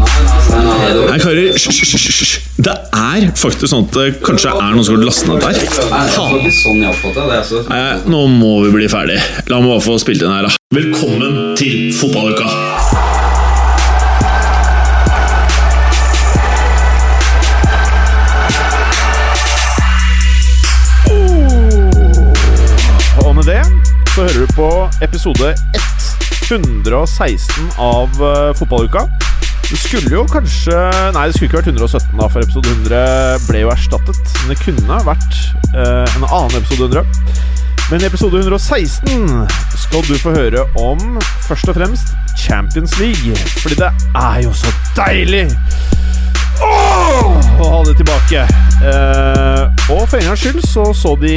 Nei, karer, hysj. Det er faktisk sånn at det kanskje er noen som har lastet ned der. sånn. Altså. Nei, nå må vi bli ferdig. La meg bare få spilt inn her, da. Velkommen til fotballuka! Og med det så hører du på episode 116 av uh, Fotballuka. Det skulle jo kanskje Nei, det skulle ikke vært 117, da, for episode 100 ble jo erstattet. Men det kunne vært uh, en annen episode 100. Men i episode 116 skal du få høre om først og fremst Champions League. Fordi det er jo så deilig oh! å ha det tilbake. Eh, og for en gangs skyld så så de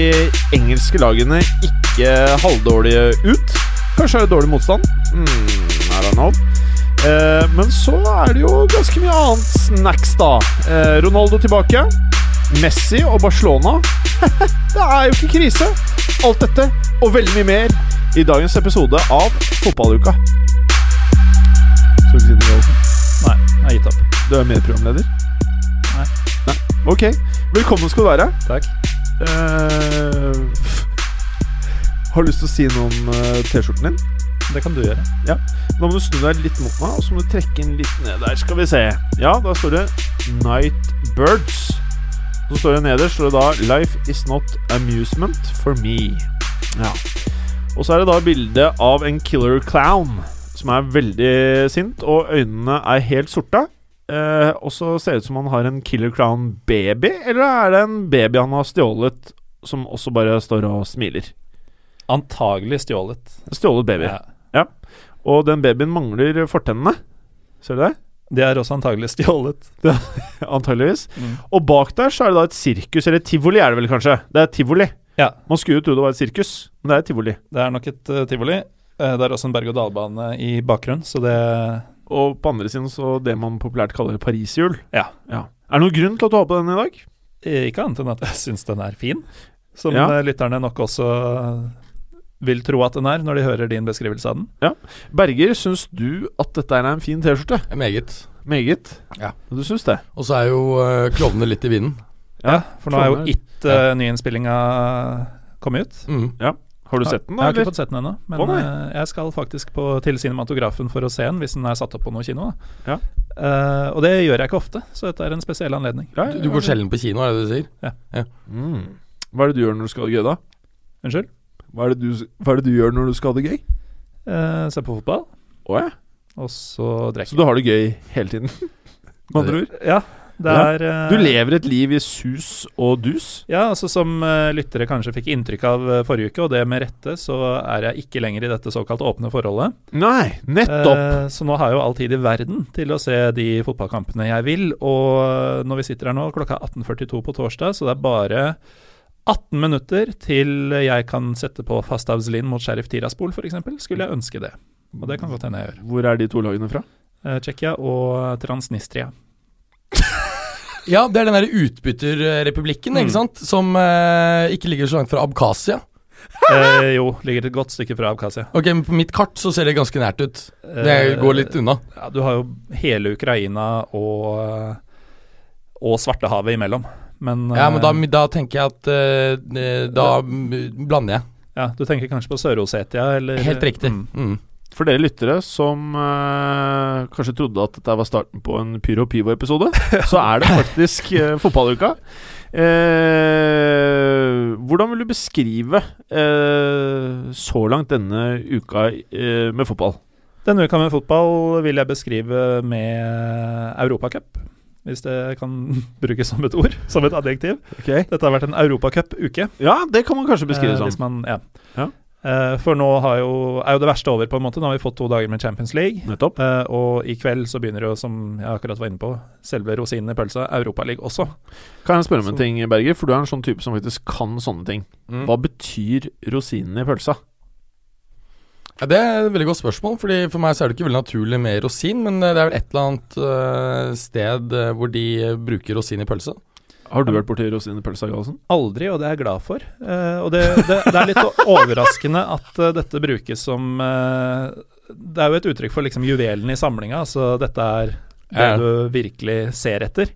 engelske lagene ikke halvdårlige ut. Kanskje er det dårlig motstand. Mm, I don't know. Eh, men så er det jo ganske mye annet snacks, da. Eh, Ronaldo tilbake. Messi og Barcelona. det er jo ikke krise. Alt dette og veldig mye mer i dagens episode av Fotballuka. Skal du ikke si Gallosen? Nei, jeg har gitt opp. Du er medprogramleder? Nei. Nei. Ok. Velkommen skal du være. Takk. Eh, har du lyst til å si noe om eh, T-skjorten din? Det kan du gjøre. Ja. Da må du snu deg litt mot meg, og så må du trekke den litt ned der. Skal vi se. Ja, da står det Night Birds. Så står det nederst står det da Life is not amusement for me. Ja. Og så er det da bilde av en killer clown som er veldig sint, og øynene er helt sorte. Eh, og så ser det ut som han har en killer clown baby, eller er det en baby han har stjålet, som også bare står og smiler? Antagelig stjålet. Stjålet baby. Ja. Og den babyen mangler fortennene. Ser du det? Det er også antagelig stjålet. Antageligvis. Mm. Og bak der så er det da et sirkus, eller tivoli er det vel kanskje? Det er tivoli. Ja. Man skulle jo tro det var et sirkus, men det er et tivoli. Det er nok et uh, tivoli. Uh, det er også en berg-og-dal-bane i bakgrunnen, så det Og på andre siden så det man populært kaller pariserhjul. Ja. Er det noen grunn til at du har på den i dag? eh, Ikke annet enn at jeg syns den er fin. Som Ja. lytterne nok også vil tro at den er, når de hører din beskrivelse av den. Ja. Berger, syns du at dette er en fin T-skjorte? Meget. Meget. Ja. Du syns det? Og så er jo uh, klovnene litt i vinden. Ja, For nå er jo ikke It, uh, nyinnspillinga kommet ut. Mm. Har du sett den, da? Jeg har ikke fått sett den ennå, men eh, jeg skal faktisk på, til cinematografen for å se den, hvis den er satt opp på noe kino. Da. Ja. Uh, og det gjør jeg ikke ofte, så dette er en spesiell anledning. Ja, ja, Du, du går sjelden på kino, er det det du sier? Mm. Hva er det du gjør når du skal gøy, da? Unnskyld? Hva er det du, hva er det du gjør når du skal ha det gøy? Eh, se på fotball, Oh, ja. og så drikke. Så du har det gøy hele tiden? Med andre ord? Ja, det Ja. er eh, Du lever et liv i sus og dus? Ja, altså som eh, lyttere kanskje fikk inntrykk av eh, forrige uke, og det med rette, så er jeg ikke lenger i dette såkalt åpne forholdet. Nei, nettopp! Eh, så nå har jeg jo all tid i verden til å se de fotballkampene jeg vil. Og når vi sitter her nå, klokka er 18.42 på torsdag, så det er bare 18 minutter til jeg kan sette på Fastavzlin mot Sheriff Tiraspol, f.eks. Skulle jeg ønske det. Og det kan godt hende jeg gjør. Hvor er de to lagene fra? Eh, Tsjekkia og Transnistria. Ja, det er den derre utbytterrepublikken, Mm. ikke sant? Som eh, ikke ligger så langt fra Abkhasia. Eh, jo, ligger et godt stykke fra Abkhasia. Ok, men på mitt kart så ser det ganske nært ut. Det Eh, går litt unna. Ja, du har jo hele Ukraina og, og Svartehavet imellom. Men, Ja, men da, eh, da tenker jeg at eh, Da blander jeg. ja, Du tenker kanskje på Sør-Osetia, eller Helt riktig. Mm. Mm. For dere lyttere som uh, kanskje trodde at dette var starten på en Pyro Pivo-episode, så er det faktisk uh, fotballuka. Uh, hvordan vil du beskrive eh, så langt denne uka med fotball? Denne uka med fotball vil jeg beskrive med Europacup. Hvis det kan brukes som et ord, som et adjektiv. Dette har vært en Europacup-uke. Ja, det kan man kanskje beskrive Eh, som. hvis man, ja. Ja. Eh, for nå har jo, er jo det verste over, på en måte. Nå har vi fått to dager med Champions League. Eh, og i kveld så begynner jo, som jeg akkurat var inne på, selve rosinen i pølsa, Europaligaen også. Kan jeg spørre om en ting, Berger? For du er en sånn type som faktisk kan sånne ting. Mm. Hva betyr rosinen i pølsa? Ja, det er et veldig godt spørsmål, Fordi For meg så er det ikke veldig naturlig med rosin, men eh, det er vel et eller annet eh, sted eh, hvor de bruker rosin i pølse. Har du vært borti rosin i pølsa, Gallosen? Aldri, og det er jeg glad for. Eh, og det, det, det er litt overraskende at dette brukes som Det er jo et uttrykk for liksom juvelen i samlinga. Altså dette er det du virkelig ser etter.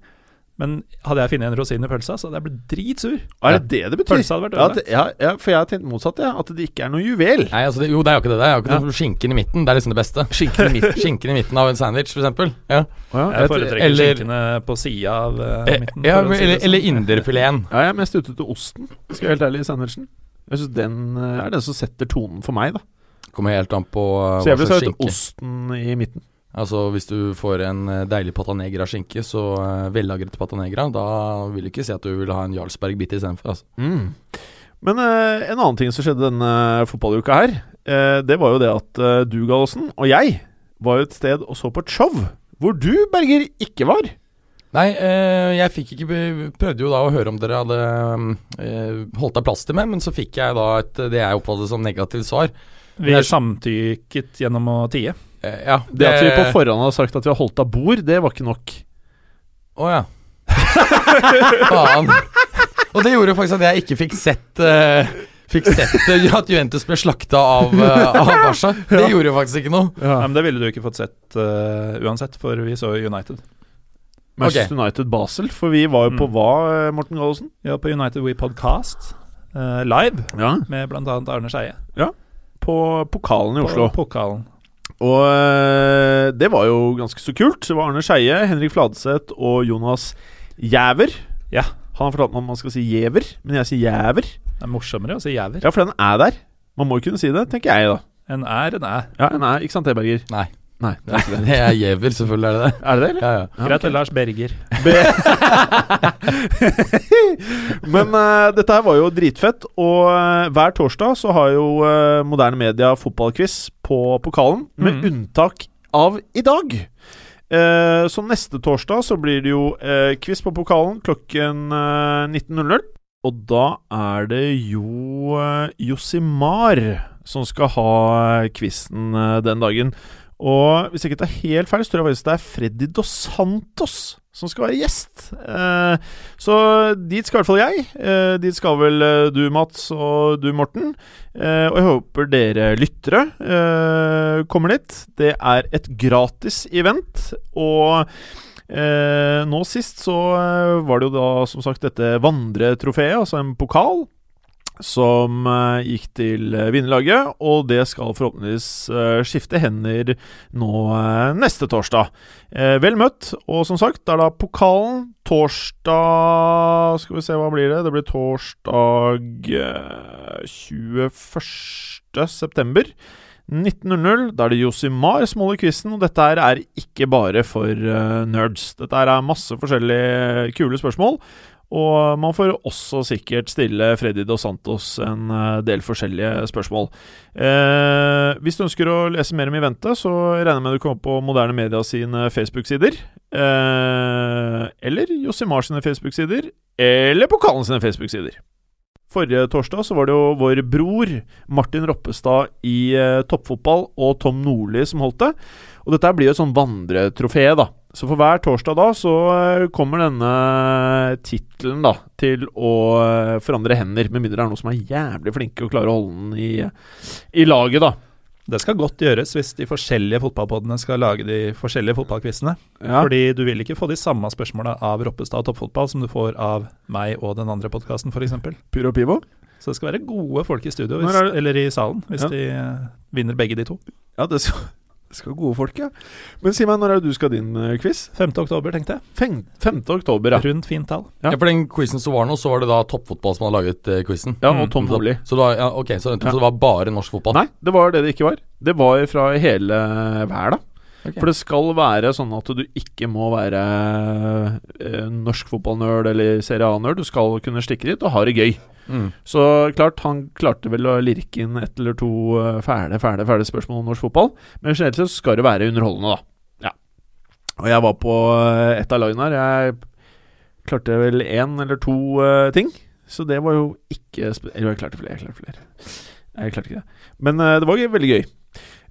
Men hadde jeg funnet en rosin i pølsa, så hadde jeg blitt dritsur. Er det det det betyr? Pølsa hadde vært Ja, ødelagt. ja, ja, for jeg har tenkt motsatt, ja. At det ikke er noe juvel. Nei, altså det, jo, det er jo ikke det. Det er jo ikke noe skinken i midten. Det er liksom det beste. Skinken i midten. Skinken i midten av en sandwich, eksempel. Ja, ja. Jeg foretrekker eller- skinkene på sida av Eh, midten. ja si eller, sånn. eller inderfileten. ja, jeg er mest ute til osten, skal jeg være helt ærlig, i sandwichen. Jeg synes den eh, er den som setter tonen for meg, da. Kommer helt an på uh, Så jeg hva vil slags si osten i midten. Altså Hvis du får en eh, deilig patanegra skinke, så uh, vellagret patanegra, da vil du ikke si at du vil ha en Jarlsberg-bit istedenfor. Altså. Mm. Men uh, en annen ting som skjedde denne fotballuka her, uh, det var jo det at uh, du, Gallosen, og jeg var jo et sted og så på et show hvor du, Berger, ikke var. Nei, eh, jeg fikk ikke be- Prøvde jo da å høre om dere hadde eh, holdt deg plass til meg, men så fikk jeg da et det jeg oppfattet som negativt svar. Vi samtykket gjennom å tie. Eh, ja, Det at vi på forhånd har sagt at vi har holdt av bord, det var ikke nok. Å ja. Faen. Og det gjorde faktisk at jeg ikke fikk sett uh, Fikk sett uh, at Juventus ble slakta av, uh, av Barca. Det gjorde jo faktisk ikke noe. Ja. men det ville du ikke fått sett uansett, for vi så United. Manchester United Basel, for vi var jo på Mm. hva, Morten Gallosen? Ja, på United We Podcast eh, live Ja. med bl.a. Arne Skeie. På pokalen i Oslo. På pokalen. Og eh, det var jo ganske så kult. Det var Arne Skeie, Henrik Fladseth og Jonas Jæver. Ja. Han har fortalt meg om man skal si Jæver, men jeg sier Jæver. Det er morsommere å si jæver. Ja, for den er der. Man må jo kunne si det, tenker jeg, da. En er en er. Ja, en er, Ikke sant det, Berger? Nei. Nei, det er Jæver det. Det er Giæver, selvfølgelig er det det. Er det det, eller? Ja, ja. Ja, Greit, okay. Lars Berger. Men uh, dette her var jo dritfett, og uh, hver torsdag så har jo uh, Moderne Media fotballquiz på pokalen, med Mhm. unntak av i dag. Eh, så neste torsdag så blir det jo eh, quiz på pokalen klokken eh, 19.00. Og da er det jo eh, Josimar som skal ha eh, quizen eh, den dagen. Og hvis jeg ikke tar helt feil, så tror jeg faktisk det er Freddy Dos Santos som skal være gjest. Eh, så dit skal i hvert fall jeg. Eh, dit skal vel eh, du, Mats, og du, Morten. Og jeg håper dere lyttere kommer dit. Det er et gratis event, og nå sist så var det jo da som sagt dette vandretrofeet, altså en pokal. Som eh, gikk til eh, vinnerlaget, og det skal forhåpentligvis eh, skifte hender nå neste torsdag. Vel møtt. Og som sagt, det er da pokalen torsdag Skal vi se, hva blir det? Det blir torsdag eh, 21. september. 19.00. Da er det Josimar som holder quizen, og dette her er ikke bare for uh, nerds. Dette her er masse forskjellige kule spørsmål. Og man får også sikkert stille Freddy Dos Santos en eh, del forskjellige spørsmål. Eh, hvis du ønsker å lese mer om eventet, så regner jeg med du kommer på Moderne Media sine Facebook-sider. Eh, eller Josimar sine Facebook-sider. Eller Pokalen sine Facebook-sider. Forrige torsdag så var det jo vår bror Martin Roppestad i eh, toppfotball og Tom Nordli som holdt det. Og dette blir jo et sånn vandretrofé, da. Så for hver torsdag da så eh, kommer denne tittelen da til å eh, forandre hender. Med mindre det er noen som er jævlig flinke og klarer å holde den i, i laget, da. Det skal godt gjøres hvis de forskjellige fotballpodene skal lage de forskjellige fotballquizene. Ja. Fordi du vil ikke få de samme spørsmåla av Roppestad og Toppfotball som du får av meg og den andre podkasten, f.eks. Pyro Pivo? Så det skal være gode folk i studio, hvis, er eller i salen, hvis Ja. de vinner begge de to. Ja, det skal, skal gode folk, ja. Men si meg, når er det du skal ha din eh, quiz? 5. oktober, tenkte jeg. Fem, 5. oktober, ja. Rundt fint tall. Ja. Ja. For den quizen som var nå, så var det da toppfotball som hadde laget uh, quizen. Ja, Mm. og Tom Nordli. Så, det var, ja, ok, så, så det var bare norsk fotball? Nei, det var det det ikke var. Det var fra hele verden. Ok. For det skal være sånn at du ikke må være eh, norsk fotballnerd eller Serie A-nerd. Du skal kunne stikke dit og ha det gøy. Mm. Så klart, han klarte vel å lirke inn ett eller to eh, fæle, fæle, fæle spørsmål om norsk fotball. Men generelt sett skal det være underholdende, da. Ja. Og jeg var på ett et av lagene her. Jeg klarte vel én eller to uh, ting. Så det var jo ikke Eller jeg klarte flere. Jeg klarte flere. Jeg klarte ikke det. Men uh, det var gøy, veldig gøy.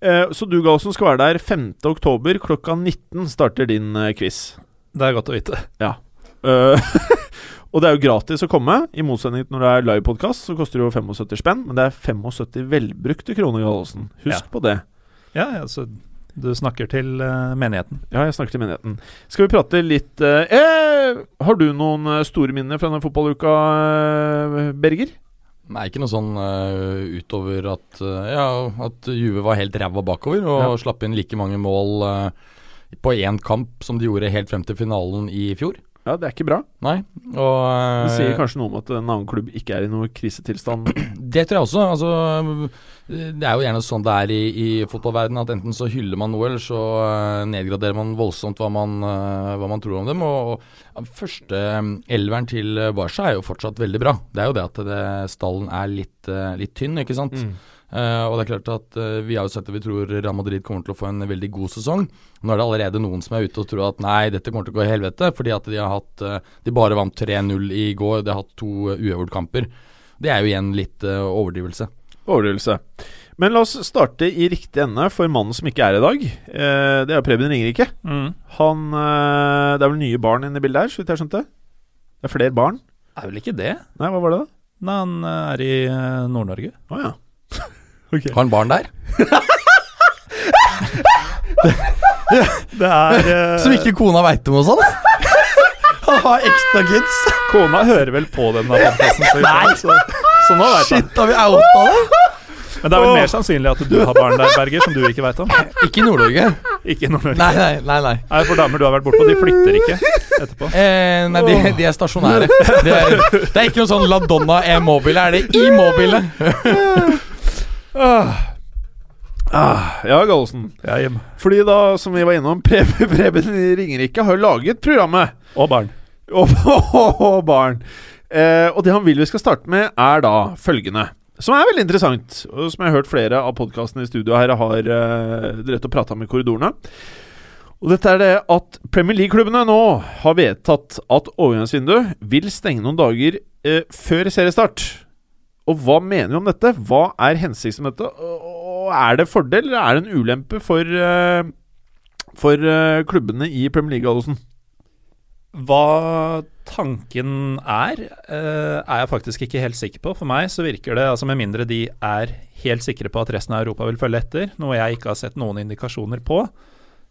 Eh, så du, Galsen, skal være der 5. oktober klokka 19 starter din eh, quiz. Det er godt å vite. Eh, og det er jo gratis å komme, i motsetning til når det er livepodkast, så koster det jo 75 spenn. Men det er 75 velbrukte kroner, Gallosen. Husk Ja. på det. Ja, altså Du snakker til uh, menigheten. Ja, jeg snakker til menigheten. Skal vi prate litt uh, eh, Har du noen eh, store minner fra denne fotballuka, uh, Berger? Nei, ikke noe sånn utover at, ja, at Juve var helt ræva bakover og Ja. slapp inn like mange mål på én kamp som de gjorde helt frem til finalen i fjor. Ja, det er ikke bra. Nei, og Det sier eh, kanskje noe om at en annen klubb ikke er i noen krisetilstand. Det tror jeg også. Altså, det er jo gjerne sånn det er i, i fotballverdenen, at enten så hyller man noe, eller så eh, nedgraderer man voldsomt hva man, eh, hva man tror om dem. Og, og første elveren til Barca er jo fortsatt veldig bra. Det er jo det at det, stallen er litt, litt tynn, ikke sant. Eh, og det er klart at uh, Vi har jo sett at vi tror Real Madrid kommer til å få en veldig god sesong. Nå er det allerede noen som er ute og tror at nei, dette kommer til å gå i helvete, fordi at de har hatt uh, De bare vant 3-0 i går, de har hatt to uh, uavgjort-kamper. Det er jo igjen litt overdrivelse. Overdrivelse. Men la oss starte i riktig ende for mannen som ikke er i dag. Eh, det er Preben Ringerike. Mm. Han Det er vel nye barn inne i bildet her, så vidt jeg skjønte? Det er flere barn? Det Er vel ikke det? Nei, hva var det, da? Nei, han er i Nord-Norge. Å ja. Har han barn der? Det er uh... Som ikke kona veit om og sånn? Han har ekstra kids. Kona hører vel på den podkasten, så, så, så nå veit han. Shit, har vi outa det? Men det er vel mer sannsynlig at du har barn der, Berger, som du ikke veit om. Ikke i Nord-Norge. Ikke i Nord-Norge. Nei, nei, nei. nei. Nei, for damer du har vært bortpå, de flytter ikke etterpå. Eh, nei, de, de er stasjonære. Det er, det er ikke noe sånn La Donna er mobile, er det i mobile? Ah. Ah, ja, Gallosen. Fordi da, som vi var innom, Preben, Preben Ringerike har laget programmet Og barn. Og, og barn. Eh, og det han vil vi skal starte med, er da følgende. Som er veldig interessant, og som jeg har hørt flere av podkastene i studio her har eh, drevet og prata med korridorene. Og dette er det at Premier League-klubbene nå har vedtatt at overgangsvinduet vil stenge noen dager eh, før seriestart. Og hva mener vi om dette? Hva er hensikten med dette? Og er det fordel, eller er det en ulempe for, eh, for eh, klubbene i Premier League, Allosen? Hva tanken er, eh, er jeg faktisk ikke helt sikker på. For meg så virker det, altså med mindre de er helt sikre på at resten av Europa vil følge etter, noe jeg ikke har sett noen indikasjoner på,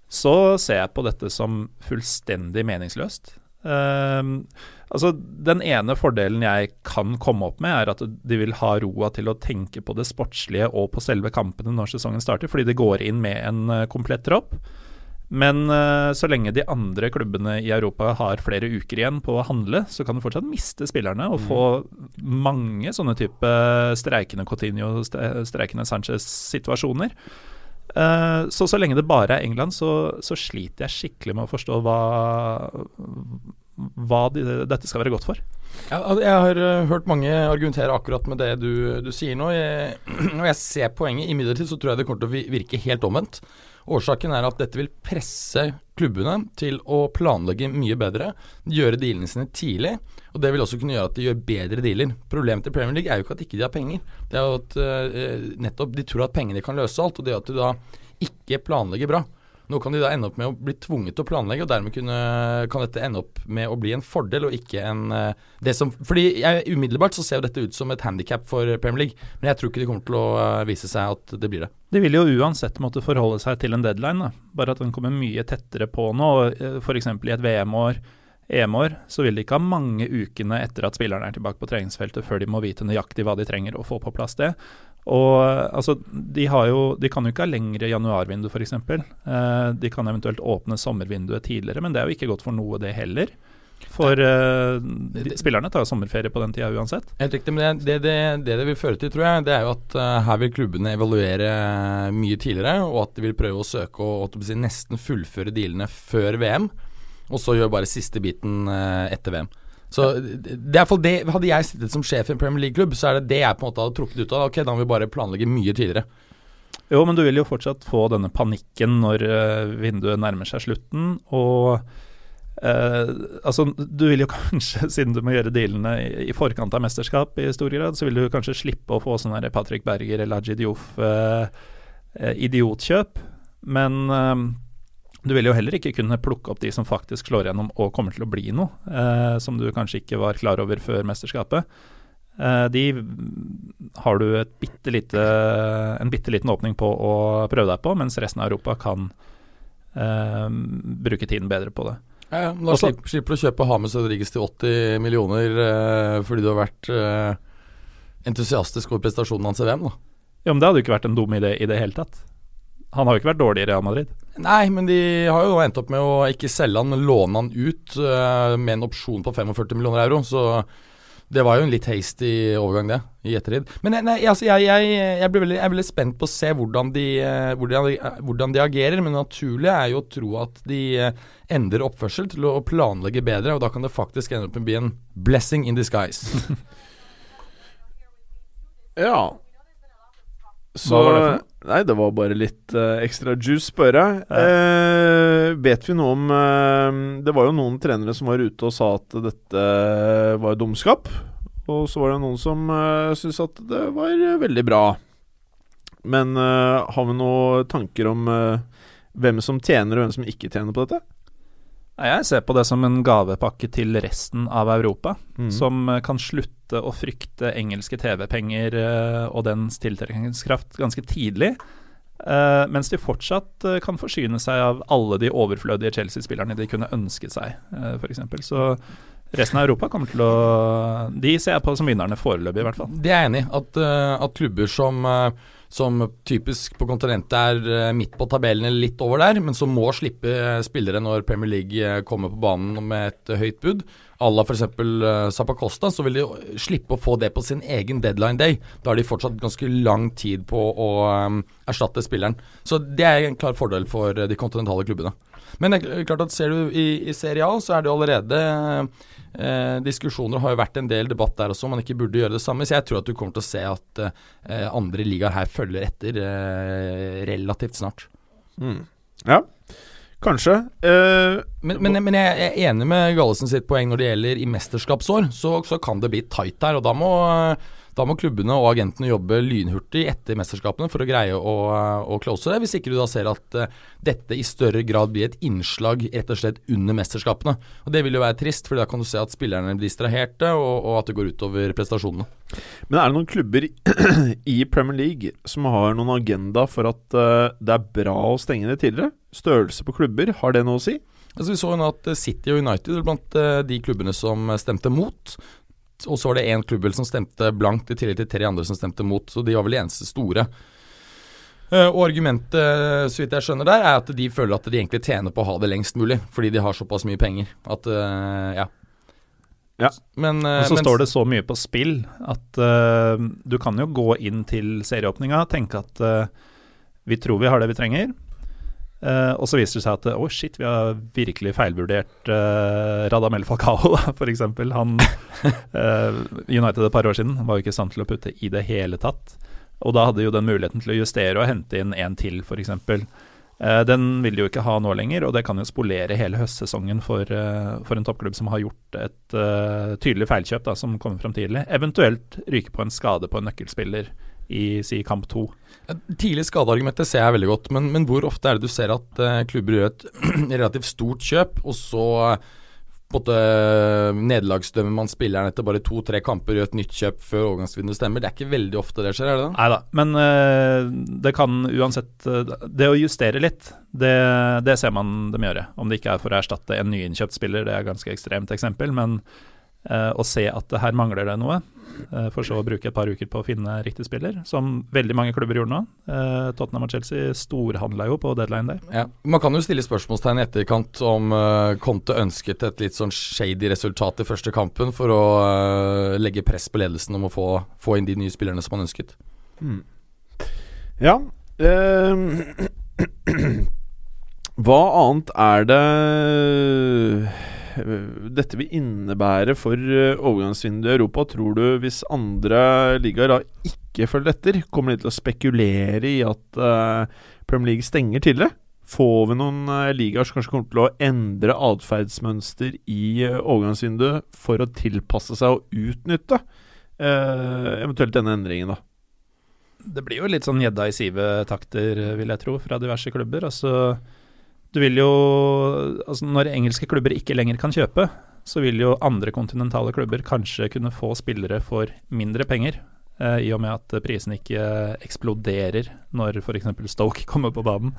så ser jeg på dette som fullstendig meningsløst. Ehm, altså Den ene fordelen jeg kan komme opp med, er at de vil ha roa til å tenke på det sportslige og på selve kampene når sesongen starter, fordi de går inn med en eh, komplett tropp. Men uh, så lenge de andre klubbene i Europa har flere uker igjen på å handle, så kan du fortsatt miste spillerne og få mange sånne type streikende Coutinho, streikende Sanchez-situasjoner. Eh, så så lenge det bare er England, så, så sliter jeg skikkelig med å forstå hva, hva de, dette skal være godt for. Jeg har eh, hørt mange argumentere akkurat med det du, du sier nå. Jeg, og jeg ser poenget. Imidlertid så tror jeg det kommer til å virke helt omvendt. Årsaken er at dette vil presse klubbene til å planlegge mye bedre, gjøre dealene sine tidlig. Og det vil også kunne gjøre at de gjør bedre dealer. Problemet til Premier League er jo ikke at ikke de har penger. Det er jo at uh, nettopp de tror at pengene kan løse alt, og det at du da ikke planlegger bra. Nå kan de da ende opp med å bli tvunget til å planlegge, og dermed kunne, kan dette ende opp med å bli en fordel og ikke en eh, det som, Fordi jeg, umiddelbart så ser jo dette ut som et handikap for Premier League, men jeg tror ikke det kommer til å eh, vise seg at det blir det. De vil jo uansett måtte forholde seg til en deadline, da. bare at den kommer mye tettere på nå. F.eks. i et VM-år, EM-år, så vil de ikke ha mange ukene etter at spillerne er tilbake på treningsfeltet før de må vite nøyaktig hva de trenger å få på plass det. Og altså, de, har jo, de kan jo ikke ha lengre januarvindu, f.eks. Eh, de kan eventuelt åpne sommervinduet tidligere, men det er jo ikke godt for noe, det heller. For uh, de, spillerne tar jo sommerferie på den tida uansett. Helt riktig, men det det, det det vil føre til, tror jeg, det er jo at uh, her vil klubbene evaluere mye tidligere, og at de vil prøve å søke å nesten fullføre dealene før VM, og så gjøre bare siste biten uh, etter VM. Så det er i det, Hadde jeg sittet som sjef i en Premier League-klubb, så er det det jeg på en måte hadde trukket ut av. Ok, da må vi bare planlegge mye tidligere. Jo, men du vil jo fortsatt få denne panikken når eh, vinduet nærmer seg slutten. Og eh, altså, du vil jo kanskje, siden du må gjøre dealene i, i forkant av mesterskap i stor grad, så vil du kanskje slippe å få sånn Patrick Berger eller Ajid Diouf eh, eh, idiotkjøp. Men eh, du vil jo heller ikke kunne plukke opp de som faktisk slår gjennom og kommer til å bli noe, eh, som du kanskje ikke var klar over før mesterskapet. Eh, de har du bitte lite, en bitte liten åpning på å prøve deg på, mens resten av Europa kan eh, bruke tiden bedre på det. Ja, da Også- slipper, du å kjøpe Hames Rodriguez til 80 millioner eh, fordi du har vært eh, entusiastisk over prestasjonen hans i VM, da. Ja, men Det hadde jo ikke vært en dum idé i det hele tatt. Han har jo ikke vært dårlig i Real Madrid. Nei, men de har jo endt opp med å ikke selge han, men låne han ut uh, med en opsjon på 45 millioner euro. Så det var jo en litt hasty overgang, det, i ettertid. Men jeg- nei, altså, jeg, jeg, jeg, blir veldig, jeg er veldig spent på å se hvordan de, eh, hvordan, de, hvordan de agerer. Men det naturlige er jo å tro at de eh, endrer oppførsel til å planlegge bedre, og da kan det faktisk ende opp med å bli en blessing in disguise. Ja. Så Hva var det for noe? Nei, det var bare litt uh, ekstra juice, bare. Eh, vet vi noe om eh, Det var jo noen trenere som var ute og sa at dette var dumskap. Og så var det noen som uh, syntes at det var eh, veldig bra. Men uh, har vi noen tanker om uh, hvem som tjener, og hvem som ikke tjener på dette? Jeg ser på det som en gavepakke til resten av Europa, Mm. som eh, kan slutte å frykte engelske TV-penger eh, og dens tiltrekningskraft ganske tidlig. eh, mens de fortsatt kan forsyne seg av alle de overflødige Chelsea-spillerne de kunne ønske seg, uh, f.eks. Så resten av Europa kommer til å De ser jeg på som vinnerne foreløpig, i hvert fall. Det er jeg enig i. At, at klubber som, som typisk på kontinentet er eh, midt på tabellen eller litt over der, men som må slippe eh, spillere når Premier League eh, kommer på banen med et høyt bud, à la f.eks. Uh, Zappacosta, så vil de slippe å få det på sin egen deadline day. Da har de fortsatt ganske lang tid på å um, erstatte spilleren. Så det er en klar fordel for eh, de kontinentale klubbene. Men det er klart at ser du i, i Serie A, så er det allerede eh, diskusjoner. har jo vært en del debatt der også, om man ikke burde gjøre det samme. Så jeg tror at du kommer til å se at eh, andre ligaer her følger etter eh, relativt snart. Mm. Ja, kanskje. Eh, Men, men, men jeg er enig med Gallesen sitt poeng når det gjelder i mesterskapsår. Så, så kan det bli tight der. og da må, da må klubbene og agentene jobbe lynhurtig etter mesterskapene for å greie å, å close det. Hvis ikke du da ser at eh, dette i større grad blir et innslag rett og slett under mesterskapene. Og Det vil jo være trist, for da kan du se at spillerne blir distraherte, og, og at det går utover prestasjonene. Men er det noen klubber i Premier League som har noen agenda for at eh, det er bra å stenge det tidligere? Størrelse på klubber, har det noe å si? Altså Vi så jo nå at eh, City og United er blant eh, de klubbene som eh, stemte mot. Og så var det én klubb som stemte blankt, i tillegg til tre andre som stemte mot. Så de var vel de eneste store. Eh, og argumentet, så vidt jeg skjønner der, er at de føler at de egentlig tjener på å ha det lengst mulig, fordi de har såpass mye penger. At eh, ja. Ja. Men, eh, Og så mens, står det så mye på spill at uh, du kan jo gå inn til serieåpninga og tenke at uh, vi tror vi har det vi trenger. Eh, og så viser det seg at å shit, vi har virkelig feilvurdert uh, Radamel Falcao, da, f.eks. Han eh, United et par år siden var jo ikke i stand til å putte i det hele tatt. Og da hadde jo den muligheten til å justere og hente inn en til, f.eks. Uh, den vil de jo ikke ha nå lenger, og det kan jo spolere hele høstsesongen for, uh, for en toppklubb som har gjort et tydelig feilkjøp, da, som kommer fram tidlig. Eventuelt ryke på en skade på en nøkkelspiller i si kamp to. Tidlig skadeargumentet ser jeg veldig godt, men, men hvor ofte er det du ser at uh, klubber gjør et relativt stort kjøp, og så uh, nederlagsdømmer man spilleren etter bare to-tre kamper, gjør et nytt kjøp før overgangsvinduet stemmer? Det er ikke veldig ofte det skjer, er det det? Nei da, men uh, det kan uansett uh, Det å justere litt, det, det ser man dem gjøre. Om det ikke er for å erstatte en nyinnkjøpt spiller, det er et ganske ekstremt eksempel, men uh, å se at det her mangler det noe, for så å bruke et par uker på å finne riktig spiller, som veldig mange klubber gjorde nå. Eh, Tottenham og Chelsea storhandla jo på deadline day. Ja. Man kan jo stille spørsmålstegn i etterkant om uh, Conte ønsket et litt sånn shady resultat i første kampen for å eh, legge press på ledelsen om å få, få inn de nye spillerne som han ønsket. Ja. Uh, hva annet er det eh, dette vil innebære for eh, overgangsvinduet i Europa? Tror du hvis andre ligaer da ikke følger etter, kommer de til å spekulere i at eh, Premier League stenger tidligere? Får vi noen eh, ligaer som kanskje kommer til å endre atferdsmønster i overgangsvinduet for å tilpasse seg og utnytte eventuelt denne endringen, da? Det blir jo litt sånn gjedda i sivet-takter, vil jeg tro, fra diverse klubber. Altså, du vil jo altså Når engelske klubber ikke lenger kan kjøpe, så vil jo andre kontinentale klubber kanskje kunne få spillere for mindre penger, eh, i og med at prisen ikke eksploderer når f.eks. Stoke kommer på banen.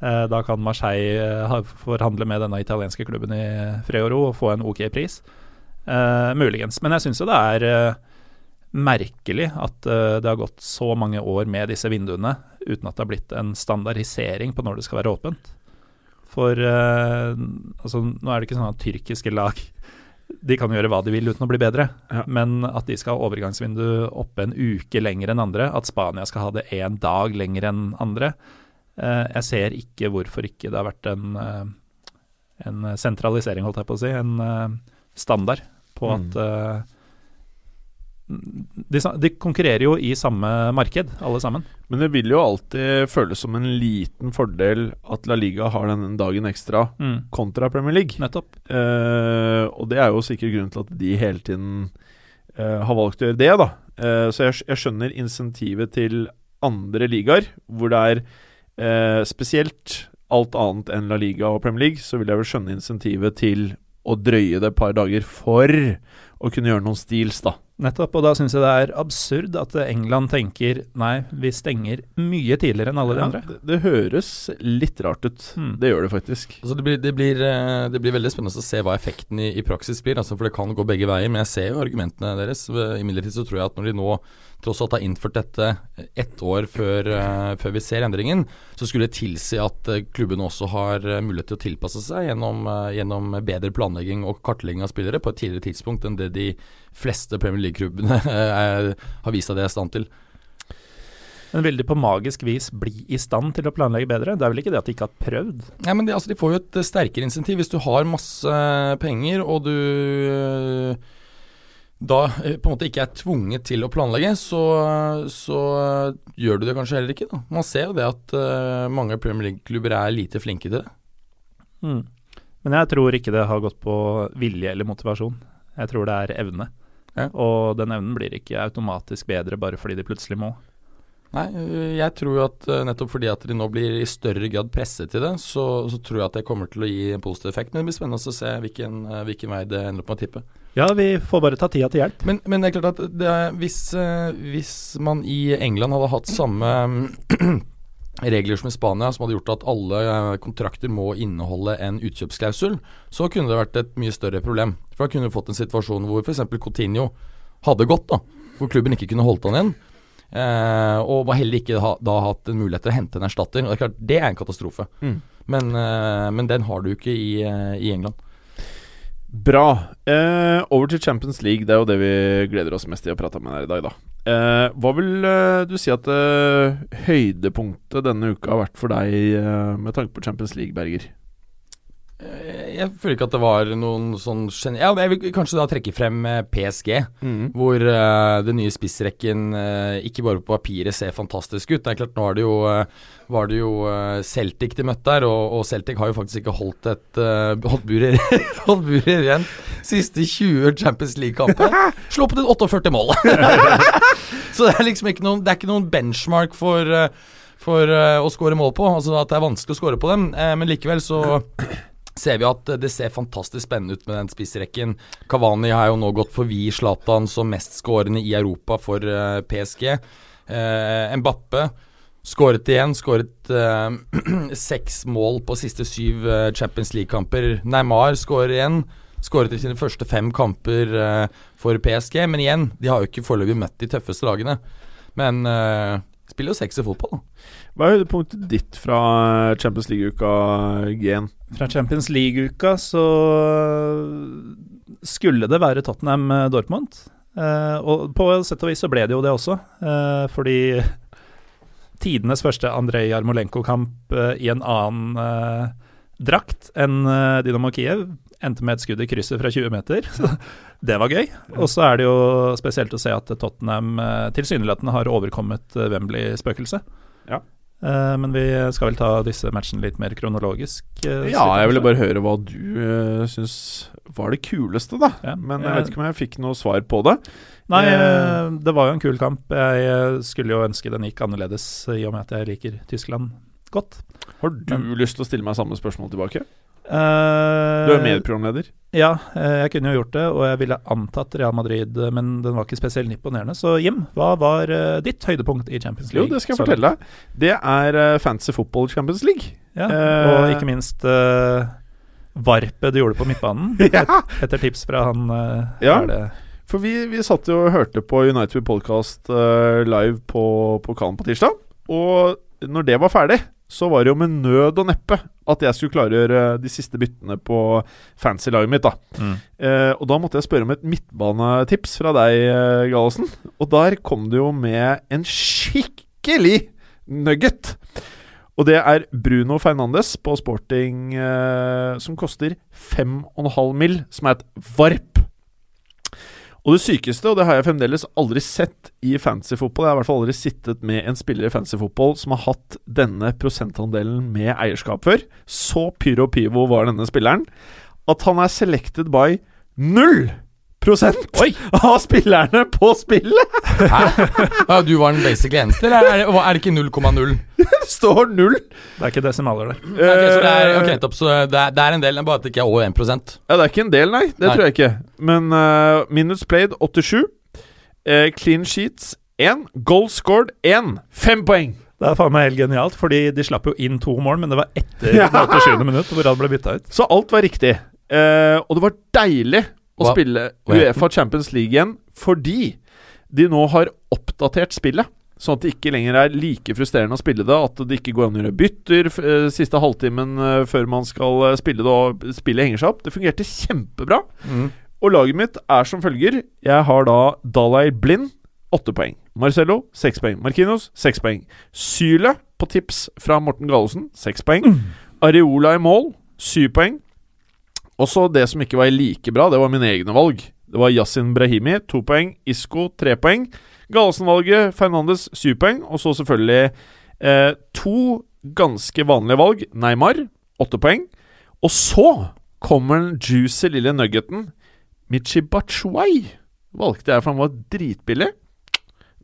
Eh, da kan Marseille eh, forhandle med denne italienske klubben i fred og ro og få en ok pris. Eh, muligens. Men jeg syns jo det er eh, merkelig at eh, det har gått så mange år med disse vinduene uten at det har blitt en standardisering på når det skal være åpent. For eh, altså, nå er det ikke sånn at tyrkiske lag De kan gjøre hva de vil uten å bli bedre, Ja. men at de skal ha overgangsvindu oppe en uke lenger enn andre, at Spania skal ha det én dag lenger enn andre eh, Jeg ser ikke hvorfor ikke det har vært en, eh, en sentralisering, holdt jeg på å si, en eh, standard på Mm. at eh, de, de konkurrerer jo i samme marked, alle sammen. Men det vil jo alltid føles som en liten fordel at La Liga har den dagen ekstra kontra Premier League. Nettopp. Eh, og det er jo sikkert grunnen til at de hele tiden eh, har valgt å gjøre det, da. Eh, så jeg, jeg skjønner insentivet til andre ligaer, hvor det er eh, spesielt alt annet enn La Liga og Premier League, så vil jeg vel skjønne insentivet til å drøye det et par dager for å kunne gjøre noen steals, da. Nettopp, og da syns jeg det er absurd at England tenker nei, vi stenger mye tidligere enn alle de Ja, andre. det, det høres litt rart ut. Mm. Det gjør det faktisk. Altså det, blir, det, blir, eh, det blir veldig spennende å se hva effekten i, i praksis blir, altså for det kan gå begge veier. Men jeg ser jo argumentene deres. Eh, Imidlertid så tror jeg at når de nå tross alt har innført dette ett år før, eh, før vi ser endringen, så skulle det tilsi at klubbene også har mulighet til å tilpasse seg gjennom, gjennom bedre planlegging og kartlegging av spillere på et tidligere tidspunkt enn det de fleste Premier League-klubbene eh, har vist at de er i stand til. Men vil de på magisk vis bli i stand til å planlegge bedre? Det er vel ikke det at de ikke har prøvd? Nei, men de, altså, de får jo et eh, sterkere insentiv. Hvis du har masse penger, og du eh, da eh, på en måte ikke er tvunget til å planlegge, så, så eh, gjør du det kanskje heller ikke. Da. Man ser jo det at uh, mange Premier League-klubber er lite flinke til det. Mm. Men jeg tror ikke det har gått på vilje eller motivasjon. Jeg tror det er evne. Ja. Og den evnen blir ikke automatisk bedre bare fordi de plutselig må. Nei, jeg tror jo at øh, nettopp fordi at de nå blir i større grad presset til det, så, så tror jeg at det kommer til å gi en positiv effekt. Men det blir spennende å se hvilken, øh, hvilken vei det ender opp med å tippe. Ja, vi får bare ta tida til hjelp. Men, men det er klart at det er, hvis, øh, hvis man i England hadde hatt samme regler som i Spania, som hadde gjort at alle øh, kontrakter må inneholde en utkjøpsklausul, så kunne det vært et mye større problem. For da kunne du fått en situasjon hvor f.eks. Coutinho hadde gått, da, hvor klubben ikke kunne holdt han igjen. Eh, og heller ikke ha, da hatt en mulighet til å hente en erstatter. Og Det er klart, det er en katastrofe. Mm. Men, eh, men den har du ikke i, eh, i England. Bra. Eh, over til Champions League. Det er jo det vi gleder oss mest til å prate med her i dag, da. Eh, hva vil eh, du si at eh, høydepunktet denne uka har vært for deg eh, med tanke på Champions League, Berger? Eh, Jeg føler ikke at det var noen sånn Ja, jeg vil kanskje da trekke frem PSG, PSG. Hvor uh, den nye spissrekken uh, ikke bare på papiret ser fantastisk ut. Det er klart, nå det jo, uh, var det jo eh, Celtic de møtte der, og, og Celtic har jo faktisk ikke holdt et holdt buret holdt buret rent siste 20 Champions League-kamper. På til 48 mål! Så det er liksom ikke noen, det er ikke noen benchmark for, eh, for uh, å score mål på. Altså at det er vanskelig å score på dem, eh, men likevel så ser vi at det ser fantastisk spennende ut med den spissrekken. Kavani har jo nå gått forbi Zlatan som mestskårende i Europa for eh, PSG. Eh, Mbappe skåret igjen. Skåret eh, seks mål på siste syv eh, Champions League-kamper. Neymar skårer igjen. Skåret i sine første fem kamper eh, for PSG. Men igjen, de har jo ikke foreløpig møtt de tøffeste lagene. Men eh, spiller jo seks i fotball, da. Hva er høydepunktet ditt fra Champions League-uka, G1? Fra Champions League-uka så skulle det være Tottenham-Dortmund. Eh, og på sett og vis så ble det jo det også, eh, fordi tidenes første Andrej Jarmolenko-kamp eh, i en annen drakt enn Dynamo Kiev endte med et skudd i krysset fra 20 meter. Det var gøy. Og så er det jo spesielt å se at Tottenham tilsynelatende har overkommet Wembley-spøkelset. Ja. Eh, men vi skal vel ta disse matchene litt mer kronologisk. eh, Ja, jeg ville bare høre hva du uh, syns var det kuleste, da. Ja, Men jeg jeg- vet ikke om jeg fikk noe svar på det. Nei, Eh, eh, det var jo en kul kamp. Jeg eh, skulle jo ønske den gikk annerledes, i og med at jeg liker Tyskland godt. Har du lyst til å stille meg samme spørsmål tilbake? Du er medprogramleder. Ja, eh, jeg kunne jo gjort det, og jeg ville antatt Real Madrid, eh, men den var ikke spesielt imponerende. Så Jim, hva var ditt høydepunkt i Champions League? Jo, det skal jeg fortelle deg. Det er uh, Fancy Football Champions League. Ja, uh, og ikke minst uh, varpet du gjorde på midtbanen, Ja. etter tips fra han Ja. det, For vi, vi satt jo og hørte på United Podcast live på pokalen på tirsdag. Og når det var ferdig, så var det jo med nød og neppe at jeg skulle klargjøre de siste byttene på fancy laget mitt. da Mm. Eh, Og da måtte jeg spørre om et midtbanetips fra deg, eh, Gallosen. Og der kom det jo med en skikkelig nugget. Og det er Bruno Fernandes på Sporting eh, som koster 5,5 mill., som er et varp. Og det sykeste, og det har jeg fremdeles aldri sett i fantasyfotball Jeg har i hvert fall aldri sittet med en spiller i fantasyfotball som har hatt denne prosentandelen med eierskap før. Så pyro pivo var denne spilleren at han er selected by null prosent av spillerne på spillet! Ja, du var den basically eneste, eller er det, er det ikke 0,0? Det står null! det er ikke desimaler der. Okay, så det er, okay, Eh, topp, så det er, det er en del, bare at det ikke er over 1 Ja, det er ikke en del, nei. Det Nei. tror jeg ikke. Men uh, minutes played 87. Uh, clean sheets 1. Goal scored 1. Fem poeng! Det er faen meg helt genialt, fordi de slapp jo inn to mål, men det var etter Ja. det 87. minutt hvor han ble bytta ut. Så alt var riktig. Uh, og det var deilig å Hva- spille Uefa Champions League igjen, fordi de nå har oppdatert spillet. Sånn at det ikke lenger er like frustrerende å spille det. At det ikke går an å gjøre bytter eh, siste halvtimen eh, før man skal eh, spille det, og spillet henger seg opp. Det fungerte kjempebra. Mm. Og laget mitt er som følger. Jeg har da Dalai Blind, åtte poeng. Marcello, seks poeng. Markinos, seks poeng. Syle på tips fra Morten Gallosen, seks poeng. Areola i mål, syv poeng. Også det som ikke var like bra, det var mine egne valg. Det var Yasin Brahimi, to poeng. Isco, tre poeng. Galesen-valget, Fernandes, syv poeng. Og så selvfølgelig eh, to ganske vanlige valg. Neymar, åtte poeng. Og så kommer den juicy lille nuggeten. Michi Batshuay valgte jeg, for han var dritbillig.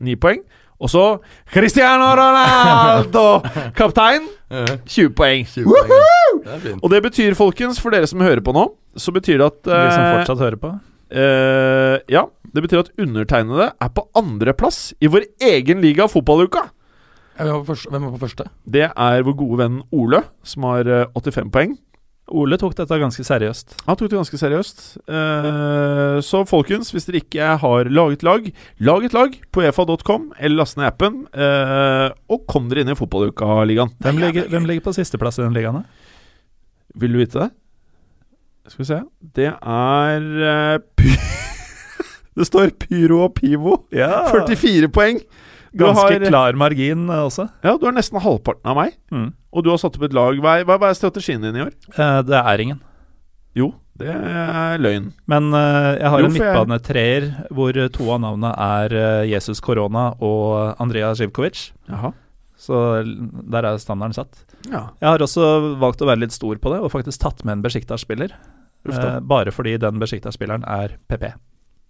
Ni poeng. Og så Cristiano Ronaldo, kaptein. 20 poeng. Det er fint. Og det betyr, folkens, for dere som hører på nå, så betyr det at De som eh, fortsatt hører på. eh, Ja, det betyr at undertegnede er på andreplass i vår egen liga, fotballuka. Hvem er på første-? Det er vår gode venn Ole, som har eh, 85 poeng. Ole tok dette ganske seriøst. Han tok det ganske seriøst. Uh, så folkens, hvis dere ikke har laget lag, lag et lag på efa.com, eller last ned appen, Uh, og kom dere inn i fotballuka-ligaen. Hvem hvem ligger på sisteplass i den ligaen? Vil du vite det? Skal vi se Det er uh, py Det står Pyro og Pivo. 44 poeng. Du Ganske har, klar margin også. ja, du har nesten halvparten av meg. Mm. Og du har satt opp et lag. Hva er, hva er strategien din i år? Eh, det er ingen. Jo, det er løgn. Men eh, jeg har Jo, en jeg- midtbanetreer hvor eh, to av navnene er eh, Jesus Korona og Andrea Zivkovic. Jaha. Så der er standarden satt. Ja. Jeg har også valgt å være litt stor på det, og faktisk tatt med en Besjiktas-spiller. Eh, bare fordi den Besjiktas-spilleren er PP.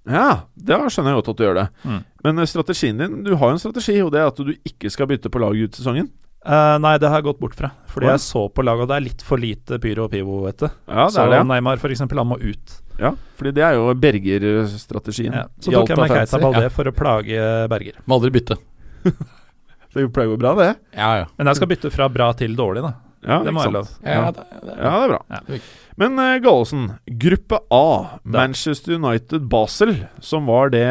Ja, det skjønner jeg godt at du gjør det. Mm. Men eh, strategien din Du har jo en strategi, og det er at du ikke skal bytte på lag ut sesongen. Eh, nei, det har jeg gått bort fra. Fordi ja. jeg så på laget, og det er litt for lite pyro og pivo, vet du. Ja, det så er det. Neymar, for eksempel, han må ut. Ja, fordi det er jo Berger-strategien. Ja. Så tok jeg meg med Keita Fantasy. ja. for å plage Berger. Må aldri bytte. Det pleier å gå bra, det. Ja, ja. Men jeg skal bytte fra bra til dårlig, da. Ja, Det må være lov. Ja, det, det, Ja, det er bra. Ja. Men uh, Gallosen, gruppe A, Manchester United Basel, som var det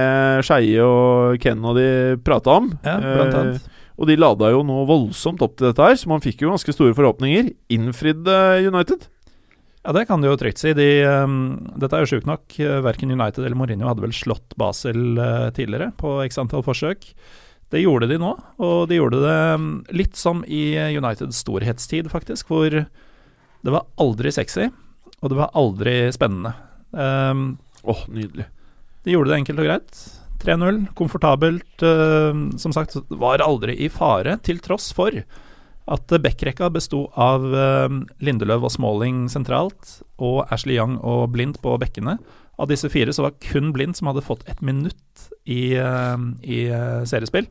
Skeie og Ken og de prata om. Ja, blant annet. annet. Og de lada jo noe voldsomt opp til dette her, så man fikk jo ganske store forhåpninger. Innfridde United. Ja, det kan du jo trygt si. De, um, dette er jo sjukt nok. Verken United eller Mourinho hadde vel slått Basel uh, tidligere, på x antall forsøk. Det gjorde de nå, og de gjorde det um, litt som i Uniteds storhetstid, faktisk, hvor det var aldri sexy, og det var aldri spennende. Ehm, Åh, nydelig. de gjorde det enkelt og greit. 3-0, komfortabelt. ehm, som sagt, var aldri i fare, til tross for at backrekka besto av ehm, Lindeløv og Smalling sentralt, og Ashley Young og Blind på bekkene. Av disse fire så var kun Blind som hadde fått et minutt i, ehm, i eh, seriespill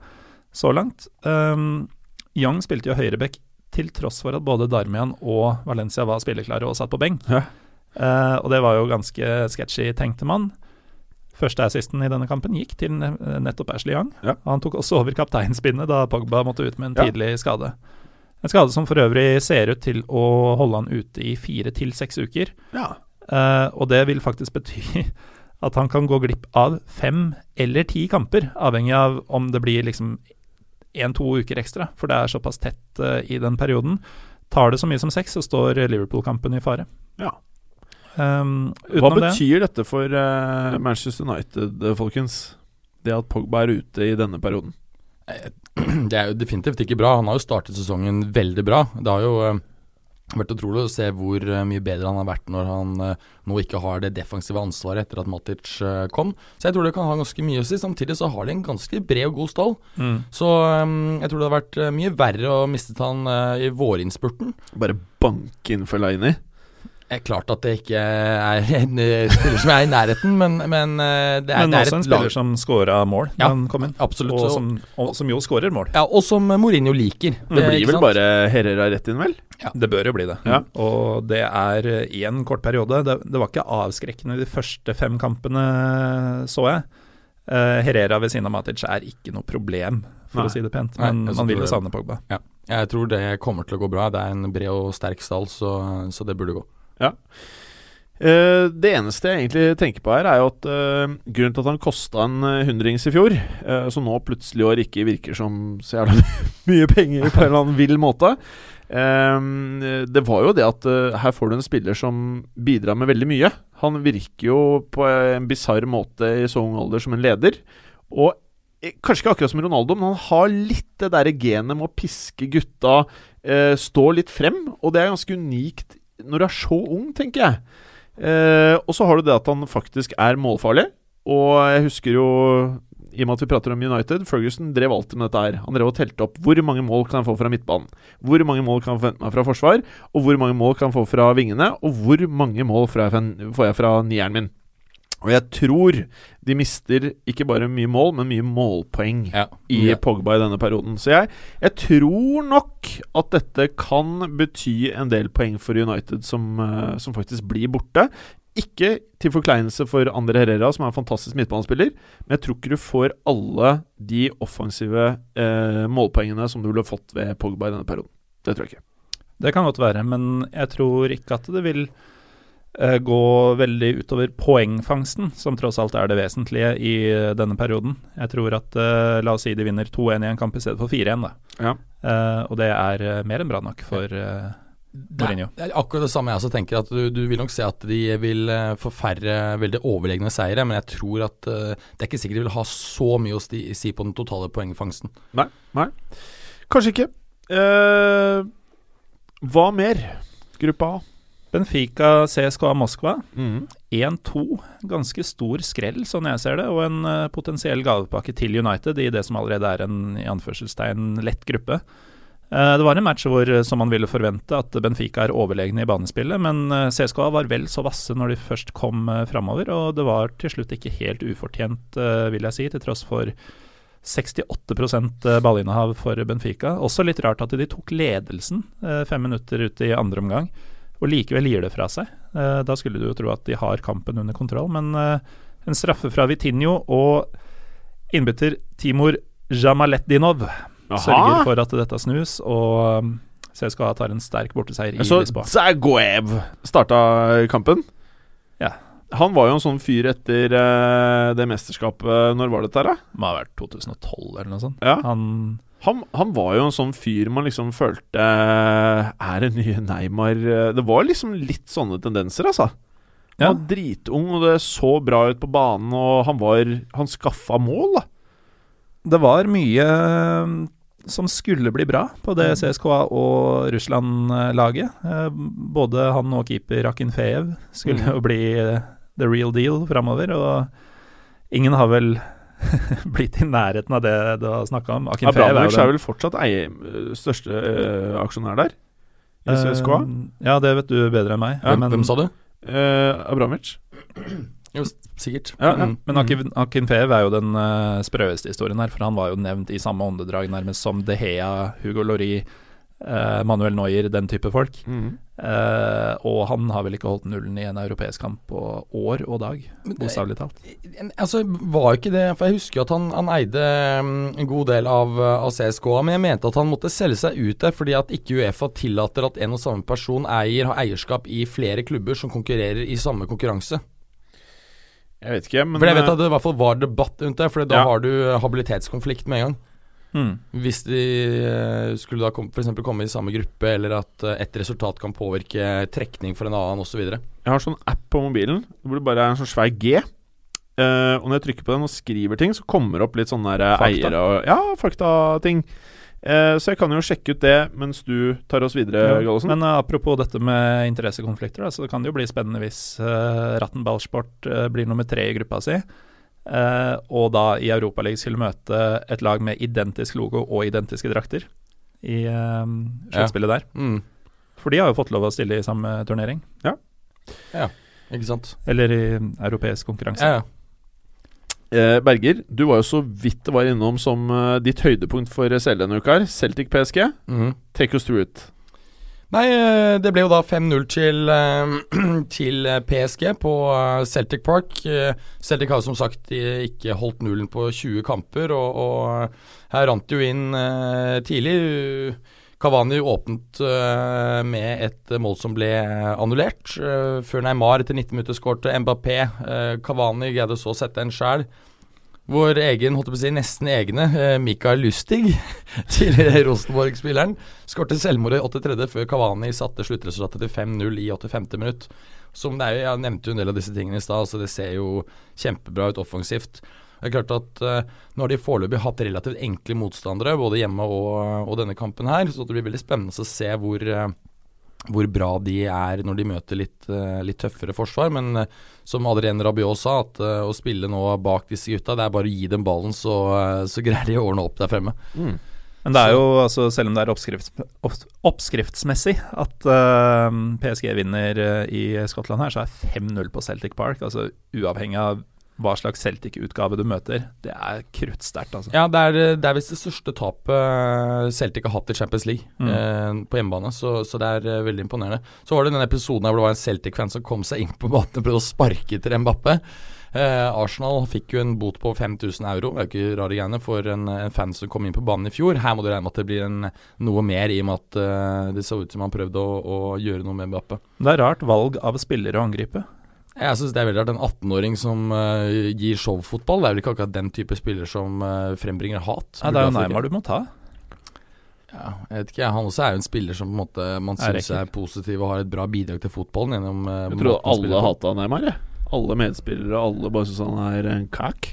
så langt. Um, Young spilte jo høyreback til tross for at både Darmian og Valencia var spilleklare og satt på benk. Ja. Uh, og det var jo ganske sketchy, tenkte man. Første assisten i denne kampen gikk til nettopp Ashley Young. Ja. Han tok også over kapteinspinnet da Pogba måtte ut med en Ja. tidlig skade. En skade som for øvrig ser ut til å holde han ute i fire til seks uker. Ja. Uh, og det vil faktisk bety at han kan gå glipp av fem eller ti kamper, avhengig av om det blir liksom én-to uker ekstra, for det er såpass tett uh, i den perioden. Tar det så mye som seks, så står Liverpool-kampen i fare. Ja. Um, Hva betyr det dette for uh, Manchester United, eh, folkens? Det at Pogba er ute i denne perioden. Det er jo definitivt ikke bra. Han har jo startet sesongen veldig bra. Det har jo uh, vært utrolig å se hvor eh, mye bedre han har vært når han uh, nå ikke har det defensive ansvaret etter at Matic uh, kom. Så jeg tror det kan ha ganske mye å si. Samtidig så har de en ganske bred og god stall. mm. Så um, jeg tror det har vært eh, mye verre å miste han uh, i vårinnspurten. Bare banke inn Fellaini. Er klart at det ikke er en eh, spiller som er i nærheten, men, men eh, det er, Men det er også en spiller lag. som scora mål da Ja, han kom inn. Absolutt. Og som, og som jo skårer mål. ja, og som Mourinho liker. Det blir vel sant? bare Herrera rett inn, vel? Ja. Det bør jo bli det. Ja. Og det er én i en kort periode. Det, det var ikke avskrekkende de første fem kampene, så jeg. Eh, Herrera ved siden av Matic er ikke noe problem, for Nei. å si det pent. Men Nei, man vil jo savne Pogba. Ja, jeg tror det kommer til å gå bra. Det er en bred og sterk stall, så, så det burde gå. Eh, det eneste jeg egentlig tenker på her, er jo at uh, grunnen til at han kosta en eh, hundrings i fjor, uh, som nå plutselig i år ikke virker som så jævla mye penger på en eller annen vill måte, det var jo det at her får du en spiller som bidrar med veldig mye. Han virker jo på en bisarr måte i så ung alder som en leder. Og Kanskje ikke akkurat som Ronaldo, men han har litt det derre genet med å piske gutta, eh, stå litt frem, og det er ganske unikt når du er så ung, tenker jeg. Eh, og så har du det at han faktisk er målfarlig. Og jeg husker jo, i og med at vi prater om United, Ferguson drev alltid med dette her. Han drev og telte opp hvor mange mål kan jeg få fra midtbanen, hvor mange mål kan jeg forvente meg fra forsvar, og hvor mange mål kan jeg få fra vingene, og hvor mange mål får jeg fra, får nieren min. Og jeg tror de mister ikke bare mye mål, men mye målpoeng Ja, i ja. Pogba i denne perioden. Så jeg, jeg tror nok at dette kan bety en del poeng for United som, eh, som faktisk blir borte. Ikke til forkleinelse for Andre Herrera, som er en fantastisk midtbanespiller, men jeg tror ikke du får alle de offensive eh, målpoengene som du ville fått ved Pogba i denne perioden. Det tror jeg ikke. Det kan godt være, men jeg tror ikke at det vil gå veldig utover poengfangsten, som tross alt er det vesentlige i eh, denne perioden. Jeg tror at eh, La oss si de vinner 2-1 i en kamp i stedet for 4-1, da. Ja. Eh, og det er eh, mer enn bra nok for eh, Det er, det er akkurat det samme jeg også tenker. At du, du vil nok se at de vil eh, få færre veldig overlegne seire, men jeg tror at uh, det er ikke sikkert de vil ha så mye å si på den totale poengfangsten. Nei. nei. Kanskje ikke. Uh, hva mer? Gruppe A. Benfica CSKA Moskva. Mm. 1-2, ganske stor skrell, sånn jeg ser det, og en uh, potensiell gavepakke til United i det som allerede er en i anførselstegn lett gruppe. Uh, det var en match hvor, eh, som man ville forvente, at Benfica er overlegne i banespillet, men uh, CSKA var vel så vasse når de først kom uh, framover, og det var til slutt ikke helt ufortjent, vil jeg si, til tross for 68% ballinnehav for Benfica. Også litt rart at de tok ledelsen fem minutter ut i andre omgang, og likevel gir det fra seg. Eh, da skulle du jo tro at de har kampen under kontroll, men eh, en straffe fra Vitinho og innbytter Timur Jamaletdinov sørger for at dette snus, og um, CSKA tar en sterk borteseier i Så Lisboa. Zagoev starta kampen. Ja. Han var jo en sånn fyr etter eh, det mesterskapet Når var dette der, da? Må ha vært 2012 eller noe sånt. Ja. Han Han, han var jo en sånn fyr man liksom følte eh, Er det nye Neymar eh, Det var liksom litt sånne tendenser, altså. Han Ja. var dritung, og det så bra ut på banen, og han var Han skaffa mål, da. Det var mye um, som skulle bli bra på det CSKA og Russland-laget. Eh, Både han og keeper Akinfeev skulle Mm. jo bli eh, the real deal framover, og ingen har vel blitt i nærheten av det du har snakka om. Akinfeev er Abramovic er den vel fortsatt ei, største uh, aksjonær der? I CSKA? Uh, Ja, det vet du bedre enn meg. Ja, Hvem, hvem sa du? Uh, Abramovic. Jo, sikkert. Ja, ja. Mm. Men Akin, Fev er jo den uh, sprøeste historien her, for han var jo nevnt i samme åndedrag nærmest som De Hea, Hugo Lori, eh, Manuel Neuer, den type folk. Mm. Uh, og han har vel ikke holdt nullen i en europeisk kamp på år og dag, bokstavelig talt. Altså, var ikke det For jeg husker jo at han, han eide mm, en god del av, uh, av CSKA, men jeg mente at han måtte selge seg ut der fordi at ikke Uefa tillater at en og samme person eier har eierskap i flere klubber som konkurrerer i samme konkurranse. Jeg vet ikke, men For jeg vet eh, at det i hvert fall var debatt rundt det, for da Ja. har du uh, habilitetskonflikt med en gang. Mm. Hvis de uh, skulle da kom, for eksempel komme i samme gruppe, eller at uh, et resultat kan påvirke trekning for en annen osv. Jeg har sånn app på mobilen hvor det bare er en sånn svær G. Uh, og når jeg trykker på den og skriver ting, så kommer det opp litt sånne der eiere og Ja, faktating. Uh, så jeg kan jo sjekke ut det mens du tar oss videre, Gallosen. Men uh, apropos dette med interessekonflikter, da, så det kan jo bli spennende hvis uh, Ratten Ballsport eh, blir nummer tre i gruppa si. Eh, og da i Europaligaen skulle møte et lag med identisk logo og identiske drakter i uh, sluttspillet der. Mm. For de har jo fått lov å stille i samme turnering. Ikke sant? Eller i europeisk konkurranse. Ja, ja. Eh, Berger, du var jo så vidt det var innom som eh, ditt høydepunkt for CL denne uka. her. Celtic PSG. Mm. Take us through it. Nei, eh, det ble jo da 5-0 til, eh, til eh, PSG på Celtic Park. Celtic har som sagt ikke holdt nullen på 20 kamper, og, og her rant det jo inn tidlig. Cavani åpnet med et mål som ble annullert, før Neymar etter 19 minutter skårte Mbappé. Kavani greide så å sette en sjæl. Vår egen, holdt jeg på å si, nesten egne, eh, Mikael Lustig, tidligere Rosenborg-spilleren, skårte selvmord i 83. før Cavani satte sluttresultatet til 5-0 i 85. minutt. Som det er Jeg nevnte jo en del av disse tingene i stad, så det ser jo kjempebra ut offensivt. Det er klart at uh, Nå har de foreløpig hatt relativt enkle motstandere, både hjemme og, og denne kampen her, så det blir veldig spennende å se hvor, eh, hvor bra de er når de møter litt, eh, litt tøffere forsvar. Men eh, som Adrien Rabiot sa, at eh, å spille nå bak disse gutta, det er bare å gi dem ballen, så, så greier de å ordne opp der fremme. Men det er jo, altså, selv om det er oppskrifts, oppskriftsmessig at uh, PSG vinner i Skottland her, så er 5-0 på Celtic Park. Altså uavhengig av hva slags Celtic-utgave du møter. Det er kruttsterkt, altså. Ja, det er, det er visst det største tapet Celtic har hatt i Champions League Mm. eh, på hjemmebane, så, så det er eh, veldig imponerende. Så var det denne episoden hvor det var en Celtic-fan som kom seg inn på banen og prøvde å sparke til Mbappé. Eh, Arsenal fikk jo en bot på 5000 euro, det er jo ikke rare greiene, for en, en fan som kom inn på banen i fjor. Her må du regne med at det blir en, noe mer, i og med at eh, det så ut som han prøvde å, å gjøre noe med Mbappé. Det er rart valg av spillere å angripe. Jeg synes det er veldig rart. En 18-åring som uh, gir showfotball, det er vel ikke akkurat den type spiller som uh, frembringer hat. Nei, det er jo Neymar du må ta. Ja, jeg vet ikke. Han også er jo en spiller som på en måte man syns er positiv og har et bra bidrag til fotballen gjennom uh, Jeg spiller alle hata Neymar. Jeg. Alle medspillere og alle bare syns han er en kak.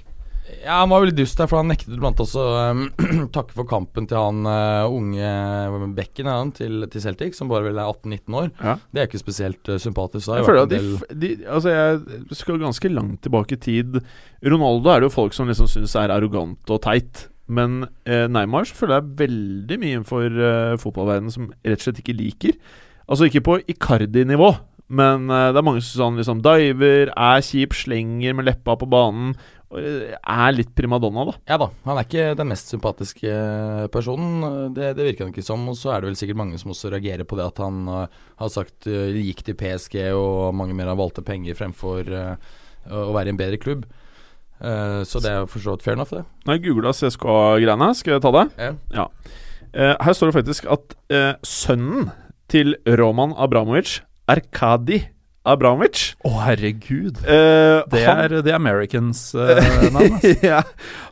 Ja, Han var veldig dust der, for han nektet blant også um, takke for kampen til han uh, unge bekken han, til, til Celtic, som bare vel er 18-19 år. Ja. Det er ikke spesielt uh, sympatisk. Jeg føler at de, de Altså Jeg skal ganske langt tilbake i tid. Ronaldo er det jo folk som liksom syns er arrogant og teit. Men uh, Neymar føler jeg veldig mye innenfor uh, fotballverdenen som rett og slett ikke liker. Altså ikke på Icardi-nivå, men eh, det er mange som han liksom diver, er kjip, slenger med leppa på banen. Eh, er litt primadonna, da. Ja da, han er ikke den mest sympatiske eh, personen. Det, det virker han ikke som. Og så er det vel sikkert mange som også reagerer på det at han eh, har sagt uh, gikk til PSG, og mange mer har valgte penger fremfor å være i en bedre klubb. Så det er for så vidt fair enough, det. Jeg googla CSKA-greiene. Skal jeg ta det? Ja. ja. her står det faktisk at sønnen til Roman Abramovic, Arkadi Abramovic Å, herregud. Uh, Det han, er The Americans eh. Altså. ja,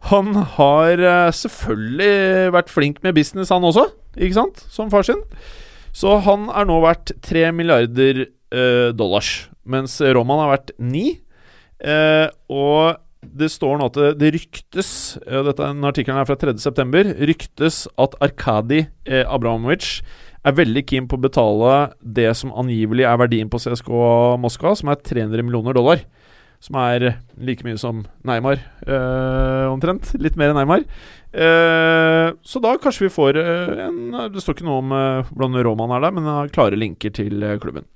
han har uh, selvfølgelig vært flink med business, han også. Ikke sant? Som far sin. Så han er nå verdt 3 milliarder dollars, mens Roman har vært 9. Eh, og det står nå at det, det ryktes Dette er en artikkel fra 3.9. Ryktes at Arkadi Abramovic er veldig keen på å betale det som angivelig er verdien på CSKA Moskva, som er 300 millioner dollar. Som er like mye som Neymar, øh, omtrent. Litt mer enn Neymar. Uh, så da kanskje vi får eh, en Det står ikke noe om eh, hvordan Roman er der, men har klare linker til klubben.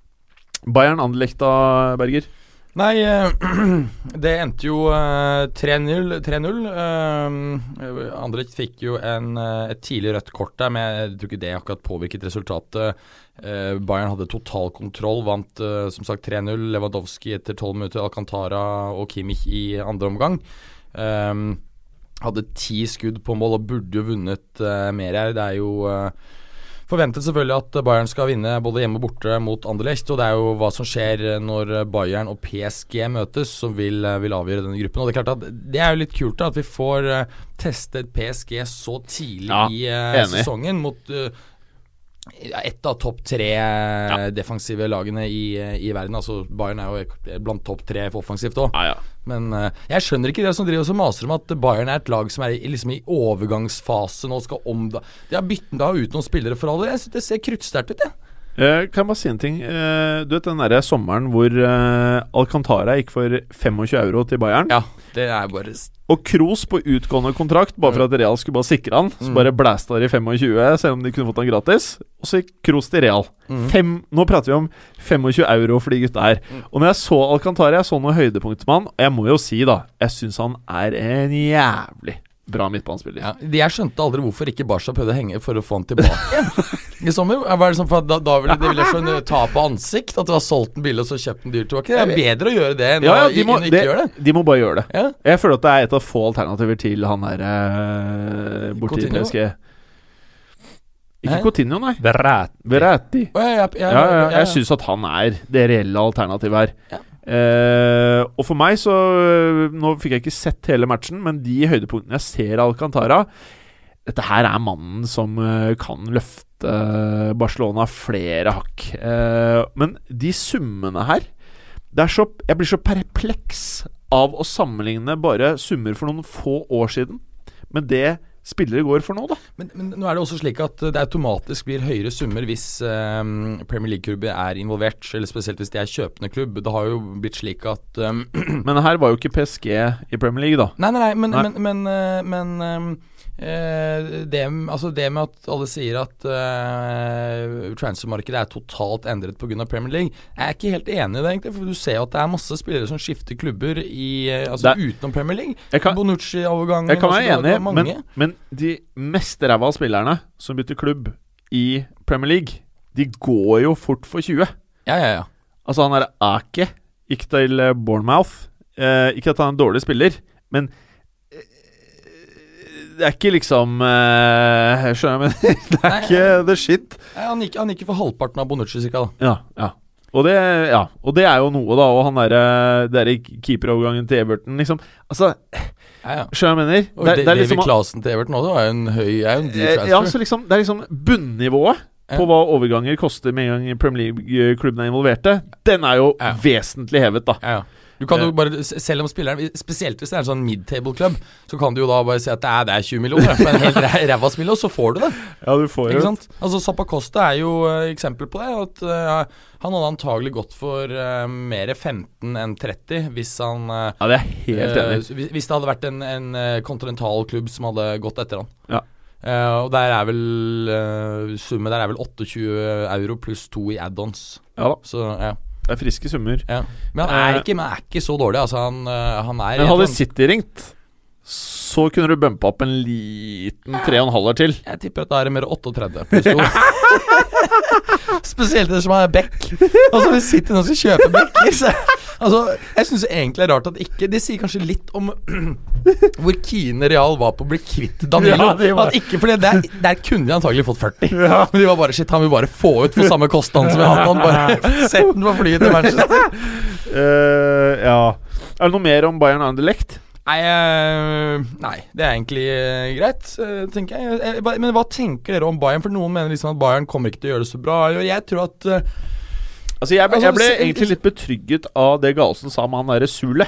Bayern Anderlecht Berger? Nei, eh, det endte jo eh, 3-0. 3-0. Eh, Andrej fikk jo en, eh, et tidlig rødt kort der, men jeg tror ikke det akkurat påvirket resultatet. Eh, Bayern hadde total kontroll, vant eh, som sagt 3-0. Lewandowski etter 12 minutter, Alcantara og Kimmich i andre omgang. Eh, hadde ti skudd på mål og burde jo vunnet eh, mer her. Det er jo eh, Forventet selvfølgelig at Bayern skal vinne både hjemme og borte mot Anderlecht. Og det er jo hva som skjer når Bayern og PSG møtes, som vil, vil avgjøre denne gruppen. Og Det er klart at det er jo litt kult da, at vi får uh, testet PSG så tidlig Ja, i uh, sesongen mot uh, ett av topp tre ja. defensive lagene i, eh, i verden. Altså Bayern er jo blant topp tre for offensivt òg. Ja, ja. Men eh, jeg skjønner ikke det som driver og maser om at Bayern er et lag som er i, liksom i overgangsfase nå, skal om da. De har byttet ut noen spillere for alle. Jeg synes Det ser kruttsterkt ut, jeg. Eh, kan jeg bare si en ting? Eh, du vet den derre sommeren hvor eh, Alcantara gikk for 25 euro til Bayern? Ja, det er bare Og Kroos på utgående kontrakt, bare for at Real skulle bare sikre han. Så Mm. bare blæsta de 25, selv om de kunne fått han gratis. Og så gikk Kroos til Real. Mm. Fem, nå prater vi om 25 euro for de gutta her. Mm. Og når jeg så Alcantara, jeg så noen høydepunkter med han, og jeg må jo si, da, jeg syns han er en jævlig bra midtbanespiller. ja. Jeg skjønte aldri hvorfor ikke Barca prøvde å henge for å få han tilbake i sommer. Var det sånn for da, da ville de ville skjønne tap ta på ansikt at du har solgt den billig og så kjøpt den dyrt tilbake? Det er bedre å gjøre det enn Ja, ja, de må, å ikke gjøre det. de må bare gjøre det. Ja. Jeg føler at det er et av få alternativer til han der eh, borti PSG. Ikke Cotinho, nei. Verrat. Verratti. Oh, ja, ja, ja, Ja, ja, ja, ja. jeg syns at han er det reelle alternativet her. Eh, og for meg så øh, Nå fikk jeg ikke sett hele matchen, men de høydepunktene jeg ser av Alcantara Dette her er mannen som øh, kan løfte Barcelona flere hakk. Eh, men de summene her er så, Jeg blir så perpleks av å sammenligne bare summer for noen få år siden med det spillere går for nå, da. Men, men nå er det også slik at det automatisk blir høyere summer hvis um, Premier League-klubber er involvert, eller spesielt hvis de er kjøpende klubb. Det har jo blitt slik at um, Men her var jo ikke PSG i Premier League, da. Nei, nei, nei, men, Nei. men, men, eh, men eh, det, altså det med at alle sier at uh, transfermarkedet er totalt endret pga. Premier League, jeg er ikke helt enig i det, egentlig. For du ser jo at det er masse spillere som skifter klubber i, eh, altså Det- utenom Premier League. Bonucci-overgangen Jeg kan altså, være enig, men, men de mest ræva spillerne som bytter klubb i Premier League, de går jo fort for 20. Ja, ja, ja. Altså, han derre Ake gikk til eh, Bournemouth. Eh, ikke at han er en dårlig spiller, men eh, det er ikke liksom eh, Skjønner jeg, men det er ikke the shit. Nei, Han gikk, han gikk for halvparten av Bonucci, cirka. da Ja, ja. Og det, ja, og det er jo noe, da. Og han derre der keeperovergangen til Everton, liksom. Altså, Ja, ja. skjønner jeg mener? Og Det, det er liksom Clasen til Everton også er jo en høy er jo en dyr Eh, transfer. Ja, så liksom, det er liksom bunnivået på hva overganger koster med en gang Premier League-klubben er involverte. Den er jo vesentlig hevet, da. Ja, ja. Du kan jo Eh. bare, Selv om spilleren Spesielt hvis det er en sånn midtable-klubb så kan du jo da bare si at det er, det er 20 millioner for en helt ræ- ræva spiller, og så får du det. Ja, du får Ikke sant? Altså Zappacosta er jo uh, eksempel på det. At uh, Han hadde antagelig gått for uh, mer 15 enn 30 hvis han uh, Ja, det er helt eh, enig. hvis- det hadde vært en, en kontinental klubb som hadde gått etter han. Ja. Uh, og der er vel uh, Summet der er vel 28 euro pluss to i add-ons. Ja da, Så ja. Det er friske summer. ja. Men han er, Eh. ikke, men er ikke så dårlig. Altså, han, uh, han er Men hadde City ringt, så kunne du bumpa opp en liten 3,5-er til. Jeg tipper at da er det mer 38 pluss to. Spesielt det som er Beck. Altså vi sitter nå skal kjøpe Beck så, Altså Jeg syns egentlig det er rart at ikke Det sier kanskje litt om hvor keene Real var på å bli kvitt Danilo. Ja, det var- At ikke, fordi der, der kunne de antagelig fått 40. Men de var bare shit, han vil bare få ut for samme kostnad som vi har hatt han. Bare sett den på flyet til Manchester. Uh, ja. Er det noe mer om Bayern Anderlecht? Nei, eh, nei, det er egentlig eh, greit, eh, tenker jeg. Eh, Men hva tenker dere om Bayern? For noen mener liksom at Bayern kommer ikke til å gjøre det så bra. Og Jeg tror at eh, Altså, jeg, ble- Altså, jeg ble se- egentlig litt betrygget av det Galesen sa med han derre Sule.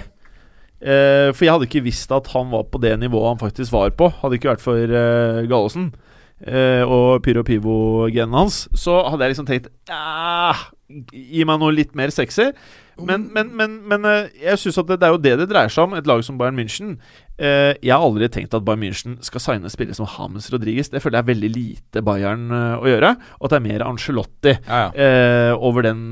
Eh, for jeg hadde ikke visst at han var på det nivået han faktisk var på. Hadde ikke vært for uh, Galesen eh, og Pyro Pivo-genen hans. Så hadde jeg liksom tenkt ah, Gi meg noe litt mer sexy. Men, men, men, men eh, jeg synes at det, det er jo det det dreier seg om, et lag som Bayern München. Eh, jeg har aldri tenkt at Bayern München skal signe spillere som Hames Rodriguez. Det føler jeg er veldig lite Bayern eh, å gjøre. Og at det er mer Angelotti Ja, ja. over den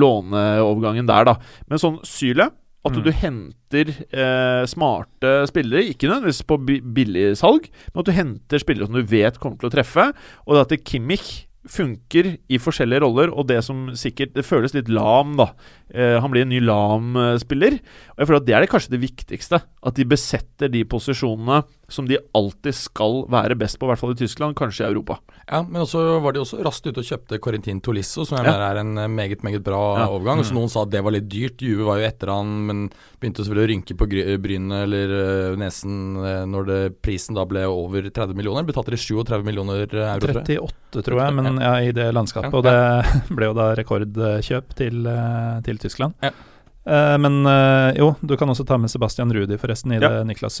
låneovergangen der, da. Men sånn Syle at Mm. du henter eh, smarte spillere, ikke nødvendigvis på bi billigsalg, men at du henter spillere som du vet kommer til å treffe. Og det at Kimmich funker i forskjellige roller, og det som sikkert Det føles litt lam, da. Eh, han blir en ny lam-spiller. Og jeg føler at det er det kanskje det viktigste. At de besetter de posisjonene som de alltid skal være best på, i hvert fall i Tyskland, kanskje i Europa. Ja, men også var de også raskt ute og kjøpte Corentin Tolisso, som jeg Ja. mener er en eh, meget meget bra Ja. overgang. Så Noen sa at det var litt dyrt. Juve var jo etter han, men begynte selvfølgelig å rynke på brynet eller øh, nesen øh, når det, prisen da ble over 30 millioner. Betalte de 37 millioner euro, tror jeg. 38, tror jeg, men ja, i det landskapet. Og det ble jo da rekordkjøp til, eh, til Tyskland. Ja. Eh, men eh, jo, du kan også ta med Sebastian Rudi, forresten, i Ja. det Niklas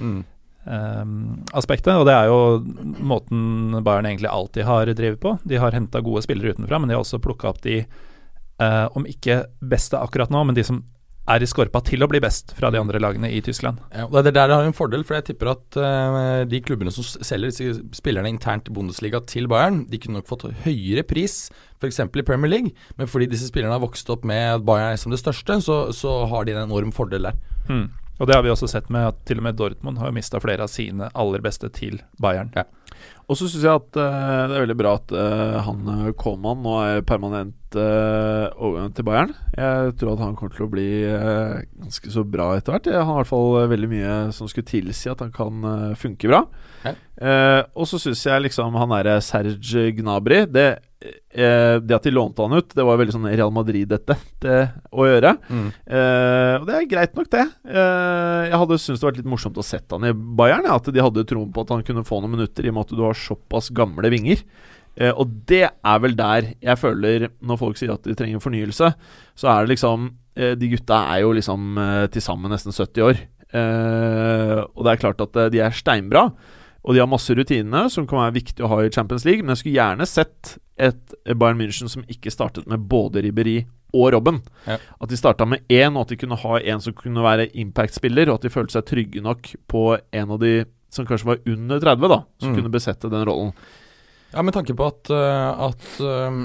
Mm. Sule-aspektet. og det er jo måten Bayern egentlig alltid har drevet på. De har henta gode spillere utenfra, men de har også plukka opp de, eh, om ikke beste akkurat nå, men de som er i skorpa til å bli best fra de andre lagene i Tyskland. Ja, det er der har en fordel, for jeg tipper at øh, de klubbene som selger disse spillerne internt i Bundesliga til Bayern, de kunne nok fått høyere pris, f.eks. i Premier League, men fordi disse spillerne har vokst opp med Bayern som det største, så, så har de en enorm fordel der. Hmm. Og det har vi også sett med at til og med Dortmund har mista flere av sine aller beste til Bayern. Og så syns jeg at uh, det er veldig bra at uh, han uh, Koman nå er permanent uh, overgangen til Bayern. Jeg tror at han kommer til å bli eh, ganske så bra etter hvert. Han har i hvert fall eh, veldig mye som skulle tilsi at han kan eh, funke bra. Ja. Eh, og så syns jeg liksom han derre Serge Gnabry det, eh, det at de lånte han ut, det var veldig sånn Real Madrid-dette det å gjøre. Eh, og det er greit nok, det. Eh, jeg hadde syntes det vært litt morsomt å sette han i Bayern. Ja, at de hadde troen på at han kunne få noen minutter, i og med at du har såpass gamle vinger. Eh, og det er vel der jeg føler, når folk sier at de trenger fornyelse, så er det liksom eh, De gutta er jo liksom eh, til sammen nesten 70 år. Eh, og det er klart at eh, de er steinbra. Og de har masse rutiner som kan være viktig å ha i Champions League. Men jeg skulle gjerne sett et Bayern München som ikke startet med både Ribberi og Robben. Ja. At de starta med én, og at de kunne ha en som kunne være impact-spiller, og at de følte seg trygge nok på en av de som kanskje var under 30, da, som Mm. kunne besette den rollen. Ja, Med tanke på at, øh, at øh,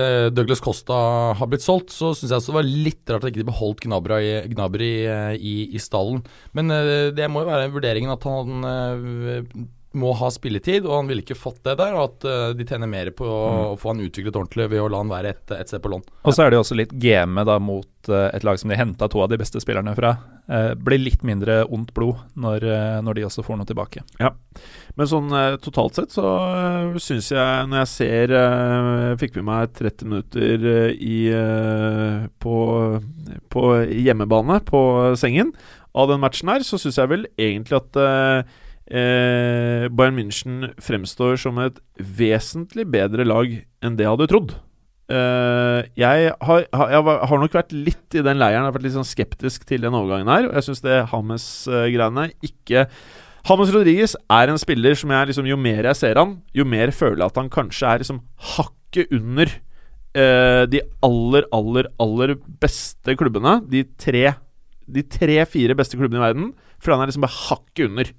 øh, Douglas Costa har blitt solgt, så syns jeg det var litt rart at ikke de beholdt Gnabry, i- Gnabry øh, i, i stallen. Men det må jo være vurderingen at han må ha spilletid, og han ville ikke fått det der. Og at øh, de tjener mer på å få han utviklet ordentlig ved å la han være et, et sted på lån. Og så er det jo også litt game da mot eh, et lag som de henta to av de beste spillerne fra. Eh, blir litt mindre ondt blod når, eh, når de også får noe tilbake. Ja, Men sånn eh, totalt sett så uh, syns jeg, når jeg ser eh, Fikk med meg 30 minutter eh, i eh, på, på hjemmebane på sengen av den matchen her, så syns jeg vel egentlig at eh, Bayern München fremstår som et vesentlig bedre lag enn det jeg hadde trodd. Eh, jeg, har, jeg har nok vært litt i den leiren. Jeg har vært litt sånn skeptisk til den overgangen her. Og jeg syns det Hames-greiene ikke Hames Rodriguez er en spiller som jeg liksom Jo mer jeg ser han, jo mer føler jeg at han kanskje er liksom hakket under eh, de aller, aller, aller beste klubbene. De tre De tre-fire beste klubbene i verden. For han er liksom bare hakket under.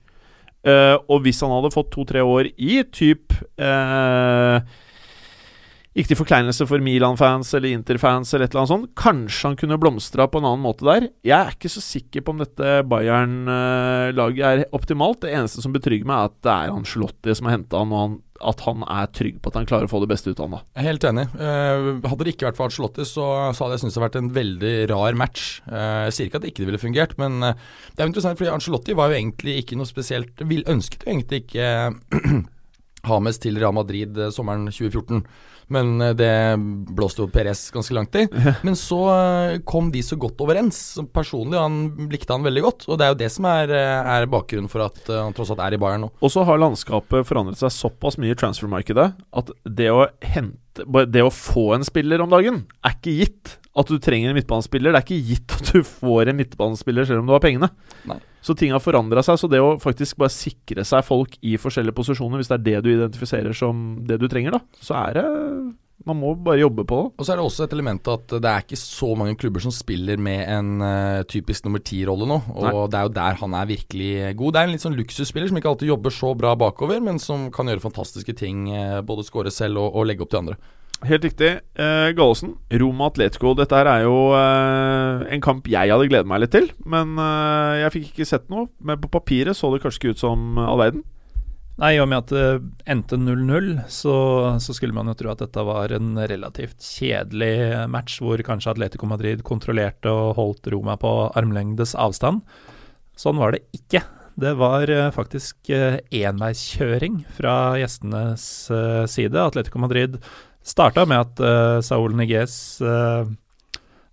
Eh, og hvis han hadde fått to-tre år i typ eh, ikke til forkleinelse for Milan-fans eller Inter-fans, eller et eller annet sånt. Kanskje han kunne blomstra på en annen måte der. Jeg er ikke så sikker på om dette Bayern-laget er optimalt. Det eneste som betrygger meg, er at det er Ancelotti som har henta han, og han, at han er trygg på at han klarer å få det beste ut av han. da. Helt enig. Eh, hadde det ikke vært for Arcelotti, så, så hadde jeg syntes det vært en veldig rar match. Eh, jeg sier ikke at det ikke ville fungert, men eh, det er jo interessant, fordi Arcelotti var jo egentlig ikke noe spesielt Ønsket jo egentlig ikke Hames til Real Madrid eh, sommeren 2014. Men eh, det blåste jo Perez ganske langt i. Men så eh, kom de så godt overens. Personlig han likte han veldig godt, og det er jo det som er, eh, er bakgrunnen for at han tross alt er i Bayern nå. Og så har landskapet forandret seg såpass mye i transfermarkedet at det å hente Det å få en spiller om dagen er ikke gitt. At du trenger en midtbanespiller, det er ikke gitt at du får en midtbanespiller selv om du har pengene. Nei. Så ting har forandra seg. Så det å faktisk bare sikre seg folk i forskjellige posisjoner, hvis det er det du identifiserer som det du trenger, da, så er det Man må bare jobbe på det. Og så er det også et element at det er ikke så mange klubber som spiller med en uh, typisk nummer ti-rolle nå. Og Nei. det er jo der han er virkelig god. Det er en litt sånn luksusspiller som ikke alltid jobber så bra bakover, men som kan gjøre fantastiske ting. Uh, både skåre selv og, og legge opp til andre. Helt riktig. Eh, Gallosen, Roma Atletico. Dette her er jo eh, en kamp jeg hadde gledet meg litt til. Men eh, jeg fikk ikke sett noe. Men på papiret så det kanskje ikke ut som all verden. Nei, i og med at det endte 0-0, så, så skulle man jo tro at dette var en relativt kjedelig match, hvor kanskje Atletico Madrid kontrollerte og holdt Roma på armlengdes avstand. Sånn var det ikke. Det var faktisk enveiskjøring fra gjestenes side. Atletico Madrid starta med at uh, Saul Niguez uh,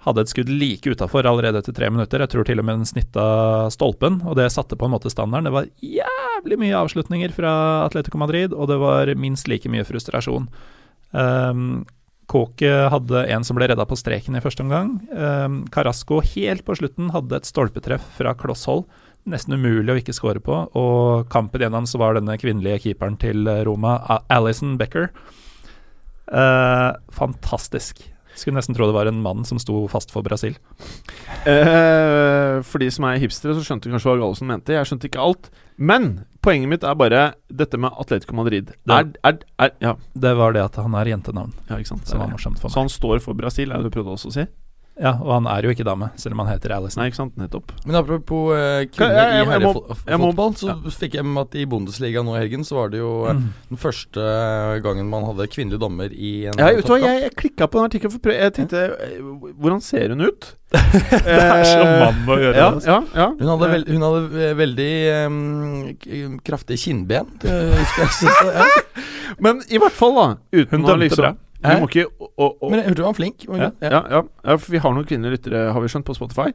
hadde et skudd like utafor allerede etter tre minutter. Jeg tror til og med den snitta stolpen, og det satte på en måte standarden. Det var jævlig mye avslutninger fra Atletico Madrid, og det var minst like mye frustrasjon. Um, Kåke hadde en som ble redda på streken i første omgang. Um, Carasco helt på slutten hadde et stolpetreff fra klosshold. Nesten umulig å ikke score på. Og kampen gjennom så var denne kvinnelige keeperen til Roma, Alison Becker. Uh, fantastisk. Skulle nesten tro det var en mann som sto fast for Brasil. Uh, for de som er hipstere, så skjønte kanskje hva Gallosen mente. Jeg skjønte ikke alt. Men poenget mitt er bare dette med Atletico Madrid. Er, er, er, ja, Det var det at han er jentenavn, ja, ikke sant. som var morsomt for Så han står for Brasil, er det du prøvde også å si? Ja, og han er jo ikke dame, selv om han heter Alison. Nei, ikke sant. Nettopp. Men apropos eh, kvinner jeg- jeg- i jeg må- herrefotball, så fikk jeg med at i Bundesliga nå i helgen så var det jo eh, Mm. den første gangen man hadde kvinnelig dommer i en Ja, toppkamp. jeg, jeg klikka på den artikkelen for Jeg tenkte eh, Hvordan ser hun ut? Det er så mann å gjøre Ja, det. ja, ja. Hun hadde, veld, hun hadde eh, veldig um, kraftige kinnben. Jeg. Så, ja. Men i hvert fall, da. Uten Hun å dømte liksom bra. Vi må ikke å, å, å, Men jeg hørte du var flink. Ja. ja, ja, ja, for vi har noen kvinnelige lyttere, har vi skjønt, på Spotify.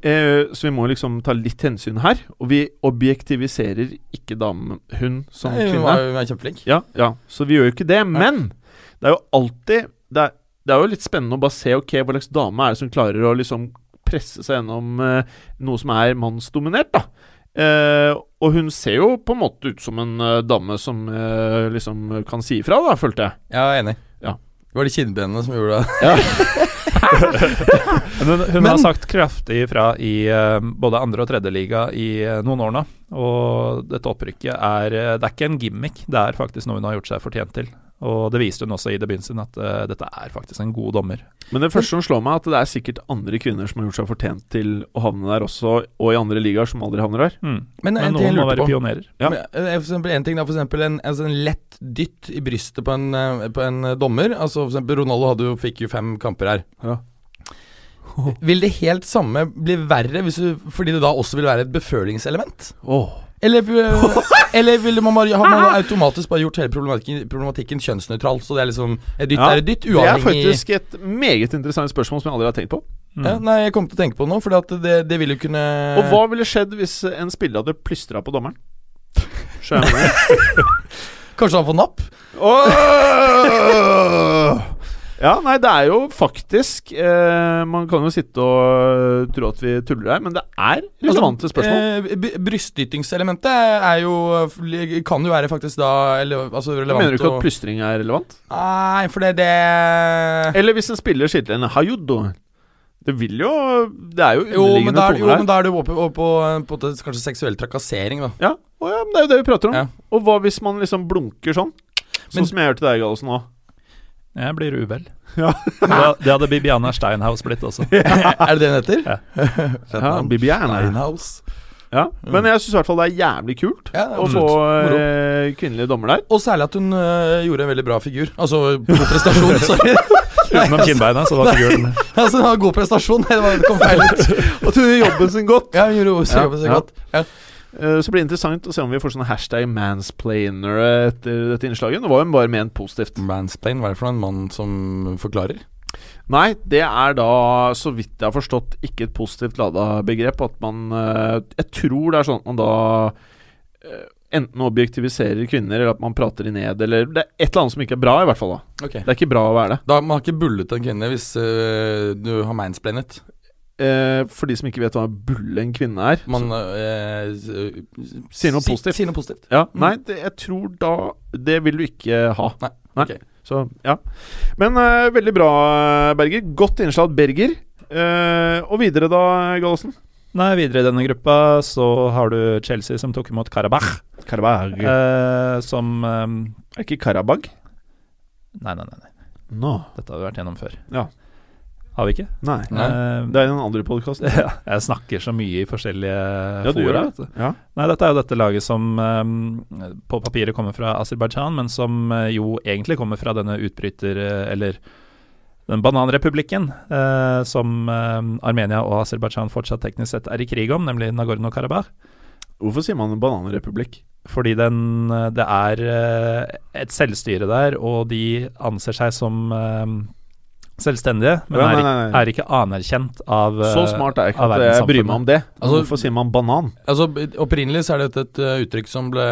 Eh, så vi må liksom ta litt hensyn her. Og vi objektiviserer ikke damen, hun som Nei, kvinne. hun var kjempeflink. Ja, ja, så vi gjør jo ikke det. Men det er jo alltid Det er, det er jo litt spennende å bare se ok, hva slags dame er det som klarer å liksom presse seg gjennom eh, noe som er mannsdominert, da. Eh, og hun ser jo på en måte ut som en eh, dame som eh, liksom kan si ifra, da, følte jeg. Ja, jeg er enig. Ja. Det var de kinnbenene som gjorde det. Men hun, hun Men- har sagt kraftig ifra i uh, både andre og tredjeliga i uh, noen år nå. Og dette opprykket er uh, Det er ikke en gimmick, det er faktisk noe hun har gjort seg fortjent til. Og det viste hun også i debuten sin, at uh, dette er faktisk en god dommer. Men det første som slår meg, er at det er sikkert andre kvinner som har gjort seg fortjent til å havne der også, og i andre ligaer som aldri havner der. Mm. Men, Men noen må være på. pionerer. Ja. Men, eh, for eksempel, en ting da, for eksempel en, altså en lett dytt i brystet på en, eh, på en dommer. Altså for eksempel Ronaldo hadde jo, fikk jo fem kamper her. Ja. Vil det helt samme bli verre hvis du, fordi det da også vil være et befølingselement? Oh. Eller, eh, eller ville man bare, har man automatisk bare gjort hele problematikken, problematikken kjønnsnøytral? Så det er liksom Et dytt Ja, er et dytt, Det er faktisk et meget interessant spørsmål som jeg aldri har tenkt på. Mm. ja, Nei, jeg kom til å tenke på det nå, for det, det vil jo kunne Og hva ville skjedd hvis en spiller hadde plystra på dommeren? Skjønner mener? Kanskje han får napp? Åh! Ja, nei, det er jo faktisk eh, Man kan jo sitte og tro at vi tuller her, men det er relevante spørsmål. Eh, brystytingselementet er jo Kan jo være faktisk da eller, altså relevant Mener du ikke og, at plystring er relevant? Nei, for det det Eller hvis en spiller sier en Hayudo Det vil jo Det er jo underliggende toner her. jo, men da er jo oppe oppe på, på, på kanskje seksuell trakassering, da. Ja, ja, men det er jo det vi prater om. Ja. Og hva hvis man liksom blunker sånn? Sånn Men- som jeg gjør til deg, Gallosen nå. Jeg blir uvel. Ja. det, hadde Bibiana Steinhaus blitt også. er det det hun heter? Ja. Ja. Bibiana. Steinhaus. Ja, men jeg syns i hvert fall det er jævlig kult Ja, å få eh, kvinnelige dommer der. Og særlig at hun øh, gjorde en veldig bra figur. Altså god prestasjon, sorry. Utenom kinnbeina, så var figuren altså, Hun hadde god prestasjon. Det, kom feil ut. At hun gjorde jobben sin godt. Ja, hun gjorde også Ja, jobben sin ja. godt. Ja. Eh, Så blir det interessant å se om vi får sånne hashtag mansplainere etter dette innslaget. Nå var jo bare ment positivt. Mansplain, hva er det for en mann som forklarer? Nei, det er da, så vidt jeg har forstått, ikke et positivt lada begrep. At man eh, Jeg tror det er sånn at man da eh, enten objektiviserer kvinner, eller at man prater de ned, eller Det er et eller annet som ikke er bra, i hvert fall. da okay. Det er ikke bra å være det. Da Man har ikke bullet en kvinne hvis uh, du har mansplainet. Eh, for de som ikke vet hva en bulle en kvinne er. Man øh, Sier noe si- positivt. Sier noe positivt. ja, Mm. Nei, det, jeg tror da Det vil du ikke ha. Nei, Nei. Okay. Så ja. Men eh, veldig bra, Berger. Godt innslag, Berger. Eh, og videre da, Gallosen? Nei, videre i denne gruppa så har du Chelsea som tok imot Karabakh. Karabag. Eh, som eh, er ikke Karabag? Nei, nei, nei. nei. No. Dette har vi vært gjennom før. Ja. Har vi ikke? Nei. Nei. Eh, Det er i den andre podkasten. jeg snakker så mye i forskjellige Ja, du gjør fora, det. vet du. Ja. Nei, dette er jo dette laget som um, på papiret kommer fra Aserbajdsjan, men som uh, jo egentlig kommer fra denne utbryter... Uh, eller den bananrepublikken uh, som Armenia og Aserbajdsjan fortsatt teknisk sett er i krig om, nemlig Nagorno-Karabakh. Hvorfor sier man bananrepublikk? Fordi den, det er et selvstyre der, og de anser seg som selvstendige, men Ja, er, nei, nei, nei. er ikke anerkjent av eh, Så smart er jeg ikke at jeg bryr meg om det. Altså- Hvorfor sier man banan? Altså, Opprinnelig så er dette et uh, uttrykk som ble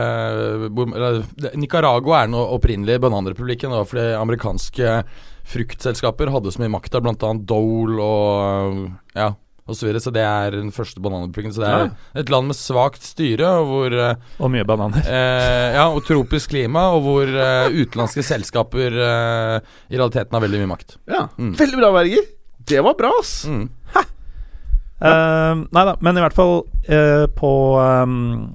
eller, Nicaragua er den opprinnelige bananrepublikken. Da, fordi amerikanske fruktselskaper hadde så mye makt der, bl.a. Dole og ja, og så videre. Så det er den første bananrepublikken. Så det er et land med svakt styre, og hvor eh, Og mye bananer. eh, Ja, og tropisk klima, og hvor eh, utenlandske selskaper eh, i realiteten har veldig mye makt. Ja. Mm. Veldig bra, Berger. Det var bra, ass. Mm. Uh, nei da, men i hvert fall uh, på um,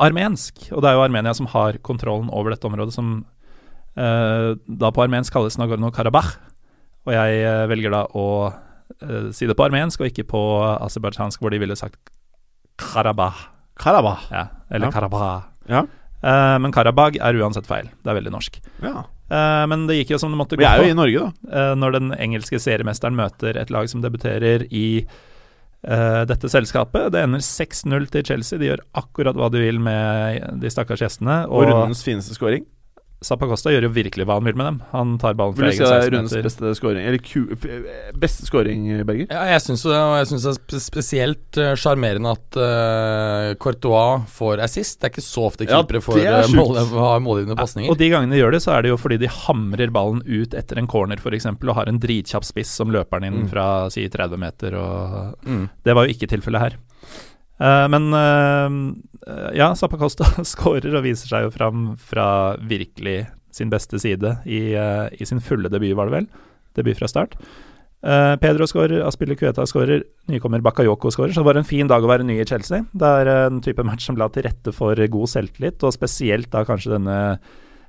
armensk, og det er jo Armenia som har kontrollen over dette området, som uh, da på armensk kalles Nagorno-Karabakh. Og jeg velger da å si det på armensk og ikke på aserbajdsjansk, hvor de ville sagt Karabah. Karabah. Ja, eller Ja. Karabah. Ja. Uh, men Karabag er uansett feil. Det er veldig norsk. ja. Uh, men det gikk jo som det måtte gå. Vi er jo i Norge, da. Uh, når den engelske seriemesteren møter et lag som debuterer i eh, dette selskapet. Det ender 6-0 til Chelsea. De gjør akkurat hva de vil med de stakkars gjestene. Og Og, rundens fineste scoring. Zappacosta gjør jo virkelig hva han vil med dem. Han tar ballen Vil fra du si egen det er rundens beste scoring? Eller ku, beste scoring, Berger? Ja, jeg syns det, og jeg synes det er spesielt eh, sjarmerende at uh, Courtois får assist. Det er ikke så ofte Ja, får eh, mål, målgivende pasninger. Og de gangene de gjør det, så er det jo fordi de hamrer ballen ut etter en corner, f.eks., og har en dritkjapp spiss som løper den inn Mm. fra si 30 meter. Og Mm. Det var jo ikke tilfellet her. Eh, men eh, ja, Zappacosta skårer og viser seg jo fram fra virkelig sin beste side i, eh, i sin fulle debut, var det vel. Debut fra start. Pedro skårer, Aspille Cueta skårer, nykommer Bakayoko skårer. Så det var en fin dag å være ny i Chelsea. Det er en type match som la til rette for god selvtillit, og spesielt da kanskje denne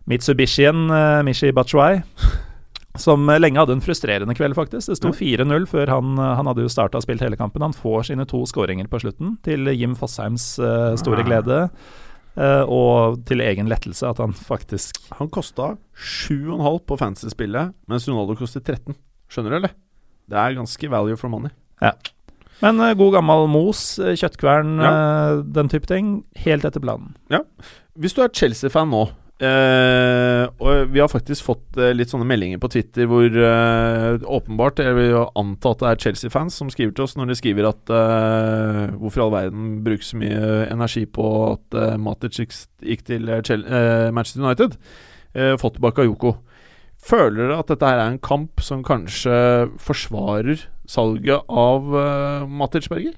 Mitsubishien, Mishi Batshuayi. Som eh, lenge hadde en frustrerende kveld, faktisk. Det sto 4-0 før han, eh, han hadde jo starta og spilt hele kampen. Han får sine to skåringer på slutten, til Jim Fosheims uh, store Ah. glede. Uh, og til egen lettelse at han faktisk Han kosta 7,5 på fantasy-spillet, mens Ronaldo kostet 13. Skjønner du, eller? Det er ganske value for money. Men uh, god gammel mos, eh, kjøttkvern, eh, den type ting. Helt etter planen. Hvis du er Chelsea-fan nå, eh, og vi har faktisk fått uh, litt sånne meldinger på Twitter hvor uh, åpenbart vil jo anta at det er Chelsea-fans som skriver til oss når de skriver at hvorfor i all verden bruker så mye energi på at uh, Matic gikk- til Manchester United, uh, fått tilbake Ayoko. Føler dere at dette her er en kamp som kanskje forsvarer salget av uh, Matic Berger?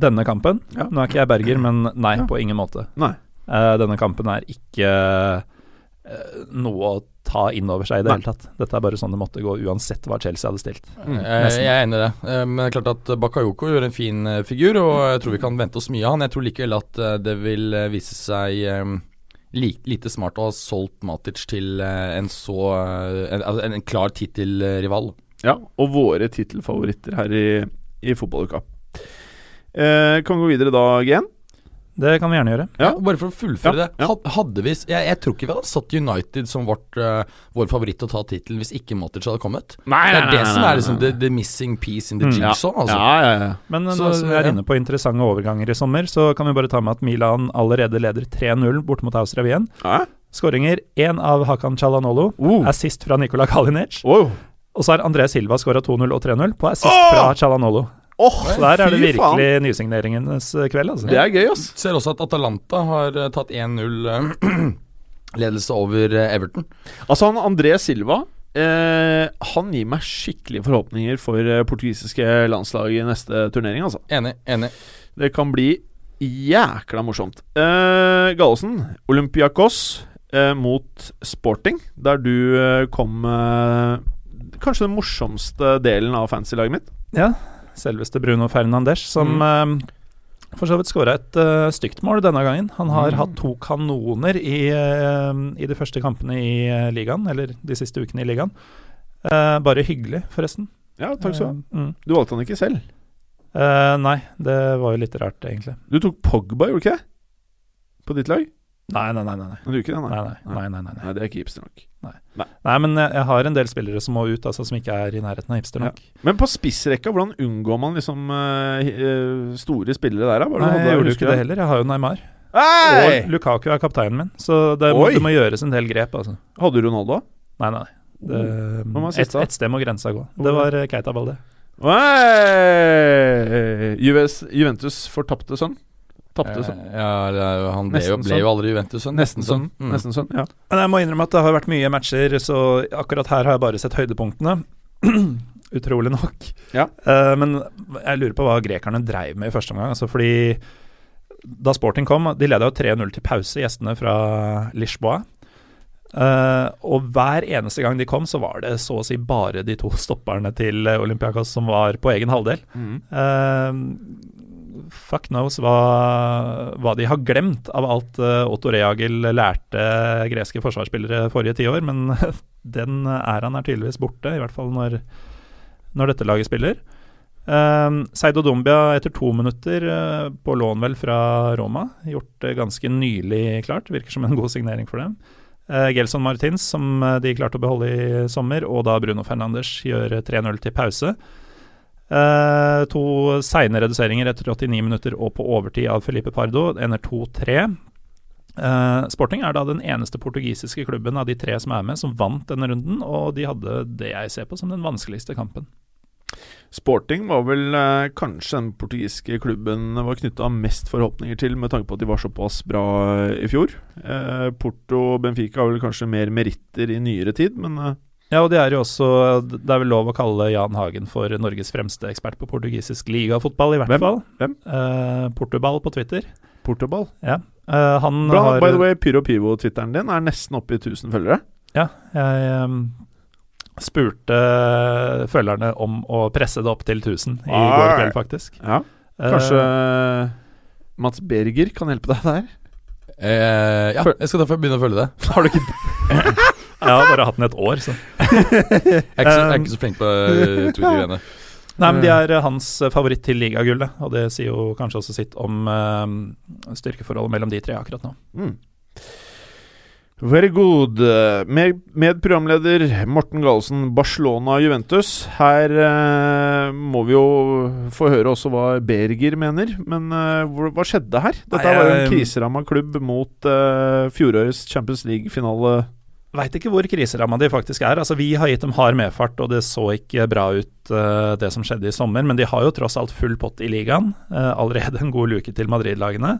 Denne kampen Ja. Nå er ikke jeg Berger, men nei, Ja. på ingen måte. Nei. Eh, denne kampen er ikke eh, noe å ta inn over seg i det Nei. hele tatt. Dette er bare sånn det måtte gå, uansett hva Chelsea hadde stilt. Mm, jeg, jeg er enig i det. Eh, Men det er klart at Bakayoko gjør en fin eh, figur, og jeg tror vi kan vente oss mye av han. Jeg tror likevel at eh, det vil eh, vise seg eh, lite smart å ha solgt Matic til eh, en så eh, en, altså en, en klar tittelrival. Ja, og våre tittelfavoritter her i, i fotballuka. Eh, kan vi gå videre da, GN? Det kan vi gjerne gjøre. Ja. Bare for å fullføre Ja, det. Had, hadde vi, jeg, jeg tror ikke vi hadde satt United som vårt, uh, vår favoritt å ta tittelen hvis ikke Matic hadde kommet. Nei, Det er det som er liksom the, the missing piece in the Mm, ja. jigsaw. Altså. Ja, ja, ja. Men eh, Så, nå som vi er inne på interessante overganger i sommer, så kan vi bare ta med at Milan allerede leder 3-0 bort mot Austria Wien. Skåringer én av Hakan Chalanolo, uh. assist fra Nikola Kalinic. Uh. Og så har André Silva skåra 2-0 og 3-0 på assist oh! fra Chalanolo. Så der er det virkelig nysigneringenes eh, kveld, altså. Det er gøy, ass. Ser også at Atalanta har eh, tatt 1-0 eh, ledelse over Everton. Altså, han André Silva eh, Han gir meg skikkelige forhåpninger for portugisiske landslag i neste turnering, altså. Enig, enig. Det kan bli jækla morsomt. Eh, Gallosen, Olympiakos eh, mot Sporting, der du eh, kom eh, Kanskje den morsomste delen av fancy-laget mitt. Ja, selveste Bruno Fernandes, som Mm. uh, for så vidt skåra et uh, stygt mål denne gangen. Han har Mm. hatt to kanoner i, uh, i de første kampene i ligaen, eller de siste ukene i ligaen. Bare hyggelig, forresten. Ja, takk skal du ha. Mm. Du valgte han ikke selv. Nei, det var jo litt rart, egentlig. Du tok Pogba, gjorde du ikke det? På ditt lag? Nei, nei, nei. nei, nei. Men du ikke det, Nei, nei, nei, nei, nei, nei. Nei, det er ikke hipster nok. nei men jeg, jeg har en del spillere som må ut, altså som ikke er i nærheten av hipster nok. Men på spissrekka, hvordan unngår man liksom uh, eh, store spillere der, da? Er Nei, jeg gjorde jo ikke det heller. Jeg har jo Neymar. Hey! Og Lukaku er kapteinen min, så det må, det må gjøres en del grep, altså. Hadde du Ronaldo? Nei, nei. Det, oh. var et, et sted må grensa gå. Det var eh, Keita Balde. Hey! Juventus fortapte sønn? Tapte sønn? Eh, Ja, han ble jo, ble sånn. jo aldri Juventus-sønn. Nesten sånn. Mm. Nesten sånn, ja. Men jeg må innrømme at det har vært mye matcher, så akkurat her har jeg bare sett høydepunktene. Utrolig nok. Ja. Uh, men jeg lurer på hva grekerne dreiv med i første omgang. Altså fordi da Sporting kom, de leda jo 3-0 til pause, gjestene fra Lisboa. Uh, og hver eneste gang de kom, så var det så å si bare de to stopperne til Olympiakos som var på egen halvdel. Mm. Eh, fuck knows hva, hva de har glemt av alt eh, Otto Reagel lærte greske forsvarsspillere forrige tiår, men den æraen er tydeligvis borte, i hvert fall når, når dette laget spiller. Uh, Seido Dombia etter to minutter uh, på lån vel fra Roma. Gjort uh, ganske nylig klart. Virker som en god signering for dem. Uh, Gelson Martins, som eh, de klarte å beholde i sommer, og da Bruno Fernandes gjør eh, 3-0 til pause. Eh, to seine reduseringer etter 89 minutter og på overtid av Felipe Pardo. Ender 2-3. Eh, Sporting er da den eneste portugisiske klubben av de tre som er med, som vant denne runden, og de hadde det jeg ser på som den vanskeligste kampen. Sporting var vel eh, kanskje den portugiske klubben var knytta mest forhåpninger til, med tanke på at de var såpass bra eh, i fjor. Eh, Porto og Benfica har vel kanskje mer meritter i nyere tid, men Ja, og det er jo også Det er vel lov å kalle Jan Hagen for Norges fremste ekspert på portugisisk ligafotball, i hvert Hvem? fall. Hvem? Eh, Portoball på Twitter. Portoball Ja. Eh, han Bra, har By the way, Pyro Pivo-twitteren din er nesten oppe i 1000 følgere. Ja, jeg um, spurte følgerne om å presse det opp til 1000 i Arr. går kveld, faktisk. Ja, Kanskje Kanskje Mats Berger kan hjelpe deg der? Eh, ja, jeg skal derfor begynne å følge det. Har du ikke Jeg har bare hatt den et år, så. Jeg er ikke så, jeg er Um, ikke så flink på uh, Twitter-greiene. Nei, men de er eh, hans favoritt til ligagullet, og det sier jo kanskje også sitt om uh, styrkeforholdet mellom de tre akkurat nå. Mm. Very good. Med, med programleder Morten Galesen, Barcelona-Juventus. Her uh, må vi jo få høre også hva Berger mener. Men uh, hva skjedde her? Dette Nei, var jo en jeg- kriseramma klubb mot fjorårets Champions League-finale. Veit ikke hvor kriseramma de faktisk er. Altså, Vi har gitt dem hard medfart, og det så ikke bra ut uh, det som skjedde i sommer. Men de har jo tross alt full pott i ligaen. Uh, allerede en god luke til Madrid-lagene.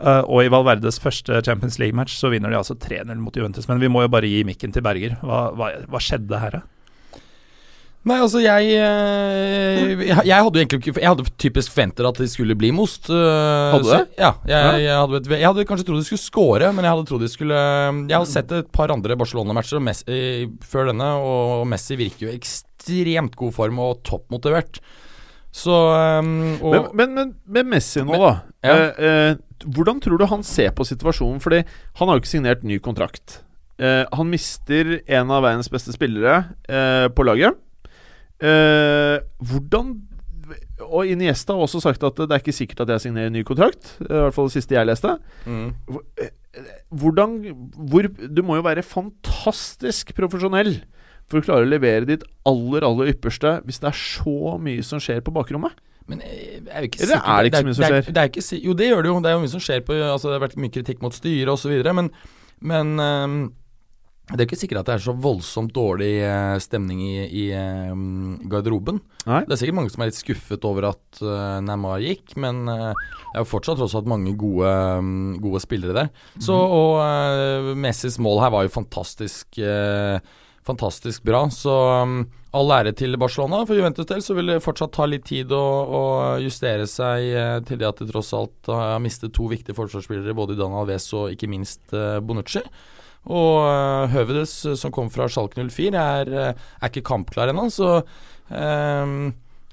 Uh, og i Valverdes første Champions League-match så vinner de altså 3-0 mot Juventus. Men vi må jo bare gi mikken til Berger. Hva, hva, hva skjedde her, da? Nei, altså jeg eh, Jeg, jeg hadde jo egentlig ikke Jeg hadde typisk forventet at de skulle bli most. eh, Hadde du det? Ja. Jeg, jeg, hadde, jeg hadde kanskje trodd de skulle score, men jeg hadde trodd de skulle Jeg har sett et par andre Barcelona-matcher før denne, og Messi virker jo i ekstremt god form og toppmotivert. Så eh, og, Men, men, men med Messi nå, Men- da. ja. Eh, eh, hvordan tror du han ser på situasjonen? Fordi han har jo ikke signert ny kontrakt. Eh, han mister en av verdens beste spillere eh, på laget. Eh, hvordan Og Iniesta har også sagt at det er ikke sikkert at jeg signerer ny kontrakt. I hvert fall det siste jeg leste. mm. Hvordan hvor, Du må jo være fantastisk profesjonell for å klare å levere ditt aller, aller ypperste hvis det er så mye som skjer på bakrommet. Men eh, jeg er ikke Eller er det ikke så mye som det er- skjer? Det er ikke, jo, det gjør det jo. Det er jo mye som skjer på altså, Det har vært mye kritikk mot styret osv. Men, men ehm, det er ikke sikkert at det er så voldsomt dårlig eh, stemning i, i ehm, garderoben. Nei. Det er sikkert mange som er litt skuffet over at uh, Neymar gikk, men uh, det er jo fortsatt tross alt mange gode, um, gode spillere der. Så, Mhm. og uh, Messis mål her var jo fantastisk Fantastisk bra. Så um, all ære til Barcelona. For Juventus del så vil det fortsatt ta litt tid å, å justere seg til det at de tross alt har mistet to viktige forsvarsspillere, både Dan Alves og ikke minst Bonucci. Og uh, Høvedes, eh, som kom fra Schalke 04, er, eh, er ikke kampklar ennå, så eh,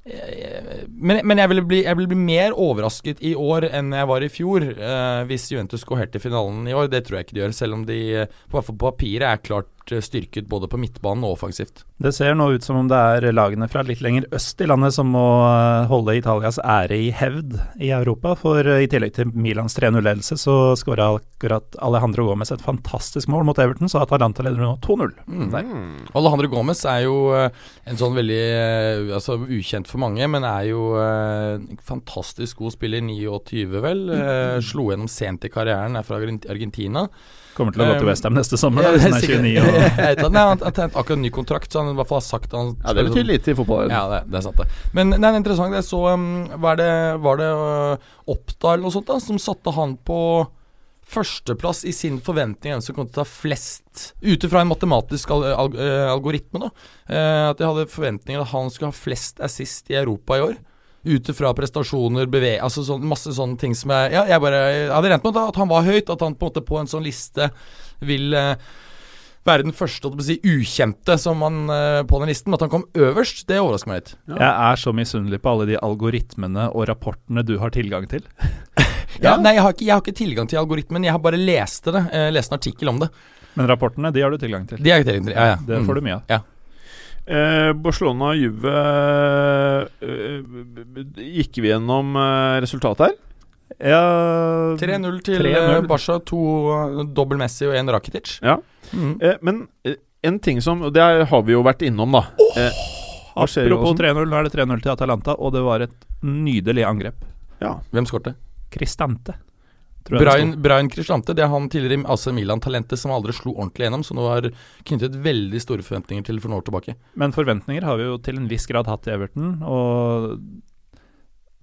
men, men jeg, ville bli, jeg bli mer overrasket i år enn jeg var i fjor, uh, hvis Juventus går helt til finalen i år. Det tror jeg ikke de gjør, selv om de eh, på, på papiret er klart eh, styrket både på midtbanen og offensivt. Det ser nå ut som om det er lagene fra litt lenger øst i landet som må eh, holde Italias ære i hevd i Europa. For eh, i tillegg til Milans 3-0-ledelse, så skåra akkurat Alejandro Gomez et fantastisk mål mot Everton, så Atalanta leder nå 2-0. Mm. Alejandro Gomez er jo en sånn veldig altså, ukjent for mange, men er jo en fantastisk god spiller. 29, vel. Mm. slo gjennom sent i karrieren, er fra Argentina. Kommer til å gå til Westham neste sommer, da, Ja, hvis han er 29 og Nei, han har tegnet akkurat ny kontrakt, så han i hvert fall har sagt han Ja, Det betyr lite i fotballen. Ja, det, det er sant, det. Men nei, det er interessant. Jeg så um, Var det, var det uh, Oppda eller noe sånt da som satte han på førsteplass i sin forventning hvem som kom til å ta flest Ut ifra en matematisk al al eh, algoritme, da. Uh, at de hadde forventninger at han skulle ha flest assist i Europa i år. Ut ifra prestasjoner, beve... Altså sånn, masse sånne ting som jeg Ja, jeg bare jeg hadde rent med at han var høyt, at han på en måte på en sånn liste vil eh, være den første å si, ukjente som man, eh, på den listen. At han kom øverst, det overrasker meg litt. Jeg er så misunnelig på alle de algoritmene og rapportene du har tilgang til. Ja, nei, jeg har, ikke, jeg har ikke tilgang til algoritmen, jeg har bare lest det. Eh, lest en artikkel om det. Men rapportene, de har du tilgang til. De har jeg tilgang til. Ja, ja. Det får du mye av. Eh, Barcelona og Juve eh, Gikk vi gjennom eh, resultatet her? Ja 3-0 til 3-0. eh, Barca. To uh, dobbel Messi og én Rakitic. Ja. Mm. Eh, men eh, en ting som Og det har vi jo vært innom, da. Eh, Apropos 3-0, nå er det 3-0 til Atalanta, og det var et nydelig angrep. Ja. Hvem skårte? Cristante. Brian, Brian Cristante. Det er han tidligere AC Milan-talentet som aldri slo ordentlig gjennom, som nå har knyttet veldig store forventninger til for noen år tilbake. Men forventninger har vi jo til en viss grad hatt i Everton, og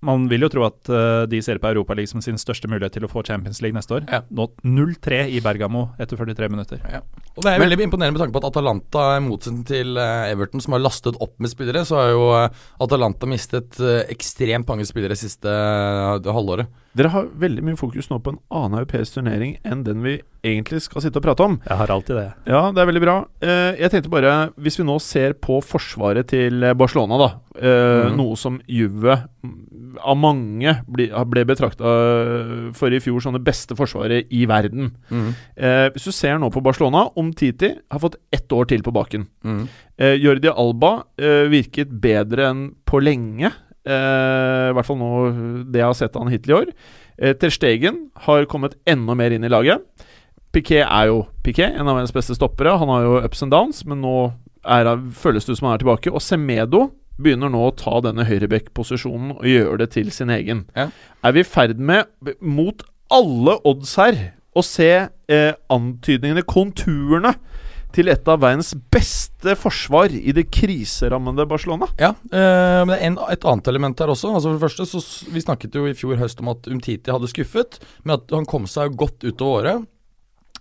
man vil jo tro at uh, de ser på Europaligaen som sin største mulighet til å få Champions League neste år. Ja. Nå 0-3 i Bergamo etter 43 minutter. Og Det er veldig imponerende med tanke på at Atalanta, i motsetning til eh, Everton, som har lastet opp med spillere, så har jo eh, Atalanta mistet ekstremt mange spillere siste halvåret. Dere har veldig mye fokus nå på en annen europeisk turnering enn den vi egentlig skal sitte og prate om. Jeg har alltid det. Ja, det er veldig bra. Eh, jeg tenkte bare, hvis vi nå ser på forsvaret til Barcelona, da. eh, Mhm. Noe som Juve mm, av mange ble, ble betrakta for i fjor som det beste forsvaret i verden. Eh, hvis du ser nå på Barcelona, Omtiti har fått ett år til på baken. Mm. Eh, Jordi Alba eh, virket bedre enn på lenge. Eh, I hvert fall nå det jeg har sett han hittil i år. Eh, Ter Stegen har kommet enda mer inn i laget. Piquet er jo Piquet, en av verdens beste stoppere. Han har jo ups and downs, men nå er, føles det ut som han er tilbake. Og Semedo begynner nå å ta denne høyreback-posisjonen og gjøre det til sin egen. Ja. Er vi i ferd med, mot alle odds her, å se eh, antydningene, konturene, til et av verdens beste forsvar i det kriserammede Barcelona? Ja, eh, men det er en, et annet element her også. Altså for det første så Vi snakket jo i fjor høst om at Umtiti hadde skuffet, men at han kom seg godt utover året.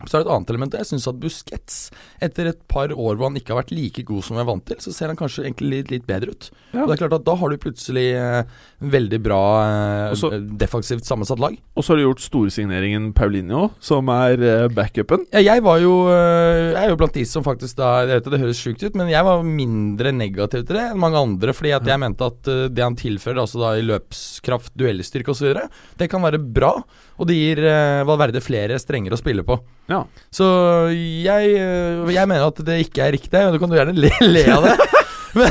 Så er det et annet element. Jeg syns at Busquets, etter et par år hvor han ikke har vært like god som vi er vant til, så ser han kanskje egentlig litt, litt bedre ut. Ja. Og det er klart at Da har du plutselig eh, veldig bra eh, Også, defensivt sammensatt lag. Og så har du gjort storsigneringen Paulinho, som er eh, backupen. Ja, jeg var jo øh, Jeg er jo blant de som faktisk da Jeg vet at det høres sjukt ut, men jeg var mindre negativ til det enn mange andre. Fordi at jeg mente at øh, det han tilfører, altså da i løpskraft, duellstyrke osv., det kan være bra. Og det gir øh, Valverde flere strenger å spille på. Ja. Så jeg, øh, jeg mener at det ikke er riktig. Du kan du gjerne le, le av det. Men,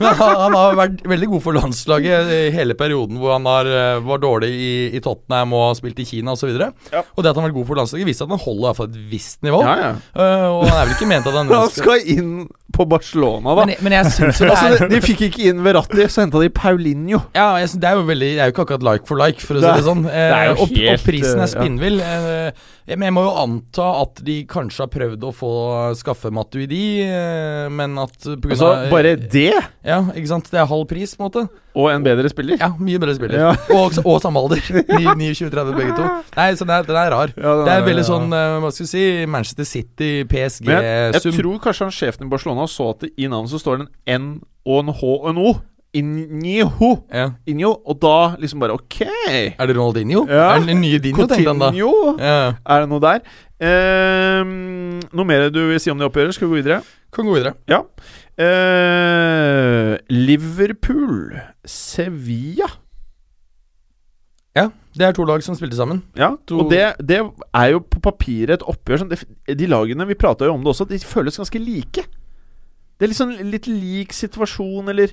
men han, han har vært veldig god for landslaget i hele perioden hvor han har, øh, var dårlig i, i Tottenham og har spilt i Kina osv. Ja. Og det at han har vært god for landslaget, viser at han holder i hvert fall et visst nivå. Ja, ja. Uh, og han er vel ikke ment at han Han skal inn på Barcelona, da. men, men jeg synes jo det Altså, er de, de fikk ikke inn Verratti, så henta de Paulinho. Ja, jeg synes det er jo veldig Det er jo ikke akkurat like for like, for å si Det det sånn. Eh, det er jo og, og prisen eh, er spinnvill. Eh, men jeg må jo anta at de kanskje har prøvd å få skaffe Matuidi, eh, men at på grunn Altså, bare det, Ja, ikke sant. Det er halv pris, på en måte. og en bedre spiller. Ja, mye bedre spiller. Ja. Og, og samme alder. 29-30 begge to. Nei, så den er, den er rar. Ja, den Det er er- veldig ja. sånn, eh, hva skal vi si, Manchester City, PSG Men jeg, jeg tror kanskje han sjefen i Barcelona så at i navnet så står det en N og en H og en O. Inho. Ja. Inho. Og da liksom bare OK. Er det Ronaldinho? Ja. Er det den nye Dinho, tenkte han da. Ja. Er det noe der? Ehm, noe mer du vil si om det oppgjøret? Skal vi gå videre? Kan gå videre. Ja. Eh, Liverpool Sevilla. Ja, det er to lag som spilte sammen. Ja, To- og det, det er jo på papiret et oppgjør som De lagene, vi prata jo om det også, de føles ganske like. Det er liksom litt lik situasjon, eller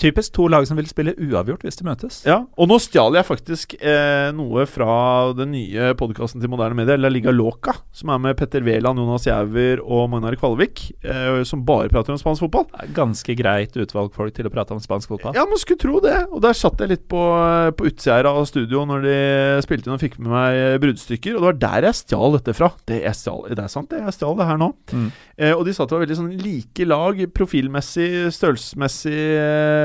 Typisk to lag som vil spille uavgjort hvis de møtes. Ja, og nå stjal jeg faktisk eh, noe fra den nye podkasten til Moderne Medier, La Liga Loca, som er med Petter Wæland, Jonas Jæver og Magnar Kvalvik, eh, som bare prater om spansk fotball. Er Ganske greit utvalg folk til å prate om spansk fotball. Ja, man skulle tro det. Og der satt jeg litt på, på utsida av studio når de spilte inn og fikk med meg eh, bruddstykker, og det var der jeg stjal dette fra. Det, jeg stjal, det er sant, det. Jeg stjal det her nå. Mm. Eh, og de sa at det var veldig sånn like lag, profilmessig, størrelsesmessig,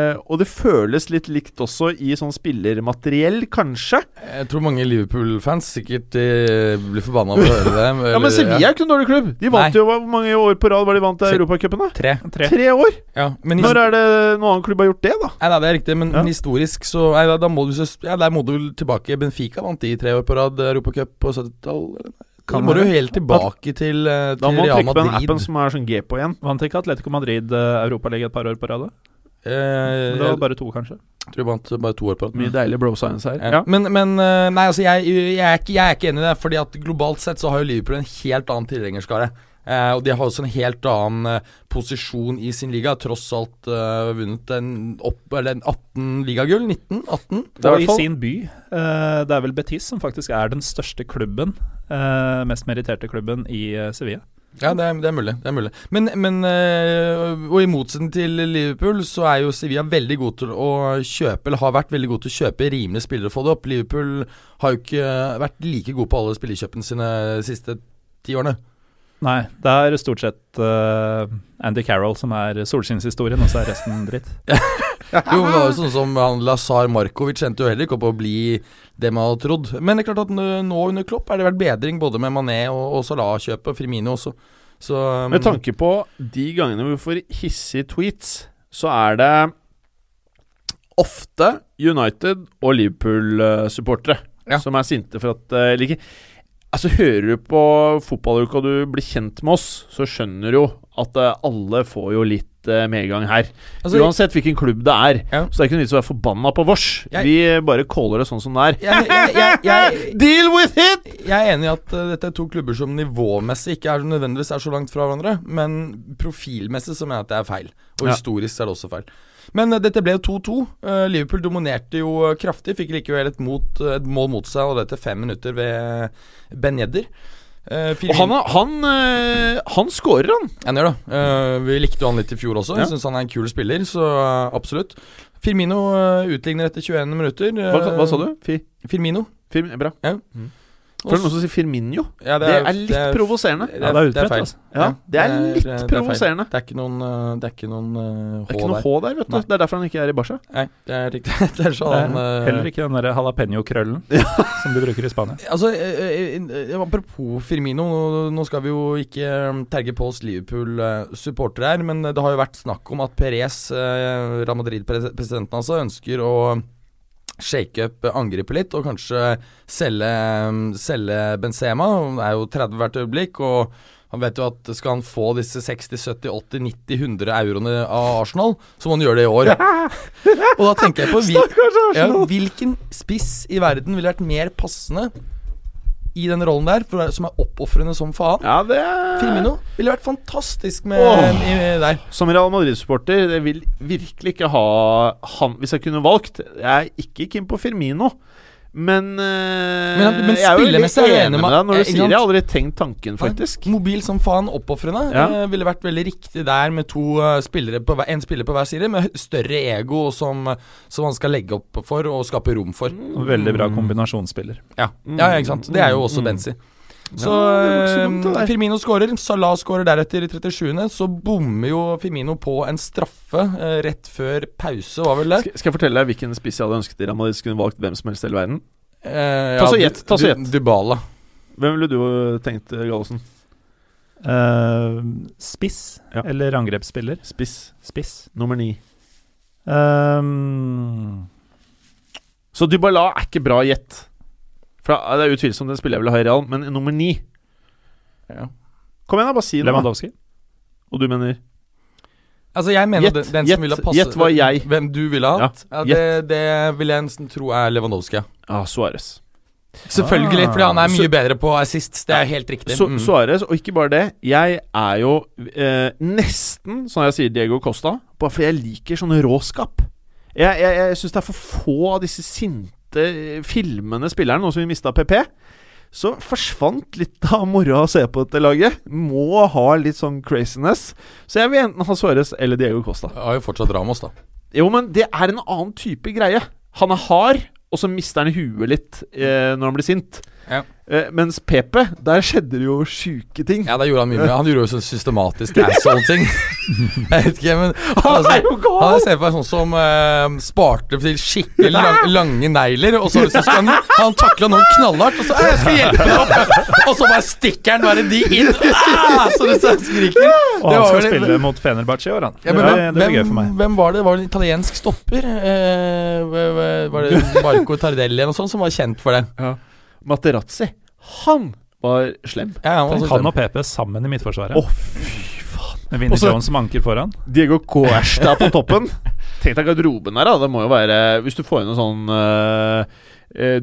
eh, og det føles litt likt også i sånn spillermateriell, kanskje. Jeg tror mange Liverpool-fans sikkert eh, blir forbanna av å høre det. Ja, Men Sevilla er ikke noen dårlig klubb. De vant Nei. jo Hvor mange år på rad var de vant til. Europacupen? da? Tre. Tre. Tre år! Ja, men Når er det noen annen klubb har gjort det, da? Nei, nei, det er riktig, men Ja. historisk så nei, da, da må du, ja, Der må du vel tilbake. Benfica vant de tre år på rad Europacup på 70-tallet. Da Kan må du helt tilbake til, eh, Da må du trykke på den appen som er sånn G på igjen. Vant ikke Atletico Madrid uh, Europaligaen et par år på rad? Eh, Det var bare to, kanskje. tror jeg vant bare to år på rad. Mye deilig bro science her. Ja. Men, men eh, Nei, altså jeg, jeg, er ikke, jeg er ikke enig i det. Fordi at globalt sett så har jo Liverpool en helt annen tilhengerskare. Eh, og de har også en helt annen eh, posisjon i sin liga. Tross alt eh, vunnet en, opp, eller en 18 ligagull. 19? 18? Det er i Og i sin by. eh, det er vel Betis som faktisk er den største klubben. eh, mest meritterte klubben i Sevilla. Ja, det er, det er mulig. Det er mulig. Men, men øh, Og i motsetning til Liverpool, så er jo Sevilla veldig god til å kjøpe, eller har vært veldig god til å kjøpe rimelige spillere og få det opp. Liverpool har jo ikke vært like god på alle spillerkjøpene sine de siste ti årene. Nei, det er stort sett uh, Andy Carroll som er solskinnshistorien, og så er resten dritt. Jo, men det var jo sånn som han Lazar Markovic endte jo heller ikke opp å bli det man hadde trodd. Men det er klart at nå under Klopp er det vært bedring både med Mané og, og Salah-kjøpet, Firmino også. Så um, Med tanke på de gangene vi får hissige tweets, så er det ofte United og Liverpool-supportere Ja. som er sinte for at eh, Eller ikke Altså, hører du på fotballuka og du blir kjent med oss, så skjønner du jo at eh, alle får jo litt medgang her. altså, Uansett hvilken klubb det er. Ja. Så det er ikke noe vits å være forbanna på vårs. Vi bare caller det sånn som det er. jeg, jeg, jeg, Deal with it! Jeg er enig i at uh, dette er to klubber som nivåmessig ikke er nødvendigvis er så langt fra hverandre, men profilmessig så mener jeg at det er feil. Og Ja. historisk er det også feil. Men uh, dette ble jo 2-2. Uh, Liverpool dominerte jo kraftig, fikk likevel et, mot, et mål mot seg, og det etter fem minutter ved Ben Yedder. Uh, Og han, han, uh, han scorer, han. han gjør det. Uh, vi likte jo han litt i fjor også. Ja. Syns han er en kul spiller, så absolutt. Firmino utligner etter 21 minutter. Hva, hva sa du? Fi, Firmino. Firm, bra. Og For det er noen som sier Firminio. Ja, Det er litt provoserende. Det Ja, er, det er det er feil. altså. Ja, det er litt det provoserende. Det er ikke noen, uh, det er ikke noen uh, Det er H ikke noen der. H der, vet du. Nei. Det er derfor han ikke er i Barca. Nei, det er riktig. det er Det sånn er uh, heller ikke den der jalapeño-krøllen som de bruker i Spania. Altså, uh, eh, eh, Apropos Firmino, nå- skal vi jo ikke terge på oss Liverpool-supportere her, men det har jo vært snakk om at Perez, uh, Real Madrid-presidenten altså, ønsker å shake up angrepet litt og kanskje selge, um, selge Benzema. Det er jo 30 hvert øyeblikk, og han vet jo at skal han få disse 60, 70, 80, 90, 100 euroene av Arsenal, så må han gjøre det i år. og da tenker jeg på hvil, ja, hvilken spiss i verden ville vært mer passende i den rollen der, for, som er oppofrende som faen. Ja, det Firmino ville vært fantastisk med Åh. i, der. Som Real Madrid-supporter, jeg vil virkelig ikke ha han Hvis jeg kunne valgt Jeg er ikke keen på Firmino. Men, eh, Men- men jeg er jo jeg enig med med- deg når du sier det. sant? Jeg har aldri tenkt tanken, faktisk. Mobil som faen, oppofrende. Ja. Eh, ville vært veldig riktig der med to uh, spillere på en spiller på hver side, med større ego som, som man skal legge opp for og skape rom for. Mm. Veldig bra kombinasjonsspiller. Ja, ja ikke sant. Det er jo også Mm. Benzi. Så Ja, dumt, eh. Firmino skårer, Salah skårer deretter i 37. Så bommer jo Firmino på en straffe eh, rett før pause, var vel det? Skal, skal jeg fortelle deg hvilken spiss jeg hadde ønsket i Real Madrid skulle valgt hvem som helst i hele verden? Eh, Ta så gjett, ta så Du- gjett. Dybala. Hvem ville du eh, tenkt, Gallosen? Uh, spiss Ja. eller angrepsspiller? Spiss. Spiss. Nummer ni. Um, Så Dybala er ikke bra gjett. For Det er utvilsomt den spiller jeg vil ha i Real, men nummer ni Ja. Kom igjen, da. Bare si noe. Lewandowski. Og du mener Altså, jeg mener Gjett, den, den gjett, som ville passe gjett hva jeg- Hvem du ville ha hatt? Ja, Ja, det, det vil jeg nesten tro er Lewandowski. ja. Ah, Suárez. Selvfølgelig, Ah. fordi han er mye Så- bedre på assist. Det er helt riktig. Su Mm. Suárez, og ikke bare det. Jeg er jo eh, nesten, som jeg sier, Diego Costa, bare fordi jeg liker sånn råskap. Jeg, jeg, jeg syns det er for få av disse sinte, eh, filmende spilleren, nå som vi mista PP. Så forsvant litt av moroa å se på dette laget. Må ha litt sånn craziness. Så jeg vil enten ha Suárez eller Diego Costa. Jeg har jo fortsatt Ramos, da. Jo, men det er en annen type greie. Han er hard, og så mister han huet litt eh, når han blir sint. Ja. Eh, mens PP, der skjedde det jo sjuke ting. Ja, der gjorde han mye mer. Han gjorde jo sånn systematisk asshole-ting. Jeg vet ikke, men Han altså, er jo gal! Han ser for meg sånn som eh, sparte til skikkelig lang, lange negler, og så, så skal han, han takla noen knallhardt, og så «Eh, 'Jeg skal hjelpe deg opp!' Og så bare stikker han bare de inn, ah, så det skriker. Og han skal vel- spille mot Fenerbahçe i år, han. Ja, men det, hvem, det blir gøy for meg. hvem var det? Var det en italiensk stopper? Eh, var det Marco Tardelli eller noe sånt som var kjent for det? Materazzi, han var slem. Ja, han slem. og PP sammen i midtforsvaret. Å, fy faen. Med Vinnie Jones som anker foran. Diego Coersta på toppen. Tenk deg garderoben her, da. Det må jo være Hvis du får inn en sånn uh,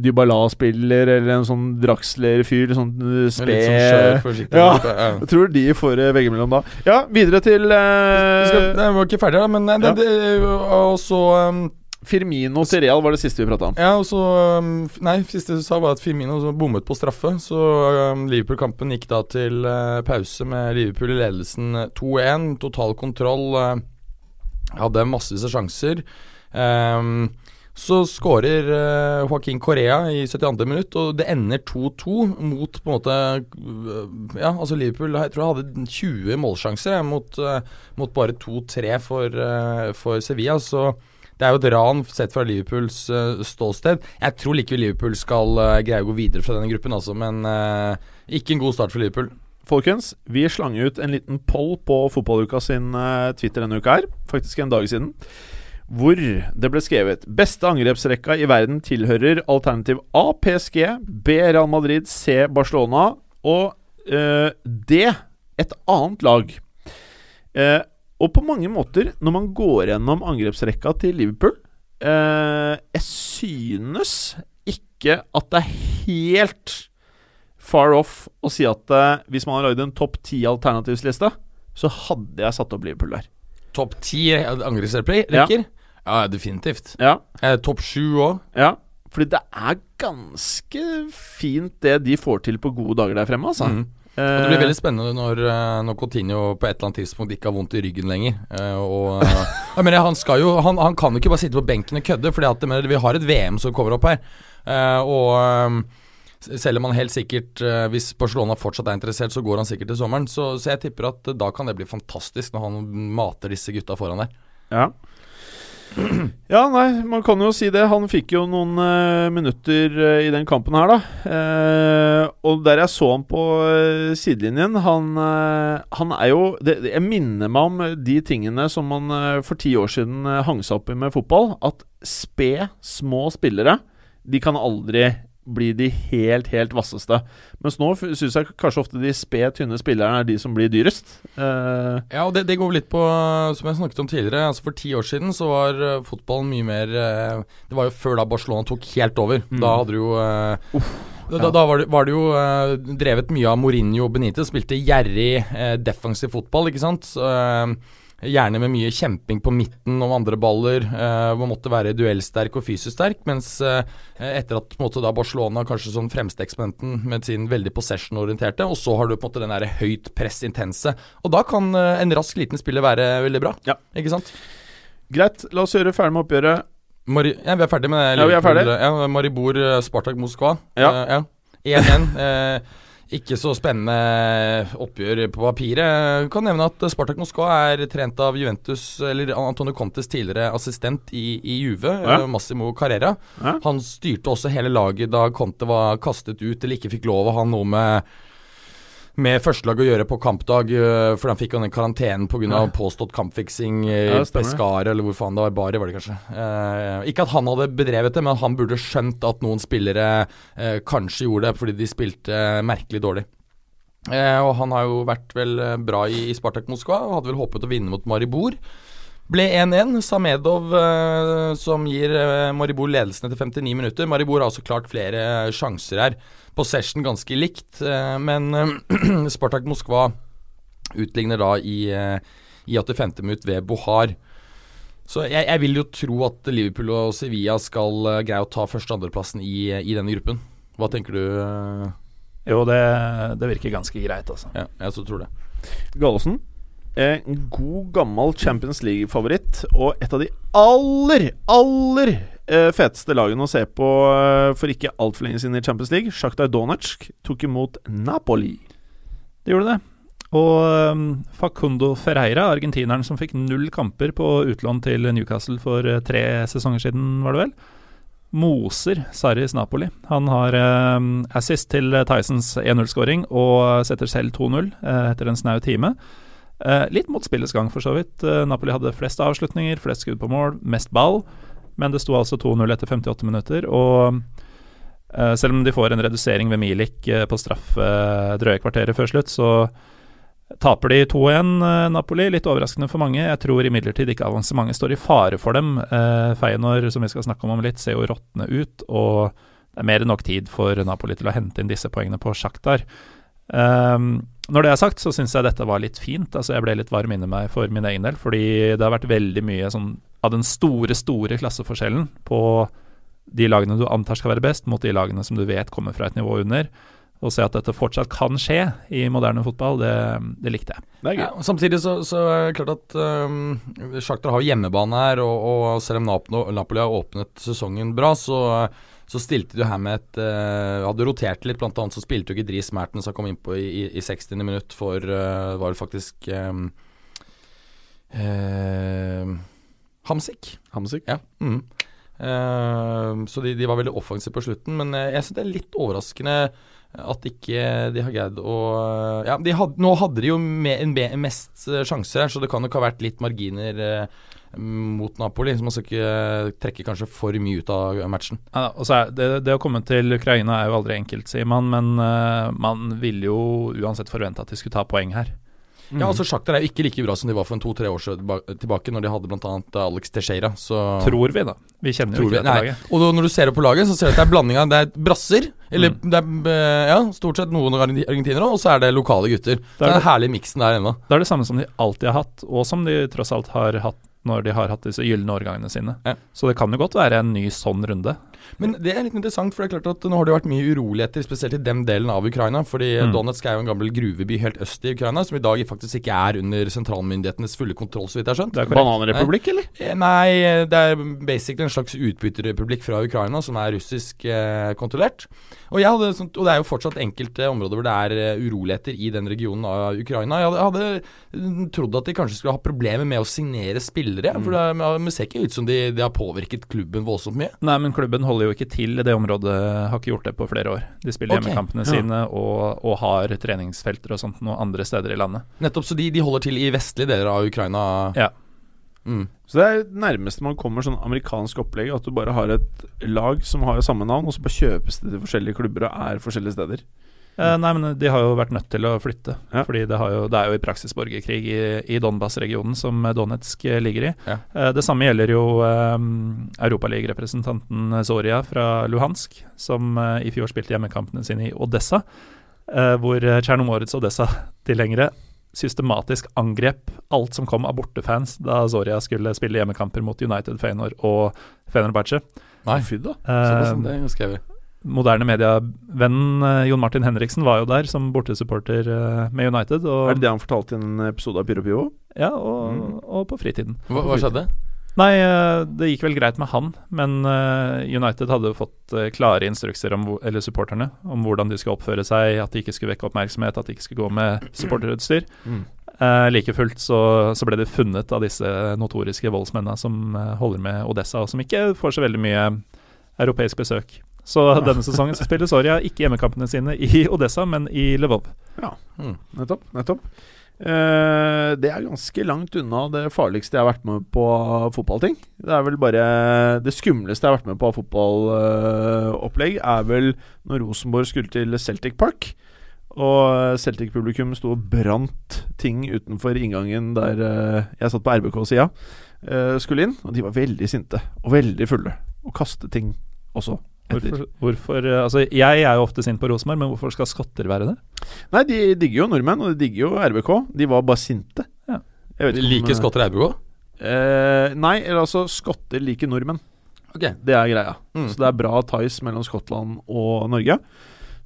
Dybala-spiller eller en sånn Draxler-fyr, sånn uh, spe Litt sånn skjør, forsiktig. Ja. Ja. Jeg tror de får uh, veggimellom da. Ja, videre til uh, Vi skal, nei, vi var ikke ferdige, da, men det, Ja. det, og så um, Firmino til Real var det siste vi prata om. Ja, og så um, Nei, siste du sa, var at Firmino bommet på straffe. Så um, Liverpool-kampen gikk da til uh, pause med Liverpool i ledelsen uh, 2-1. Total kontroll. Uh, hadde massevis av sjanser. Um, så skårer uh, Joaquin Correa i 72. minutt, og det ender 2-2 mot på en måte uh, Ja, altså Liverpool jeg tror jeg hadde 20 målsjanser mot, uh, mot bare 2-3 for, uh, for Sevilla. Så det er jo et ran sett fra Liverpools uh, ståsted. Jeg tror likevel Liverpool skal uh, greie å gå videre fra denne gruppen, altså, men uh, ikke en god start for Liverpool. Folkens, vi slang ut en liten poll på Fotballuka sin Twitter denne uka her, faktisk en dag siden, hvor det ble skrevet Beste angrepsrekka i verden tilhører alternativ A PSG, B Real Madrid, C Barcelona og uh, D et annet lag. Eh, og på mange måter, når man går gjennom angrepsrekka til Liverpool eh, Jeg synes ikke at det er helt far off å si at eh, hvis man har lagd en topp ti alternativsliste, så hadde jeg satt opp Liverpool der. Topp ti angrepsrekker? Ja. definitivt. Ja, Eh, Topp sju òg. ja. Fordi det er ganske fint det de får til på gode dager der fremme, altså. Mm. Og det blir veldig spennende når, eh, når Coutinho på et eller annet tidspunkt ikke har vondt i ryggen lenger. Eh, og eh, jeg mener, han, skal jo, han, han kan jo ikke bare sitte på benken og kødde, Fordi at, jeg mener, vi har et VM som kommer opp her. Eh, og eh, selv om han helt sikkert, eh, hvis Barcelona fortsatt er interessert, så går han sikkert til sommeren. Så, så jeg tipper at eh, da kan det bli fantastisk når han mater disse gutta foran der. Ja. Ja, nei, man kan jo si det. Han fikk jo noen uh, minutter uh, i den kampen her, da. Uh, og der jeg så han på sidelinjen Han, han er jo det, Jeg minner meg om de tingene som man for ti år siden hang seg opp i med fotball. At spe, små spillere, de kan aldri bli de helt, helt vasseste. Mens nå syns jeg kanskje ofte de sped, tynne spillerne er de som blir dyrest. Uh, Ja, og det, det går litt på, som jeg snakket om tidligere Altså For ti år siden så var uh, fotballen mye mer uh, Det var jo før da Barcelona tok helt over. Da hadde du jo uh, da, da, da var det, var det jo drevet mye av Mourinho og Benitez. Spilte gjerrig defensiv fotball, ikke sant. Uh, Gjerne med mye kjemping på midten om andre baller. Eh, man måtte være duellsterk og fysisk sterk. Mens eh, etter at på måte, da Barcelona kanskje som fremste eksponenten med sin veldig possession-orienterte, og så har du på en måte den der høyt press intense. Og da kan eh, en rask liten spiller være veldig bra. Ja. Ikke sant? greit, la oss gjøre ferdig med oppgjøret. Mari ja, vi er ferdig med det. Ja, vi er ferdig. Ja, Maribor, eh, Spartak, Moskva. Ja. Eh, ja. 1-1. Ikke så spennende oppgjør på papiret. Kan nevne at Spartak Moskva er trent av Juventus, eller Antonio Contes tidligere assistent i, i Juve, Ja. eh, Massimo Carrera. Ja. Han styrte også hele laget da Conte var kastet ut eller ikke fikk lov å ha noe med med førstelag å gjøre på kampdag, øh, for han fikk han den karantenen pga. Ja. påstått kampfiksing i Ja. Pescara, eller hvor faen det var. Bari, var det kanskje. Eh, ikke at han hadde bedrevet det, men han burde skjønt at noen spillere eh, kanskje gjorde det fordi de spilte eh, merkelig dårlig. Eh, og han har jo vært vel eh, bra i, i Spartak Moskva og hadde vel håpet å vinne mot Maribor. Ble 1-1. Samedov eh, som gir eh, Maribor ledelsen etter 59 minutter. Maribor har også klart flere sjanser her. Possession ganske likt, eh, men eh, Spartak Moskva utligner da i, eh, i 85. minutt ved Bohar. Så jeg, jeg vil jo tro at Liverpool og Sevilla skal eh, greie å ta første- og andreplassen i, i denne gruppen. Hva tenker du? eh? Jo, det, det virker ganske greit, altså. Ja, jeg så tror det. Gallosen. Eh, En god, gammel Champions League-favoritt, og et av de aller, aller eh, feteste lagene å se på eh, for ikke altfor lenge siden i Champions League. Sjaktar Donetsk tok imot Napoli. Det gjorde det. Og um, Facundo Ferreira, argentineren som fikk null kamper på utlån til Newcastle for tre sesonger siden, var det vel, moser Sarris Napoli. Han har um, assist til Tysons 1-0-skåring og setter selv 2-0 eh, etter en snau time. Eh, litt mot spillets gang, for så vidt. Eh, Napoli hadde flest avslutninger, flest skudd på mål, mest ball, men det sto altså 2-0 etter 58 minutter. Og eh, selv om de får en redusering ved Milik på straffe drøye kvarteret før slutt, så taper de 2-1, eh, Napoli. Litt overraskende for mange. Jeg tror imidlertid ikke avansementet står i fare for dem. Feinor, som vi skal snakke om om litt, ser jo råtne ut, og det er mer enn nok tid for Napoli til å hente inn disse poengene på Sjaktar. Um, når det er sagt, så syns jeg dette var litt fint. Altså Jeg ble litt varm inni meg for min egen del, fordi det har vært veldig mye sånn av den store, store klasseforskjellen på de lagene du antar skal være best, mot de lagene som du vet kommer fra et nivå under. Å se at dette fortsatt kan skje i moderne fotball, det, det likte jeg. Det er gøy. Ja, og samtidig så, så er det klart at um, Shakhtar har hjemmebane her, og, og selv om Napoli har åpnet sesongen bra, så, så stilte du her med et uh, Hadde rotert litt, blant annet så spilte jo ikke Dris Mertens, som kom innpå i, i, i 60. minutt for uh, Var det faktisk um, uh, Hamsik. Hamsik. Ja. Mm. Så de, de var veldig offensive på slutten, men jeg syns det er litt overraskende at ikke de har greid å Ja, de had, nå hadde de jo me, en mest sjanser så det kan nok ha vært litt marginer eh, mot Napoli. Så man skal ikke trekke kanskje for mye ut av matchen. Ja, og så er det, det å komme til Ukraina er jo aldri enkelt, sier man, men uh, man ville jo uansett forvente at de skulle ta poeng her. Ja, altså Sjakter er jo ikke like bra som de var for en to-tre år tilbake, når de hadde bl.a. Alex Teixeira. Så Tror vi, da. Vi kjenner jo ikke dette nei. laget. Og når du ser det på laget, så ser du at det er blanding av Det er brasser, eller det er eh, ja, stort sett noen argen- argentinere, og så er det lokale gutter. Så det er det. den herlige miksen der ennå. Det er det samme som de alltid har hatt, og som de tross alt har hatt når de har hatt disse gylne årgangene sine. Ja. Så det kan jo godt være en ny sånn runde. Men det er litt interessant, for det er klart at nå har det vært mye uroligheter, spesielt i den delen av Ukraina. Fordi Mm. Donetsk er jo en gammel gruveby helt øst i Ukraina, som i dag faktisk ikke er under sentralmyndighetenes fulle kontroll, så vidt jeg har skjønt. Det er. Bananrepublikk, eller? Eh, Nei, det er basically en slags utbytterrepublikk fra Ukraina som er russisk eh, kontrollert. Og, hadde, sånt- og det er jo fortsatt enkelte områder hvor det er eh, uroligheter i den regionen av Ukraina. Jeg hadde, hadde mm, trodd at de kanskje skulle ha problemer med å signere spillere, for det, det ser ikke ut som de, de har påvirket klubben voldsomt mye. Nei, men klubben holder jo ikke til i det området, har ikke gjort det på flere år. De spiller okay. hjemmekampene ja. sine og, og har treningsfelter og sånt noe andre steder i landet. Nettopp, så de, de holder til i vestlige deler av Ukraina. Ja. Mm. Så det er nærmest nærmeste man kommer sånn amerikansk opplegg, at du bare har et lag som har samme navn, og så bare kjøpes det til forskjellige klubber og er forskjellige steder. Eh, nei, men de har jo vært nødt til å flytte. Ja. Fordi det, har jo, det er jo i praksis borgerkrig i, i Donbas-regionen, som Donetsk eh, ligger i. Ja. Eh, det samme gjelder jo eh, Europaligarepresentanten Zoria fra Luhansk, som eh, i fjor spilte hjemmekampene sine i Odessa, eh, hvor Tsjernomorets Odessa-tilhengere systematisk angrep alt som kom av bortefans da Zoria skulle spille hjemmekamper mot United, Feyenoord og Fenerbahçe. Nei, Fy da. Eh, det er ganske evig moderne medievennen eh, Jon Martin Henriksen var jo der som bortesupporter eh, med United. Og, Er det det han fortalte i en episode av Pyro Pivo? Ja, og, Mm. og på fritiden. Hva, hva skjedde? Nei, eh, det gikk vel greit med han, men eh, United hadde fått eh, klare instrukser, om, eller supporterne, om hvordan de skulle oppføre seg, at de ikke skulle vekke oppmerksomhet, at de ikke skulle gå med supporterutstyr. Mm. Eh, like fullt så, så ble det funnet av disse notoriske voldsmennene som holder med Odessa, og som ikke får så veldig mye europeisk besøk. Så denne sesongen så spiller Soria ikke hjemmekampene sine i Odessa, men i Lvov. Mm. Nettopp. nettopp Det er ganske langt unna det farligste jeg har vært med på av fotballting. Det er vel bare Det skumleste jeg har vært med på av fotballopplegg, er vel når Rosenborg skulle til Celtic Park. Og Celtic-publikum sto og brant ting utenfor inngangen der eh, jeg satt på RBK-sida. eh, skulle inn, og de var veldig sinte og veldig fulle. Og kastet ting også. Hvorfor, hvorfor eh, Altså, jeg er jo ofte sint på Rosenborg, men hvorfor skal skotter være det? Nei, de digger jo nordmenn, og de digger jo RBK. De var bare sinte. Ja. Jeg vet ikke om, Liker eh, skotter RBK? Eh, nei, eller altså skotter liker nordmenn. Okay. Det er greia. Mm. Så det er bra ties mellom Skottland og Norge.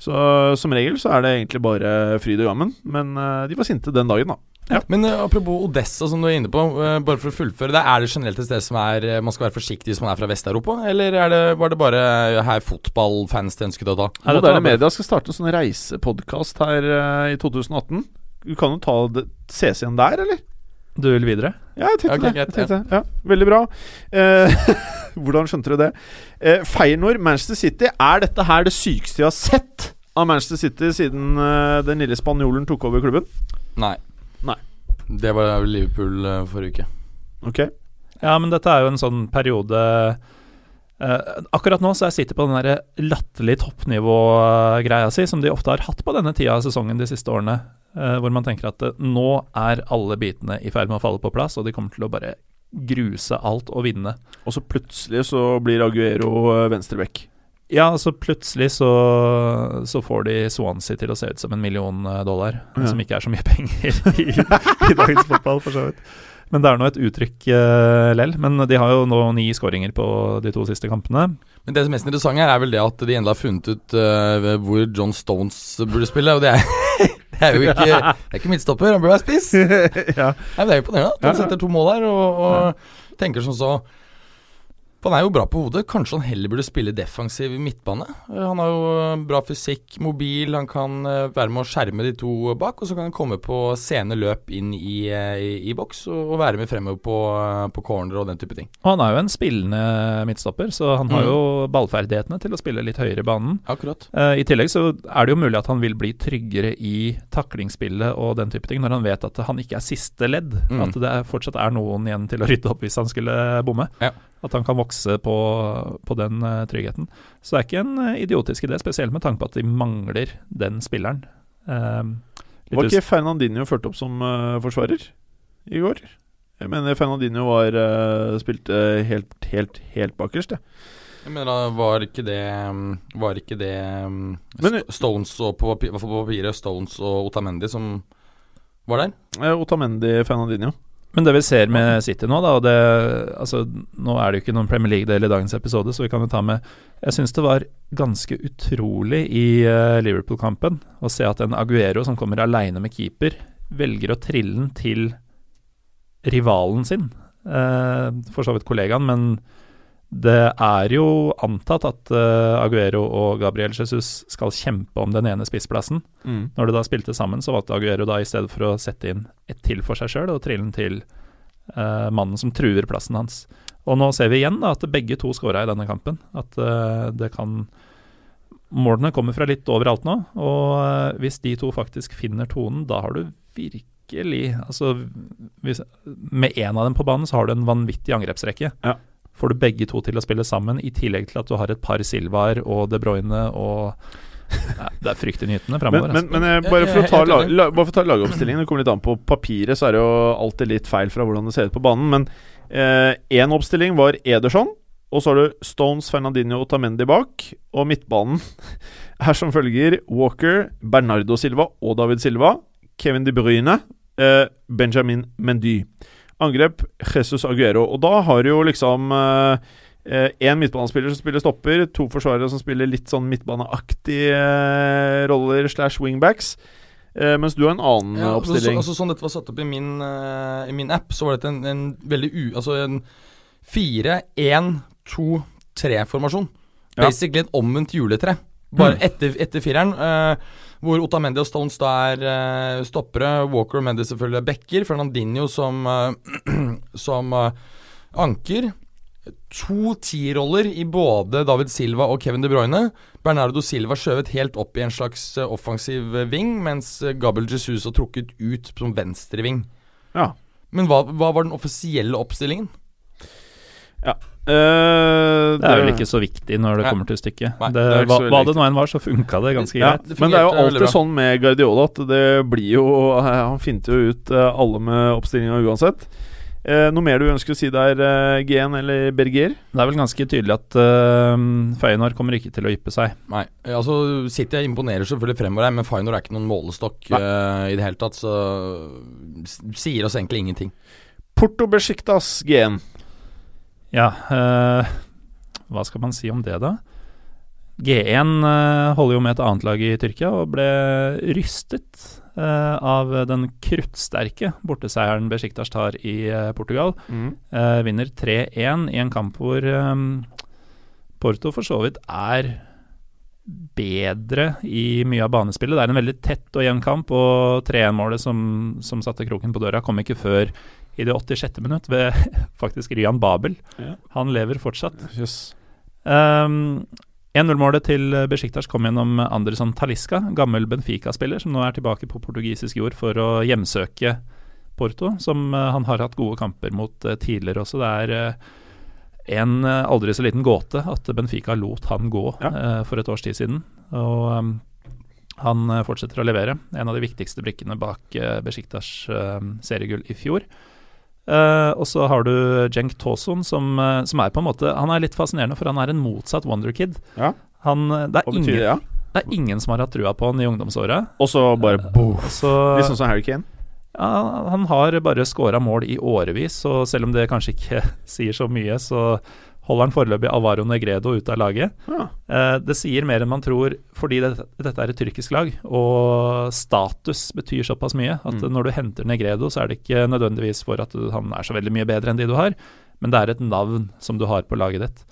Så som regel så er det egentlig bare fryd og gammen. Men eh, de var sinte den dagen, da. Men uh, apropos Odessa, som du er inne på. Uh, bare for å fullføre det, Er det generelt et sted som er, uh, man skal være forsiktig hvis man er fra Vest-Europa? Eller er det, var det bare her fotballfans de ønsket å ta? Nei, det Moderne det Media skal starte en sånn reisepodkast her i 2018. Du kan jo ta det, ses igjen der, eller? Du vil videre? Ja, jeg tenkte okay, det. Jeg tenkte, ja, veldig bra. Eh, hvordan skjønte du det? Eh, Feyenoord, Manchester City. Er dette her det sykeste jeg har sett av Manchester City siden eh, den lille spanjolen tok over klubben? Nei. Nei. Det var Liverpool eh, forrige uke. Ok. Ja, men dette er jo en sånn periode eh, Akkurat nå så er City på den der latterlig toppnivå-greia si, som de ofte har hatt på denne tida av sesongen de siste årene. Eh, hvor man tenker at eh, nå er alle bitene i ferd med å falle på plass, og de kommer til å bare gruse alt og vinne. Og så plutselig så blir Aguero eh, venstreback. Ja, altså plutselig så, så får de Swansea til å se ut som en million dollar, Ja. som ikke er så mye penger i, i dagens fotball, for så vidt. Men det er nå et uttrykk uh, lell. Men de har jo nå ni skåringer på de to siste kampene. Men det som er mest interessante her, er vel det at de endelig har funnet ut uh, hvor John Stones burde spille. Og det er, det er jo ikke Det er ikke midtstopper, han burde være spiss. ja. Nei, men Det er imponerende. at Han setter to mål her og, og tenker som så Han er jo bra på hodet. Kanskje han heller burde spille defensiv midtbane. Eh, Han har jo eh, bra fysikk, mobil, han kan eh, være med å skjerme de to bak. Og så kan han komme på sene løp inn i, i, i boks og, være med fremover på, på corner og den type ting. Og han er jo en spillende midtstopper, så han har Mm. jo ballferdighetene til å spille litt høyere i banen. Akkurat. Eh, I tillegg så er det jo mulig at han vil bli tryggere i taklingsspillet og den type ting, når han vet at han ikke er siste ledd. Mm. At det fortsatt er noen igjen til å rydde opp hvis han skulle bomme. Ja. At han kan vokse på, på den uh, tryggheten. Så det er ikke en uh, idiotisk idé, spesielt med tanke på at de mangler den spilleren. Eh, Var ikke Fernandinho ført opp som eh, forsvarer i går? Jeg mener Fernandinho var uh, spilte helt, helt, helt bakerst, jeg. Jeg mener, var ikke det mm, Var ikke det mm, Men- Stones og på, papi- i hvert fall på papiret Stones og Otamendi som var der? Eh, Otamendi Fernandinho. Men det vi ser med City nå, da, og det Altså, nå er det jo ikke noen Premier League-del i dagens episode, så vi kan jo ta med Jeg syns det var ganske utrolig i uh, Liverpool-kampen å se at en Aguero som kommer aleine med keeper, velger å trille den til rivalen sin. Uh, for så vidt kollegaen, men det er jo antatt at uh, Aguero og Gabriel Jesus skal kjempe om den ene spissplassen. Når de da spilte sammen, så valgte Aguero da i stedet for å sette inn et til for seg sjøl, og trille den til uh, mannen som truer plassen hans. Og nå ser vi igjen da at begge to skåra i denne kampen. At uh, det kan Målene kommer fra litt overalt nå, og hvis de to faktisk finner tonen, da har du virkelig Altså, hvis, med én av dem på banen, så har du en vanvittig angrepsrekke. Ja. Får du begge to til å spille sammen, i tillegg til at du har et par Silvaer og De Bruyne og Nei, Det er fryktelig nytende Men, framover. men, men eh, bare, for å ta lag, la, for å ta lagoppstillingen, det kommer litt an på papiret, så er det jo alltid litt feil fra hvordan det ser ut på banen. Men én oppstilling var Ederson, og så har du Stones, Fernandinho og Tamendi bak. Og midtbanen er som følger Walker, Bernardo Silva og David Silva. Kevin De Bruyne, eh, Benjamin Mendy. Angrep Jesus Aguero. Og da har du jo liksom Én midtbanespiller som spiller stopper, to forsvarere som spiller litt sånn midtbaneaktige eh, roller slash wingbacks. Eh, mens du har en annen Ja, altså, oppstilling. altså, sånn dette var satt opp i min, uh, i min app, så var dette en, en veldig u... Altså en 4-1-2-3-formasjon. Ja. Basically et omvendt juletre. Bare Mm. etter, etter fireren. eh, hvor Otamendi og Stones da er eh, stoppere. Walker og Mendy selvfølgelig er backer. Fernandinho som, eh, som eh, anker. To T-roller i både David Silva og Kevin De Bruyne. Bernardo Silva skjøvet helt opp i en slags offensiv ving, mens Gabel Gabriel Jesus har trukket ut som venstreving. Ja. Men hva, hva var den offisielle oppstillingen? Eh, Det er vel ikke så viktig når det kommer til stykket. Nei, det, det hva, hva det nå enn var, så funka det ganske ja, greit. Men det er jo alltid sånn med Guardiola at det blir jo Han finter jo ut eh, alle med oppstillinga uansett. Eh, noe mer du ønsker å si der, eh, GN eller Berger? Det er vel ganske tydelig at uh, Feyenoord kommer ikke til å yppe seg. Nei, altså City imponerer selvfølgelig fremover her, men Feyenoord er ikke noen målestokk eh, i det hele tatt, så sier oss egentlig ingenting. Porto Besiktas, GN. Ja, eh, hva skal man si om det, da? G1 eh, holder jo med et annet lag i Tyrkia og ble rystet eh, av den kruttsterke borteseieren Besiktas tar i eh, Portugal. Eh, vinner 3-1 i en kamp hvor eh, Porto for så vidt er bedre i mye av banespillet. Det er en veldig tett og jevn kamp, og 3-1-målet som, som satte kroken på døra, kom ikke før i det 86. minutt ved faktisk Ryan Babel. Ja. Han lever fortsatt. Yes. Um, 1-0-målet til Besiktas kom gjennom Anderson Talisca, gammel Benfica-spiller, som nå er tilbake på portugisisk jord for å hjemsøke Porto, som eh, han har hatt gode kamper mot eh, tidligere også. Det er eh, en aldri så liten gåte at Benfica lot han gå Ja. for et års tid siden. Og um, han fortsetter å levere. En av de viktigste brikkene bak uh, Besiktas eh, seriegull i fjor. Eh, og så har du Jenk Tosun, som, eh, som er på en måte Han er litt fascinerende, for han er en motsatt wonderkid. Ja. Han, eh, det, er ingen, det, ja? det er ingen som har hatt trua på han i ungdomsåret. Og så bare boom. Så Litt sånn som Harry Kane. ja, han har bare scora mål i årevis, og selv om det kanskje ikke sier så mye, så holder han foreløpig Alvaro Negredo ute av laget. Ja. Eh, det sier mer enn man tror, fordi det, dette er et tyrkisk lag, og status betyr såpass mye at Mm. når du henter Negredo, så er det ikke nødvendigvis for at du, han er så veldig mye bedre enn de du har, men det er et navn som du har på laget ditt.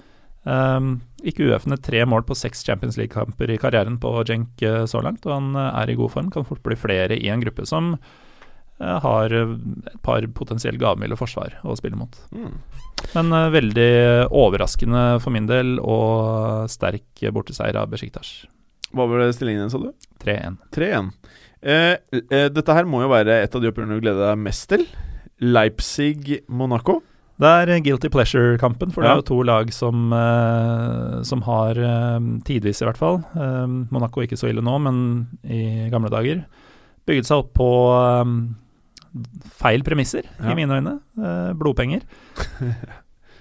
Um, ikke uøfne tre mål på seks Champions League-kamper i karrieren på Cenk eh, så langt, og han eh, er i god form. Kan fort bli flere i en gruppe som eh, har et par potensielt gavmilde forsvar å spille mot. Mm. Men uh, veldig overraskende for min del, og sterk borteseier av Besjiktas. Hva var det stillingen din, sa du? 3-1. 3-1. Eh, eh, dette her må jo være et av de oppgjørene du gleder deg mest til. Leipzig-Monaco. Det er eh, guilty pleasure-kampen, for det er jo to lag som, eh, som har, eh, tidvis i hvert fall eh, Monaco ikke så ille nå, men i gamle dager bygget seg opp på eh, feil premisser, Ja. i mine øyne. Eh, blodpenger.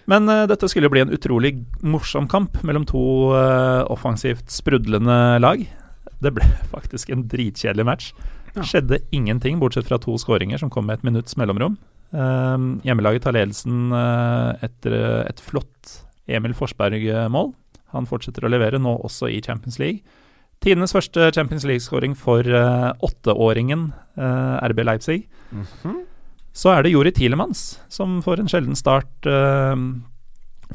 Men eh, dette skulle jo bli en utrolig morsom kamp mellom to eh, offensivt sprudlende lag. Det ble faktisk en dritkjedelig match. Ja. Skjedde ingenting, bortsett fra to skåringer som kom med et minutts mellomrom. Um, hjemmelaget tar ledelsen eh, etter eh, et flott Emil Forsberg-mål. Han fortsetter å levere, nå også i Champions League. Tidenes første Champions League-skåring for uh, åtteåringen uh, RB Leipzig. Mhm. Så er det Jori Tilemans som får en sjelden start uh,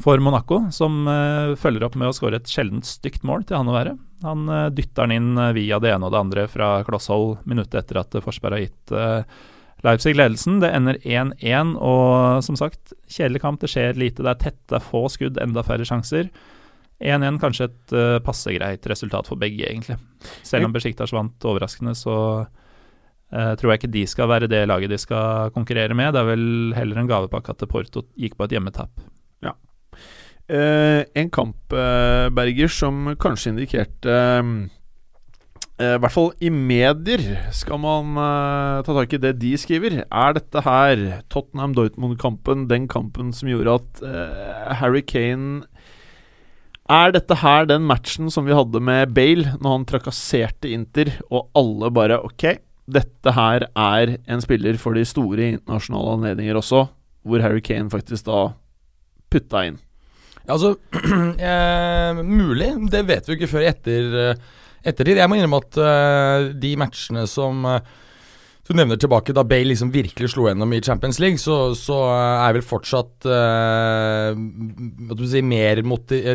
for Monaco, som eh, følger opp med å skåre et sjeldent stygt mål til han å være. Han eh, dytter den inn eh, via det ene og det andre fra klosshold minuttet etter at eh, Forsberg har gitt eh, Leipzig ledelsen. Det ender 1-1, og som sagt, kjedelig kamp. Det skjer lite. Det er tett, det er få skudd, enda færre sjanser. 1-1 kanskje et uh, passe greit resultat for begge, egentlig. Selv om Besjiktas vant overraskende, så uh, tror jeg ikke de skal være det laget de skal konkurrere med. Det er vel heller en gavepakke at Porto gikk på et hjemmetap. Eh, en kamp, uh, Berger, som kanskje indikerte I hvert fall i medier skal man ta tak i det de skriver. Er dette her Tottenham-Dortmund-kampen den kampen som gjorde at Harry Kane Er dette her den matchen som vi hadde med Bale, når han trakasserte Inter, og alle bare Ok, dette her er en spiller for de store internasjonale anledninger også, hvor Harry Kane faktisk da putta inn. Altså, eh, mulig. Det vet vi jo ikke før etter, eh, ettertid. Jeg må innrømme at eh, de matchene som eh, du nevner tilbake da Bale liksom virkelig slo gjennom i Champions League, så, så eh, er vel fortsatt eh, si, mer,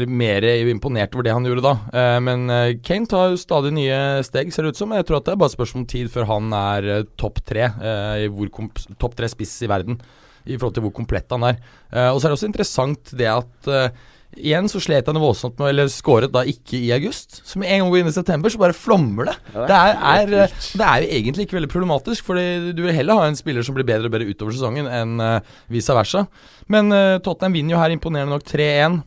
mer imponert over det han gjorde da. Eh, men eh, Kane tar jo stadig nye steg, ser det ut som. Jeg tror at det er bare spørsmål om tid før han er eh, topp tre, eh, topp tre spiss i verden i forhold til hvor komplett han er. Og så er det også interessant det at Igjen så slet han voldsomt med Eller skåret da ikke i august. Så med en gang går inn i september, så bare flommer det. det, er, er, eh, det er jo egentlig ikke veldig problematisk, Fordi du vil heller ha en spiller som blir bedre og bedre utover sesongen, enn uh, vice versa. Men uh, Tottenham vinner jo her imponerende nok 3-1.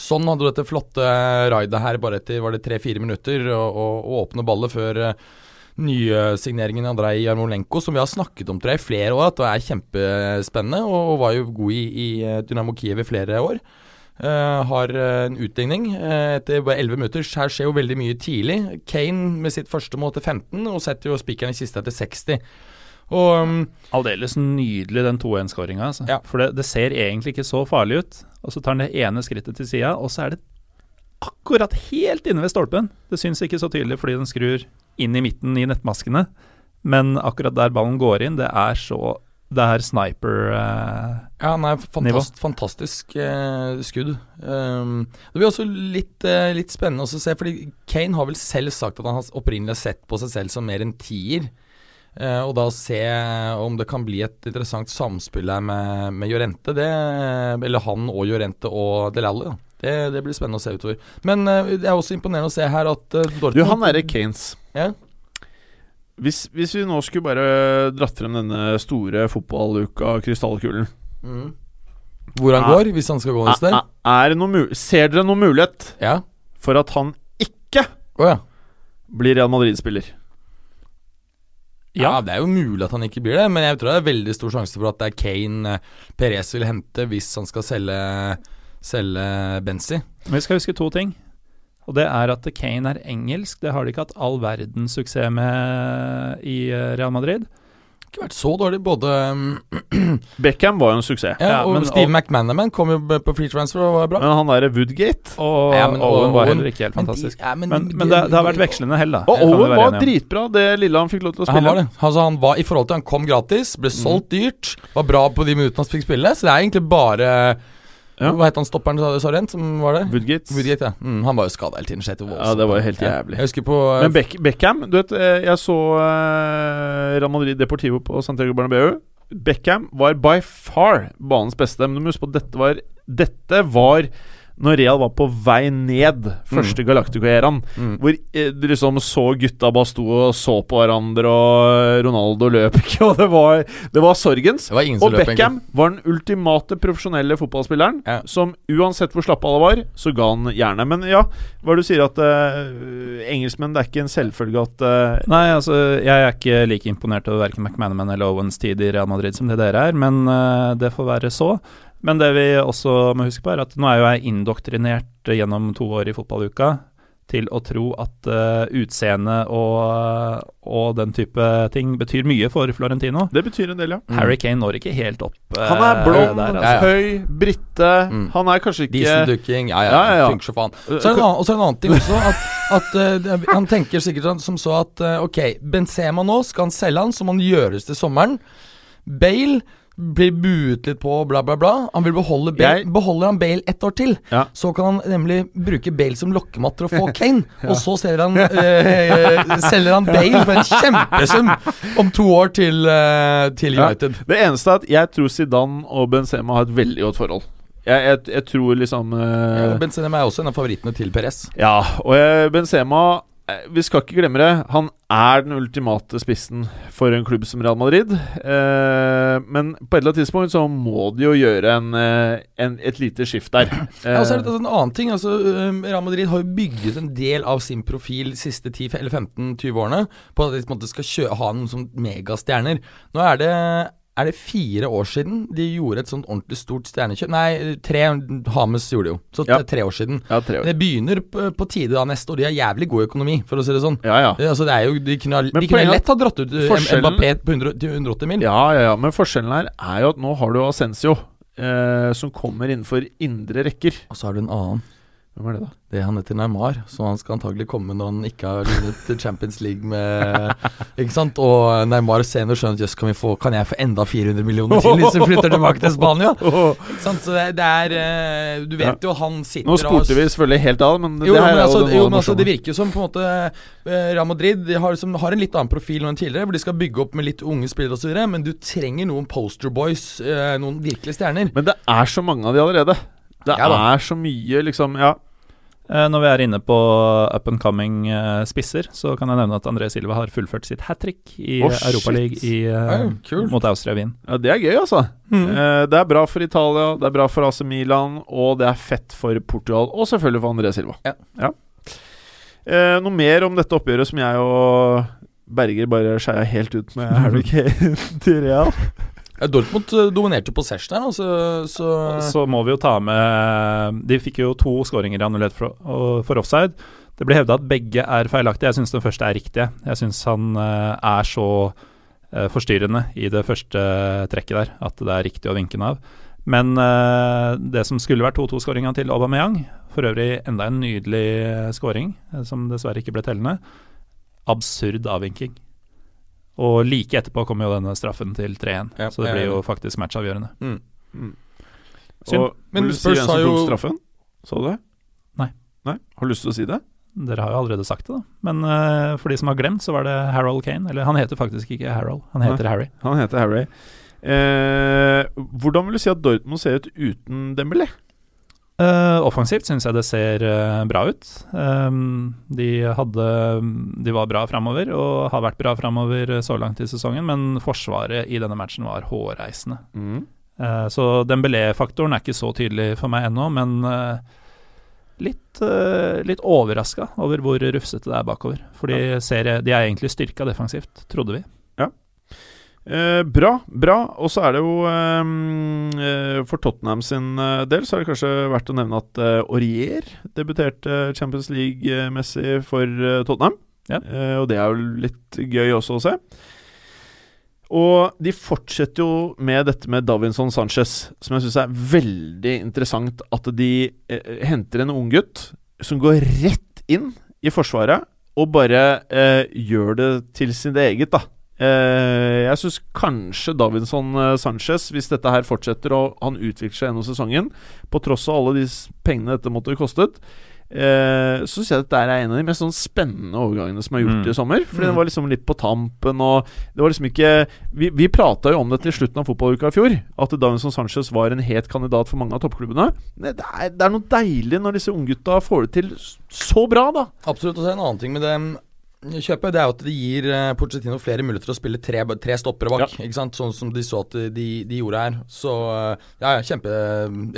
Sånn hadde du dette flotte raidet her bare etter var det tre-fire minutter, og, og, og åpne ballet før uh, nysigneringen Andrej Jarmolenko, som vi har snakket om tror jeg, i flere år, at det er kjempespennende, og, og var jo god i, i Dynamo Kiev i flere år. Uh, har uh, en utligning uh, etter bare 11 minutter. Her skjer jo veldig mye tidlig. Kane med sitt første mål til 15, og setter jo spikeren i kista etter 60. Og um, Aldeles nydelig den 2-1-skåringa. Altså. Ja. For det, det, ser egentlig ikke så farlig ut. Og så tar han det ene skrittet til sida, og så er det akkurat helt inne ved stolpen. Det syns ikke så tydelig fordi den skrur inn i midten i nettmaskene, men akkurat der ballen går inn, det er så det her sniper uh, Ja, nei, fantast, fantastisk uh, skudd. Um, det blir også litt, uh, litt spennende å se, fordi Kane har vel selv sagt at han har opprinnelig sett på seg selv som mer enn tier. og da se om det kan bli et interessant samspill her med, med Jorente, det, eller han og Jorente og Delalle. Det, det, blir spennende å se utover. Men det er også imponerende å se her at Dortmund Du, han er i Kanes. Ja? Hvis, hvis, vi nå skulle bare dratt frem denne store fotballuka, krystallkulen mm. Hvor han er, går, hvis han skal gå et sted? Er, er ser dere noen mulighet ja. for at han ikke oh, ja. blir Real Madrid-spiller? Ja. ja. det er jo mulig at han ikke blir det, men jeg tror det er veldig stor sjanse for at det er Kane Perez vil hente hvis han skal selge, selge Benzi. Men vi skal huske to ting. Og det er at Kane er engelsk. Det har de ikke hatt all verdens suksess med i eh, Real Madrid. Ikke vært så dårlig. Både Beckham var jo en suksess. Ja, og men, Steve og, McManaman kom jo på free transfer og var bra. Men han derre Woodgate Og ja, men, Owen var heller ikke helt fantastisk. Men, ja, men, men, men det, det, har vært vekslende hell, da. Og Owen var dritbra, det lille han fikk lov til å spille. Han var det. Altså, han var, I forhold til han kom gratis, ble solgt mm. dyrt, var bra på de minuttene han fikk spille, så det er egentlig bare ja. Hva het han stopperen igjen, som var det? Woodgate. Woodgate ja. Mm, han var jo skada hele tiden. Ja, det var jo helt jævlig. Jeg husker på uh, Men Beck Beckham Du vet, eh, jeg så uh, Real Madrid Deportivo på Santiago Bernabeu. Beckham var by far banens beste, men du må huske på at dette var Dette var når Real var på vei ned første mm. Galactico-æraen, mm. hvor eh, du liksom så gutta bare sto og så på hverandre, og Ronaldo løp ikke, og det var, det var sorgens. Det var og Beckham var den ultimate profesjonelle fotballspilleren, ja. som uansett hvor slappe alle var, så ga han jernet. Men ja, hva er det du sier at uh, engelskmenn, det er ikke en selvfølge at uh, Nei, altså, jeg er ikke like imponert over verken McManaman eller Owens tid i Real Madrid som det dere er, men uh, det får være så. Men det vi også må huske på, er at nå er jo jeg indoktrinert gjennom to år i fotballuka til å tro at uh, utseende og, og, den type ting betyr mye for Florentino. Det betyr en del, ja. Mm. Harry Kane når ikke helt opp. Uh, han er blond, der, altså. høy, brite. Mm. Han er kanskje ikke Dieseldukking. Ja, ja, ja, ja. funker så faen. Så er det en en annen ting også. At, at uh, Han tenker sikkert som så at ok, Benzema nå, skal han selge han, så må han gjøres til sommeren. Bale blir buet litt på, bla, bla, bla. Han vil beholde Bale. Jeg... Beholder han Bale ett år til, ja. så kan han nemlig bruke Bale som lokkematt til å få Kane. ja. Og så selger han, øh, selger han Bale for en kjempesum om to år til, øh, til United. Ja. Det eneste er at jeg tror Zidane og Benzema har et veldig godt forhold. Jeg, jeg, jeg tror liksom uh, Benzema er også en av favorittene til Perez. Ja, og Benzema vi skal ikke glemme det. Han er den ultimate spissen for en klubb som Real Madrid. Eh, men på et eller annet tidspunkt så må de jo gjøre en, eh, en, et lite skift der. ja, og så er det en annen ting. Altså, Real Madrid har jo bygget en del av sin profil de siste 10-15-20 årene på at de på skal kjø ha noen som megastjerner. Nå er det er det fire år siden de gjorde et sånt ordentlig stort stjernekjøp? Nei, tre. Hames gjorde det jo. Så ja. tre år siden. Ja, tre år. Det begynner på, tide da neste år. De har jævlig god økonomi, for å si det sånn. Ja, ja. Det, altså, det er jo, de kunne, de kunne lett ha dratt ut eh, Mbappé på 100, 180 mil. Ja, ja, ja. Men forskjellen her er jo at nå har du Ascencio, eh, som kommer innenfor indre rekker. Og så har du en annen. Hvem er det, da? Det Han heter Neymar, så han skal antagelig komme når han ikke har vunnet Champions League med Ikke sant? Og Neymar senere skjønner at kan, kan, jeg få enda 400 millioner til hvis vi flytter tilbake til Spania? Ikke sant? Så det, er eh, Du vet jo, han sitter Nå spurte vi selvfølgelig helt av, men jo, det her men altså, er jo, jo men altså, Det virker som på en måte eh, Real Madrid har, som, har, en litt annen profil enn tidligere, hvor de skal bygge opp med litt unge spillere osv., men du trenger noen poster boys, eh, noen virkelige stjerner. Men det er så mange av de allerede. Det Ja er så mye, liksom Ja. Eh, Når vi er inne på up and coming eh, spisser, så kan jeg nevne at André Silva har fullført sitt hat trick i oh, Europaligaen eh, Ja, kult. mot Austria Wien. ja det er gøy, altså. Mm. Det er bra for Italia, det er bra for AC Milan, og det er fett for Portugal. Og selvfølgelig for André Silva. Ja. Eh, noe mer om dette oppgjøret som jeg og Berger bare skeia helt ut med Harry Kane til Real? Dortmund dominerte dominerte possession her, altså, så Så må vi jo ta med De fikk jo to skåringer annullert for, for offside. Det ble hevda at begge er feilaktige. Jeg syns den første er riktig. Jeg syns han eh, er så eh, forstyrrende i det første trekket der at det er riktig å vinke den av. Men eh, det som skulle vært 2-2-skåringa til Aubameyang, for øvrig enda en nydelig eh, skåring, eh, som dessverre ikke ble tellende, absurd avvinking. Og like etterpå kommer jo denne straffen til 3-1, Ja, så det blir jo faktisk matchavgjørende. mm. Synd. Og, Men Spurs har jo- straffen? Så du det? Nei. Nei? Har du lyst til å si det? Dere har jo allerede sagt det, da. Men uh, for de som har glemt, så var det Harold Kane. Eller han heter faktisk ikke Harold, han heter Harry. Han heter Harry. Eh, hvordan vil du si at Dortmund ser ut uten Dembélé? Eh, offensivt syns jeg det ser uh, bra ut. Um, de hadde De var bra framover, og har vært bra framover så langt i sesongen, men forsvaret i denne matchen var hårreisende. Eh, så Dembélé-faktoren er ikke så tydelig for meg ennå, men litt, uh, litt overraska over hvor rufsete det er bakover. For de, ser, de er egentlig styrka defensivt, trodde vi. Eh, bra, bra. Og så er det jo eh, eh, For Tottenham sin eh, del så er det kanskje verdt å nevne at eh, Aurier debuterte Champions League-messig for eh, Tottenham. Ja. Eh, og det er jo litt gøy også å se. Og de fortsetter jo med dette med Davinson Sanchez, som jeg syns er veldig interessant. At de henter en unggutt som går rett inn i Forsvaret og bare gjør det til sitt eget, da. Eh, jeg syns kanskje Davinson eh, Sanchez, hvis dette her fortsetter og han utvikler seg gjennom sesongen, på tross av alle de pengene dette måtte kostet, eh, så syns jeg dette er en av de mest sånn spennende overgangene som er gjort Mm. i sommer. Fordi Mm. den var liksom litt på tampen, og det var liksom ikke Vi, vi prata jo om dette i slutten av fotballuka i fjor, at Davinson Sanchez var en het kandidat for mange av toppklubbene. Det er, det er noe deilig når disse unggutta får det til så bra, da. Absolutt. Og så er en annen ting med det mm, kjøpet, det er jo at det gir eh, Pochettino flere muligheter til å spille tre, tre stoppere bak. Ikke sant? Sånn som de så at de, de gjorde her. Så eh, ja, ja, kjempe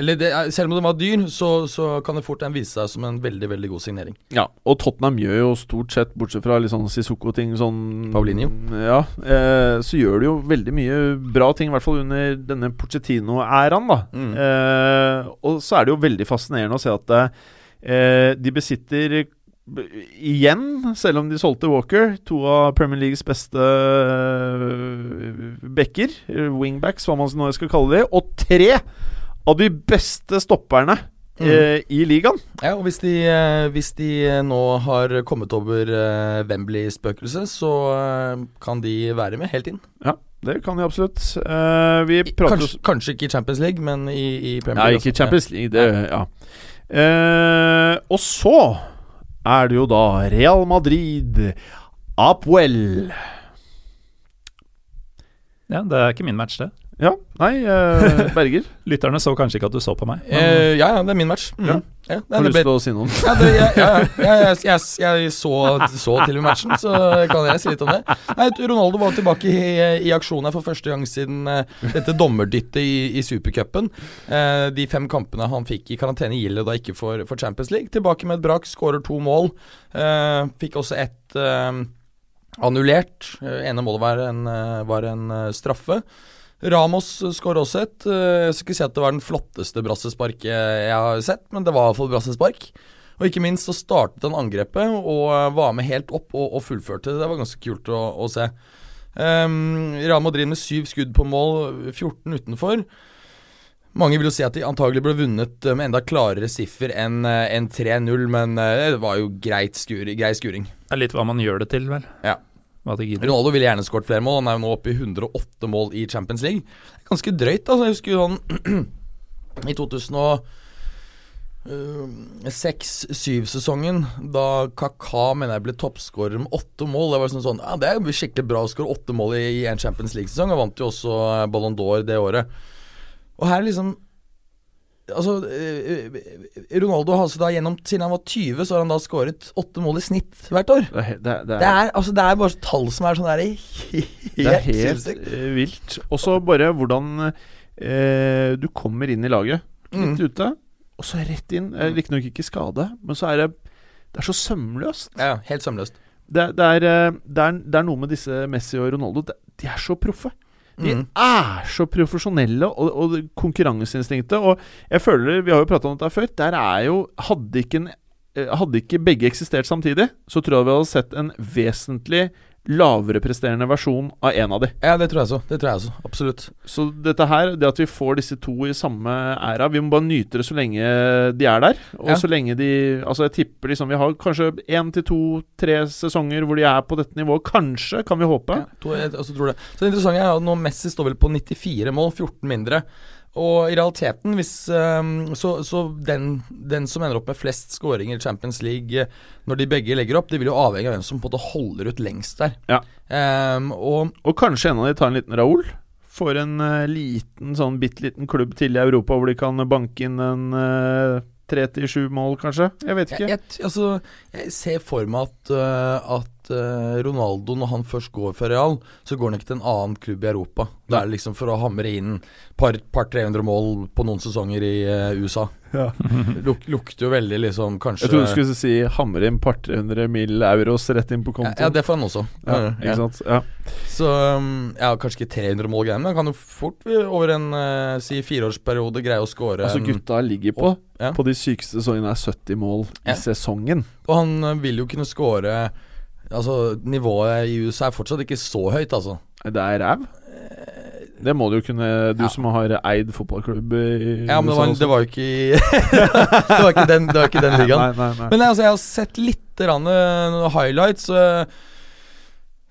Eller det, er- selv om den var dyr, så, så kan det fort en vise seg som en veldig, veldig god signering. Ja, og Tottenham gjør jo stort sett, bortsett fra litt sånn Sissoko-ting sånn Paulinho. Ja, eh, så gjør de jo veldig mye bra ting, i hvert fall under denne Pochettino-æraen, da. Mm. Eh, og så er det jo veldig fascinerende å se at eh, de besitter Igjen, selv om de solgte Walker, to av Premier Leagues beste eh, backer, wingbacks, hva man nå skal kalle de, og tre av de beste stopperne Mm. eh, i ligaen. Ja, og hvis de, eh, hvis de nå har kommet over eh, Wembley-spøkelset, så eh, kan de være med helt inn. Ja, det kan de absolutt. Uh, kanskje, kanskje ikke i Champions League, men i, i Premier Ja, League. ikke i Champions League, det Ja. Uh, og så er det jo da Real Madrid Apwell. Ja, det er ikke min match, det. Ja, nei, eh, Berger. Lytterne så kanskje ikke at du så på meg. Ja. Men, Eh, ja, ja, det er min match. Mm. Ja. Ja, det, Har du lyst til å si noe? ja, det, ja, ja, ja, jeg, jeg, jeg så, så til og med matchen, så kan jeg si litt om det. Nei, Ronaldo var tilbake i, i aksjon her for første gang siden eh, dette dommerdyttet i, i supercupen. Eh, de fem kampene han fikk i karantene gjelder da ikke for, for Champions League. Tilbake med et brak, skårer to mål. Eh, fikk også ett eh, annullert. Eh, ene målet var en, eh, var en eh, straffe. Ramos skårer også et. Eh, Jeg skal ikke si at det var den flotteste brassesparket jeg har sett, men det var iallfall brassespark. Og ikke minst så startet han angrepet og eh, var med helt opp og, og fullførte. Det var ganske kult å, å se. Um, Real Madrid med syv skudd på mål, 14 utenfor. Mange vil jo si at de antagelig ble vunnet eh, med enda klarere siffer enn en 3-0, men det var jo greit skur, grei skuring. det er litt hva man gjør det til, vel. Ja. Ronaldo ville gjerne skåret flere mål. Han er jo nå oppe i 108 mål i Champions League. Ganske drøyt, altså. Jeg husker jo sånn i 2006-2007-sesongen, da Kaka mener jeg ble toppskårer med åtte mål. Det var sånn sånn Ja, det er jo skikkelig bra å skåre åtte mål i, i en Champions League-sesong. Han vant jo også eh, Ballon d'Or det året. Og her liksom Altså, eh, Ronaldo har altså da gjennom Siden han var 20, så har han da skåret åtte mål i snitt hvert år. Det er, det, er- det, Det er, altså, det er bare tall som er sånn der helt, det er helt eh, vilt. Og så bare hvordan eh, du kommer inn i laget. Litt Mm. ute, og så rett inn. Eh, Riktignok ikke skade, men så er det Det er så sømløst. Ja, helt sømløst. Det, det, er, det, er, det er noe med disse Messi og Ronaldo De er så proffe. De Mm. er så profesjonelle, og, og konkurranseinstinktet Og jeg føler, vi har jo prata om dette før, der er jo Hadde ikke, en, eh, hadde ikke begge eksistert samtidig, så tror jeg vi hadde sett en vesentlig lavere presterende versjon av en av de. Ja, det tror jeg så. Det tror jeg så. Absolutt. Så dette her, det at vi får disse to i samme æra Vi må bare nyte det så lenge de er der. Og Ja. så lenge de Altså, jeg tipper liksom Vi har kanskje én til to, tre sesonger hvor de er på dette nivået. Kanskje, kan vi håpe. Ja, to, jeg altså, tror det. Så det interessante er at nå Messi står vel på 94 mål, 14 mindre. Og i realiteten, hvis ehm, Så, så den, den som ender opp med flest skåringer i Champions League eh, når de begge legger opp, det vil jo avhenge av hvem som på en måte holder ut lengst der. Ja. Um, og Og kanskje en av de tar en liten Raoul. Får en eh, liten, sånn bitte liten klubb til i Europa hvor de kan banke inn en uh, til sju mål, kanskje. Jeg vet ikke. jeg, altså, jeg ser for meg at, uh, at eh, Ronaldo, når han først går for Real, så går han ikke til en annen klubb i Europa. Det er liksom for å hamre inn par, par 300 mål på noen sesonger i eh, USA. Ja. Luk, lukter jo veldig liksom kanskje Jeg trodde du skulle si hamre inn par 300 mill. euros rett inn på kontoen. ja, det får han også. Ja, Ja, ikke sant? Ja. Så um, ja, kanskje ikke 300 mål greier men han kan jo fort over en eh, si fireårsperiode greie å score Altså, en- gutta ligger på Ja. På de sykeste sesongene er 70 mål i sesongen. Og han vil jo kunne score Altså, nivået i USA er fortsatt ikke så høyt, altså. Det er ræv. Det må du jo kunne Du Ja. som har eid fotballklubb i Ja, men det var, det var jo ikke i Det var ikke den, det var ikke den ligaen. Nei, nei, nei. Men altså, jeg har sett litt rann, eh, highlights. eh,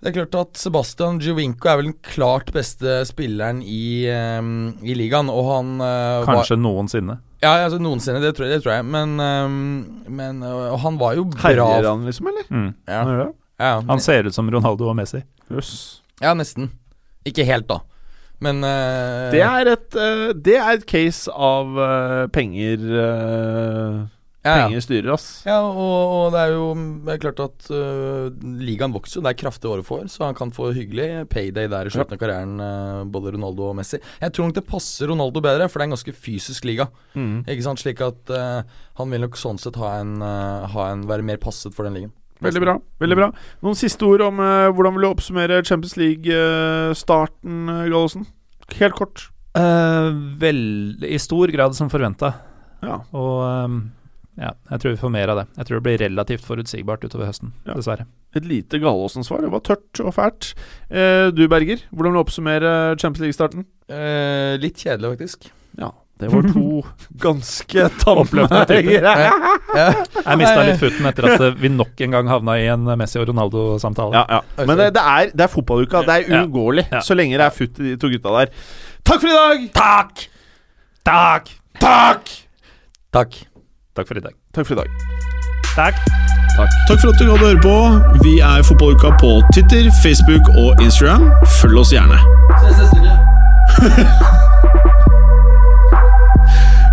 det er klart at Sebastian Giovinco er vel den klart beste spilleren i, um, i ligaen. Og han var Kanskje noensinne. Ja, altså noensinne, det tror jeg. Det tror jeg. Men, um, men uh, han var jo bra Herjer han liksom, eller? Mm. Ja, Han gjør det? Ja, Han ser ut som Ronaldo og Messi. Yes. ja, nesten. Ikke helt, da. Men uh, Det er et uh, Det er et case av uh, penger ja, ja. Penger styrer, ass. Ja, og, og det er jo det er klart at ligaen vokser jo. Det er kraftig året for, så han kan få hyggelig payday der i slutten av karrieren, både Ronaldo og Messi. Jeg tror nok det passer Ronaldo bedre, for det er en ganske fysisk liga. Mm. Ikke sant, Slik at han vil nok sånn sett ha en, ha en være mer passet for den ligaen. Veldig bra. veldig bra Noen siste ord om eh, hvordan vil du oppsummere Champions League-starten, uh, Gallosen? Helt kort. Eh, vel, I stor grad som forventa. Ja. Og ehm, ja, jeg tror vi får mer av det. Jeg tror det blir relativt forutsigbart utover høsten, Ja. dessverre. Et lite Gallosen-svar. Det var tørt og fælt. Eh, du, Berger, hvordan vil du oppsummere Champions League-starten? Eh, litt kjedelig, faktisk. Ja, det var to ganske. Ja, Ja. Jeg mista litt futen etter at eh, vi nok en gang havna i en Messi og Ronaldo-samtale. ja. Men det, det, er, det er fotballuka. Det er Ja. uunngåelig Ja. så lenge det er futt i de to gutta der. Takk for i dag! Takk! Takk! Takk! Takk. Takk for i dag. Takk for i dag. Takk. Takk for at du hadde høre på. Vi er Fotballuka på Twitter, Facebook og Instagram. Følg oss gjerne. Ses neste uke.